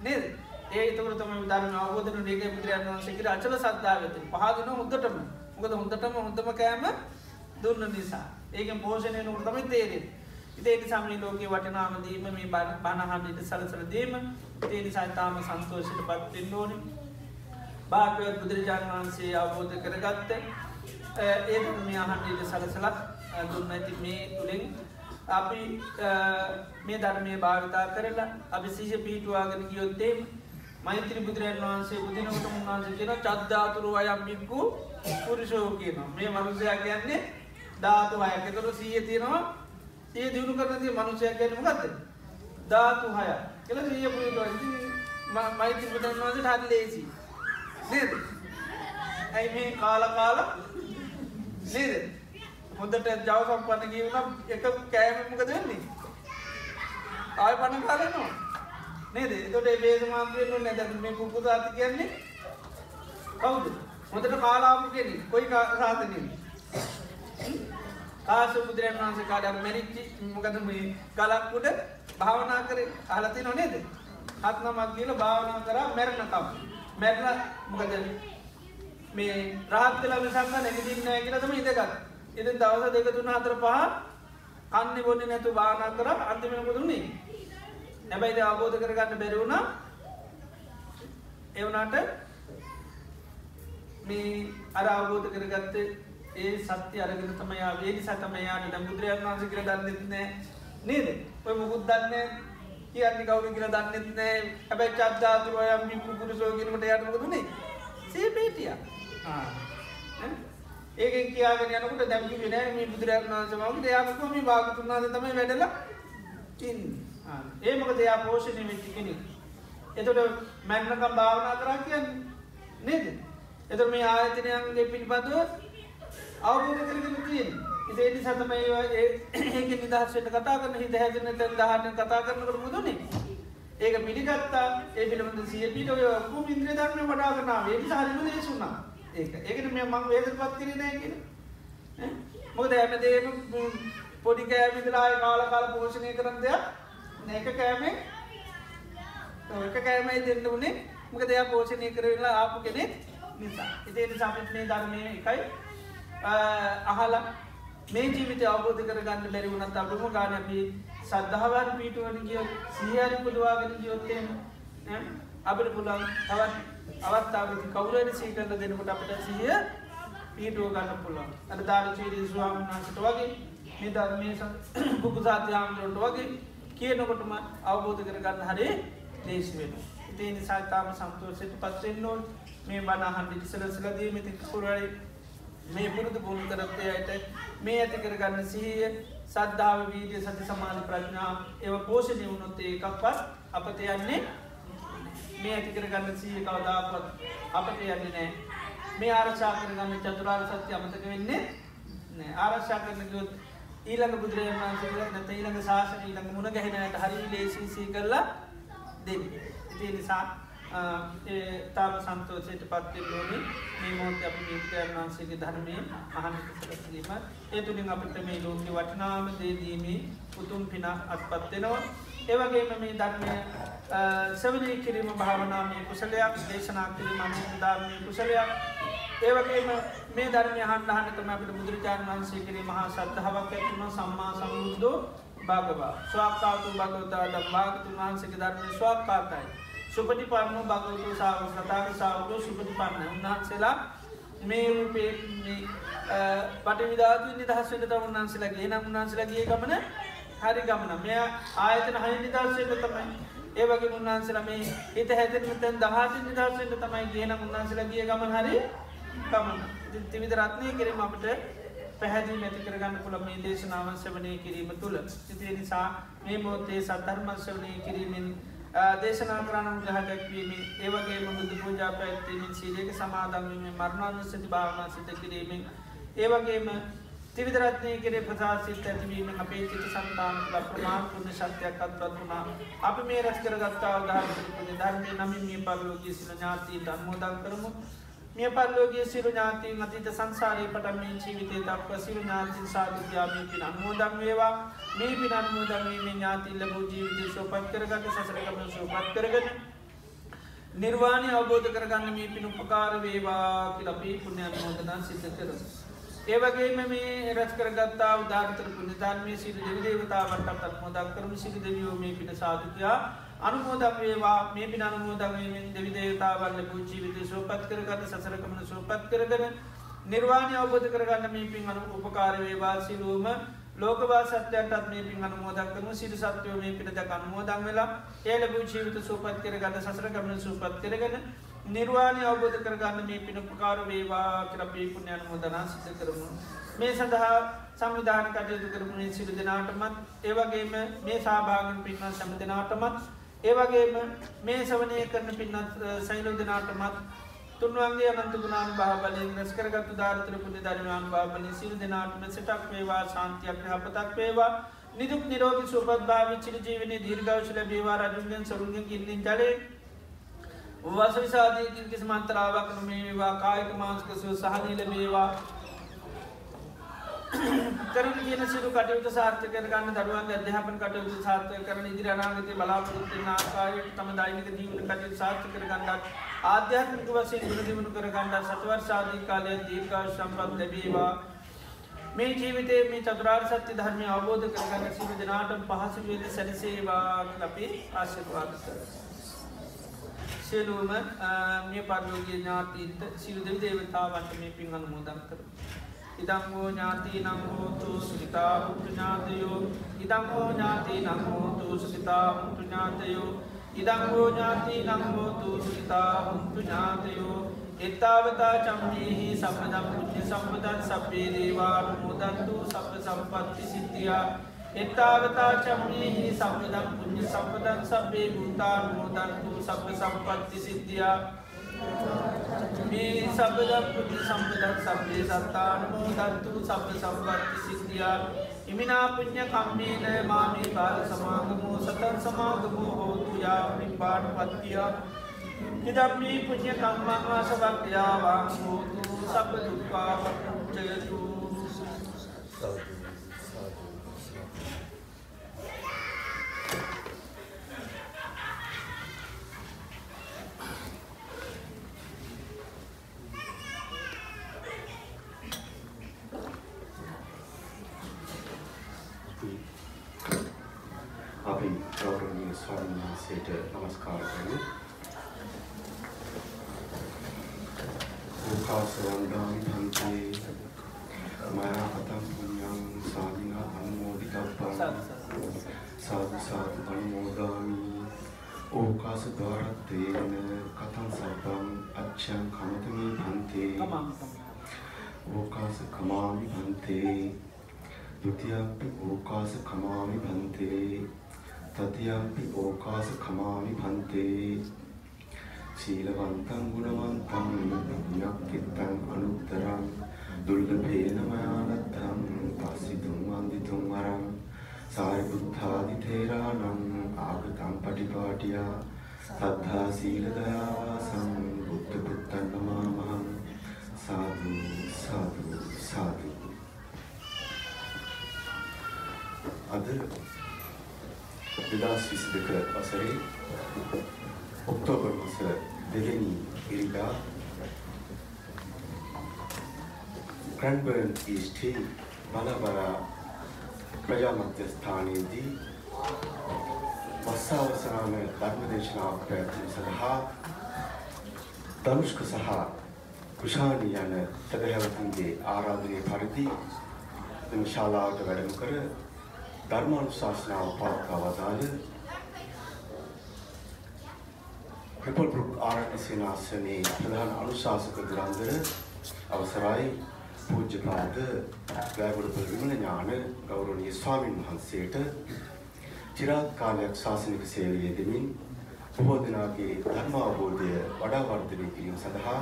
නේද? ඒ තුර තම ධර්ම අවබෝධන ේක බුදුරයන් වන්සේකර අචල සද්ධාවත පහදන හොඳටම. මොකද හොඳටම හොඳම කෑම දුන්න නිසා. ඒක පෝෂණය නුට තමයි තේරෙන් ඉතේට සමී ලෝකයේ වටනාමදීම මේ බණහන්ට සලසරදීම ඒ නිසා තාම සන්තෝෂයට පත්වෙන්න ඕන. භාගවත් බුදුරජාණන් වහන්සේ අවබෝධ කරගත්ත ඒ මේ අහන්ඩට සලසලක් දුන්න ඇති මේ තුළින් අපි මේ ධර්මය භාවිතා කරලා අපි සිහ පිහිටුවාගෙන ගියොත්තේ මෛත්‍රී බුදුරන් වහන්සේ බුදිනකට උන්වහන්සේ කියන චද්ධාතුරු අයම් බික්කු පුරුෂෝ කියනවා. මේ මනුසයක් කියන්නේ ධාතු හයකතොර සීය තියෙනවා. ඒ දියුණු කරනති මනුසයක් ගැනීම ගත්ත ධාතු හය කියල සිය පුරුට මෛත්‍රී බුදුරන් වහන්සේ හරි ලේසි නේද? ඇයි මේ කාල කාල නේද? හොඳට ජව සම්පන්න කියවනම් එක කෑමමක දෙන්නේ ආය පණ කාලනවා නේද? තොට බේද මාන්ත්‍රයනු නැද මේ පුපුද ඇති කියන්නේ? කවුද? හොඳට කාලාපු කෙන කොයි සාධනය කාස බුදුරන් වහන්සේ කාඩ මැරිච්චි මොකද මේ කලක්කුට භාවනා කර? අලති නොනේද හත්නමක් කියල භාවනා කර මැරණකම් මැරල මොකද මේ රාත්තල විසන්න නැගදින්නෑ කියලතම ඉදගත් ඉති දවස දෙක තුන අතර පහ කන්න බොන්න නැතු බානා කර අන්තිමක දුන්නේ නැබයිද අවබෝධ කරගන්න බැරිවුණා එවනාට මේ අර අවබෝධ කරගත්ත ඒ සත්‍ය අරගෙන තමයා වේදි සතමයාට ට බුදුරයන් වන්ස කර දන්නෙත්නෑ නේද? ඔය මුකුත් දන්න කියන්න කවරු කියල දන්නෙත්නෑ හැබැයි චද්දාතුරයම් මිපු පුරුසෝගෙනට යටමකතුනේ සේපේටිය. ඒකෙන් කියාගෙන යනකට දැමි වෙන මේ බුදුරජාණන් වහන්සේ මගේ එයාම මේ භාගතුන් වහන්සේ තමයි වැඩලා ඉන්නේ. ඒ මොකද එයා පෝෂණය වෙච්ච කෙනෙක්. එතකොට මැන්නකම් භාවනා කරා කියන්නේ නේද? එතකොට මේ ආයතනයන්ගේ පිළිබඳව අවබෝධ කරගෙන තියෙන්නේ. ඒ නිසා තමයි ඒක නිදහස් වෙන්න කතා කරන හිත හැදෙන තැන් 18 කතා කරනකොට මුදුනේ. ඒක පිළිගත්තා ඒ පිළිබඳ සිය පිට ඔය ඔක්කොම ඉන්ද්‍රිය ධර්ම වඩා ගන්නවා. ඒ නිසා හරිම දේශුණා. ඒක. ඒකට මේ මං වේදන පත් කරේ නැහැ කියන මොකද හැමදේම පොඩි කෑමිදලා කාල කාල පෝෂණය කරන දෙයක්. ඒක කෑමේ එක කෑමයි දෙන්න උනේ. මොකද එයා පෝෂණය කරලා ආපු කෙනෙක් නිසා. ඉතින් ඒ නිසා අපිට මේ ධර්මයේ එකයි අහලා මේ ජීවිතය අවබෝධ කරගන්න බැරි වුණත් අඩුම ගාන අපි සද්ධාවන් පිටුවන ගියොත් සිහියරි පුදවාගෙන ගියොත් එහෙම අපිට පුළුවන් තවත් අවත්තාවති කවුරට සීකරල දෙනකට අපට සිය පීටුව ගන්න පුළුවන්. අට ධාරචීරී ස්වාමන් වන්සට වගේ මේ ධර්මය පුකුසාති *clears throat* හාමුදුරට වගේ කියනකොටම අවබෝධ කරගන්න හරේ දේශ වෙන ඉතිේ නිසාතාම සම්තෝසයට පත්වෙන් නොන් මේ බනාහන්ඩි ඉසලසලදී මෙති පුරයි මේ පුරුදු පුුණු කරත්තය අයට මේ ඇති කරගන්න සිහිය සද්ධාව වීදිය සති සමාධ ප්‍රඥා ඒව පෝෂණය වුණොත්තේ එකක්වත් අපත යන්නේ මේ ඇති කරගන්න සීය කවදාපත් අපට යන්නේ නෑ මේ ආරශා කරගන්න චතුරාර් සත්‍ය අමතක වෙන්නේ නෑ ආරශ්ා කරන ගොත් ඊළඟ බුදුරජන් වන්සේ නැත ඊළඟ ශාසන ඊළඟ මුණ ගැහෙනයට හරි ලේසිසී කරලා දෙන්න. ඉති නිසා තාම සන්තෝසයට පත්වෙන් ලෝනි මේ මෝත අප මිතයන් වන්සේගේ ධර්මය අහන සලසලීම ඒ තුළින් අපිට මේ ලෝක වටනාම දේදීමේ උතුම් පින අත්පත්වෙනවා ඒවගේම මේ ධර්මය සවනය කිරීම භාවනාමය කුසලයක් දේශනා කිරීම අනුදාමය කුසලයක්. ඒවගේම මේ ධර්මය හන්හනතම අපට බුදුරජාණන් වන්සේ කිරීම හා සද්ධාවක් ඇතිම සම්මා සම්බුද්ධෝ භාගවා. ස්වාක්කාතු භගවතා ද භාගතුන් වහන්සේක ධර්මය ස්වාක්කාතයි සුපටි පන්නු භගවතු සාව සතාක සාවකෝ සුපටි පන්න උන්හන්සේලා මේ රූපේ පට විධාතු නිදහස්සට උන්හන්සේලාගේ නම් උන්හන්සේලාගේ ගමන හරි ගමන. මෙය ආයතන හය නිදර්ශයට තමයි. ඒවගේ උන්වහන්සල මේ හිත හැතන තැන් දහති නිදර්ශයට තමයි කියන උන්වහන්සල ගිය ගමන් හරි ගමන. තිවිද රත්නය කිරීම අපට පැහැදිි නැති කරගන්න පුළ මේ දේශනාවන් සවනය කිරීම තුළ. සිතිය නිසා මේ මෝතේ සද්ධර්මශ්‍රවනය කිරීමෙන් දේශනා කරනම් ගහදැක්වීමේ ඒවගේ මුදු පූජා පැත්වීමෙන් සීලේක සමාදන්වීම මරණාන්න සති භාවනා සිත කිරීමෙන් ඒවගේම තිවිදරත්නය කෙරේ ප්‍රසාසිත ඇතිවීම අපේ චිත සන්තාන ප්‍රමාණපුුණ ශක්තියක් අත්වත් වුණා. අපි මේ රැස් කරගත්තා ධර්මපුද ධර්මය නමින් මේ පරලෝගී සිල ඥාතී ධර්මෝදන් කරමු. මේ පරලෝගේ සිරු ඥාතිීන් අතීත සංසාරය පට මේ ජීවිතය දක්ව සිරු ඥාතින් සාධ්‍යාමී පින අන්මෝදන් වේවා. මේ පින අන්මෝදන්වීම ඥාතිල්ල බූ ජීවිතය සෝපත් කරගට සසරකම සෝපත් කරගන නිර්වාණය අවබෝධ කරගන්න මේ පින උපකාර වේවා කිලපී පුුණ්‍ය අන්මෝදනා සිත කරස. ඒවගේම මේ රැස් කරගත්තා උදාාරතර පුුණධර්මය සිරු දෙවිදේවතාවටත් මොදක් කරම. සිරු දෙවියෝ මේ පින සාධකයා අනුමෝදක් වේවා. මේ පින අනුමෝදක්වීමෙන් දෙවිදේවතාවල්ල ජීවිත සෝපත් කරගත සසරකමන සෝපත් කරගන නිර්වාණය අවබෝධ කරගන්න මේ පින් අනු උපකාර වේවා සිලූම ලෝකවා සත්‍යයන්ටත් මේ පින් අනුමෝදක් කරන සිට සත්‍යයෝ මේ පිට දක් අනුමෝදන් වෙලා ඒ ලැබූ ජීවිත සූපත් කරගන්න සසර ගමන සූපත් කරගෙන නිර්වාණය අවබෝධ කරගන්න මේ පින උපකාර වේවා කියලා පී පුුණ්‍ය අනුමෝදනා සිත කරමු. මේ සඳහා සංවිධාන කටයුතු කරමුණේ සිරු දෙනාටමත්. ඒවගේම මේ සාභාගන් පින්වත් සැම දෙනාටමත්. ඒවගේම මේ සවනය කරන පින්නත් සයිලෝ දෙනාටමත්. තුන්වන්ගේ අනන්තු ගුණාන් භාබලින් රැස්කරගත්තු ධාරතර පුුණ ධර්මයන් භාබලින් සිරු දෙනාටම සිටක් වේවා සාන්තියක් හපතක් වේවා. නිදුක් නිරෝග සුපත් භාව චිර ජීවනය දීර්ගවශල බේවා රජුගෙන් සරුගෙන් ඉල්ලින් ජලේ වසවිසාදයකින් කිසි මන්තරාවක් නොමේවා කායක මාංස්කසු සහනීල බේවා කරන කියන සිරු කටයුතු සාර්ථක කරගන්න දරුවන් අධ්‍යාපන කටයුතු සාර්ථක කරන ඉදිරි අනාගතය බලාපොරොත්තු වෙන ආකාරයට තම දෛනික ජීවන කටයුතු සාර්ථක කරගන්නත් ආධ්‍යාත්මික වශයෙන් ගුණ දියුණු කරගන්න සතවර්ෂ ආදී කාලයේ දීර්ඝායු සම්පත් ලැබේවා. මේ ජීවිතයේ මේ චතුරාර්ය සත්‍ය ධර්මය අවබෝධ කරගන්න සියලු දෙනාටම පහසු වෙන්න සැලසේවා කියලා අපි ආශිර්වාද කරමු. සියලුම මේ පරිලෝකීය ඥාතීන්ට සියලු දෙවි දේවතාවන්ට මේ පින් අනුමෝදන් කරමු. ඉදංගෝ ඥාති නංහෝතු සුසිතා හුතු ඥාතයෝ. ඉදංගෝ ඥාති නංහෝතු සුසිතා හුතු ඥාතයෝ. ඉදංගෝ ඥාති නංහෝතු සුසිතා හුතු ඥාතයෝ. එත්තාවතා චම්මේහි සම්පදම් පුුණ්්‍ය සම්පදන් සබ්බේ දේවා මුදන්තු සබ සම්පත්ති සිද්ධියා. එත්තාවතා චම්මේහි සම්පදම් පුුණ්්‍ය සම්පදන් සබ්බේ භූතා මුදන්තු සබ සම්පත්ති සිද්ධියා. මේ සබදක් පුති සම්පදක් සබ්බේ සත්තානමෝ දත්තු සබ සම්පත්ති සිද්ධියා. ඉමිනා පුඥ්ඥ කම්මේන මාමේ බාල සමාගමෝ සතන් සමාගමෝ හෝතු යාමින් පාට පත්තියා ඉදම්මී පුඥ්ඥ කම්මා සබක්්‍යාවාං හෝතු සබ දුක්කා පට්ටයතු සතු වහන්සේට ඕකාස කමාමි පන්තේ තතියම්පි ඕකාස කමාමි පන්තේ සීලවන්තං ගුණවන්තං විඤ්ඤක්කිතං අනුත්තරං දුර්ලභේන මයානත්තං පස්සිතුං වන්දිතුං වරං සාරිපුත්තාදි තේරාණං ආගතං පටිපාටියා සද්ධා සීල දයාවාසං බුද්ධ පුත්තං නමාමහං සාදු සාදු සාදු අද දෙදස් විසි දෙක වසරේ ඔක්තෝබර් මස දෙවෙනි ඉරිදා ක්‍රන්බර්න් ඊස්ටි බලබර ප්‍රජාමත්‍ය ස්ථානයේදී වස්සාවසනාම ධර්මදේශනාවක් පැවැත්වීම සඳහා ධනුෂ්ක සහ කුෂාණි යන සදහැවතුන්ගේ ආරාධනය පරිදි මෙම ශාලාවට වැඩම කර ධර්මානුශාසනාව පවත්වා වදාළ ක්‍රිපල්බෘක් ආරණ්‍ය සේනාසනයේ ප්‍රධාන අනුශාසක දුරන්දර අවසරයි. පූජ්‍යපාද ගෑගොඩපොළ විමල ඥාන ගෞරවනීය ස්වාමින් වහන්සේට චිරාත් කාලයක් ශාසනික සේවයේ දෙමින් බොහෝ දෙනාගේ ධර්ම අවබෝධය වඩා වර්ධනය කිරීම සඳහා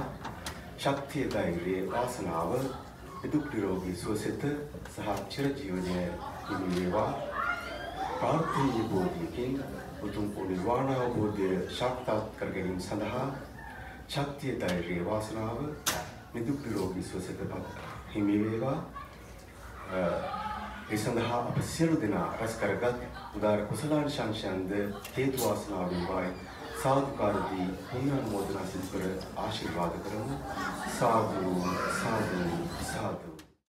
ශක්තිය ධෛර්යය වාසනාව නිදුක් නිරෝගී සුවසෙත සහ චිරජීවනය හිමි වේවා ප්‍රාර්ථනීය බෝධියකින් උතුම් වූ නිර්වාණ අවබෝධය සාක්ෂාත් කර ගැනීම සඳහා ශක්තිය ධෛර්යය වාසනාව නිදුක් නිරෝගී සුවසතපත් හිමි වේවා ඒ සඳහා අප සියලු දෙනා රැස් කරගත් උදාර කුසලාන ශංශයන්ද හේතු වාසනා වේවායි සාදුකාරදී පුණ්‍යානුමෝදනා සිදු කර ආශිර්වාද කරමු සාදු සාදු සාදු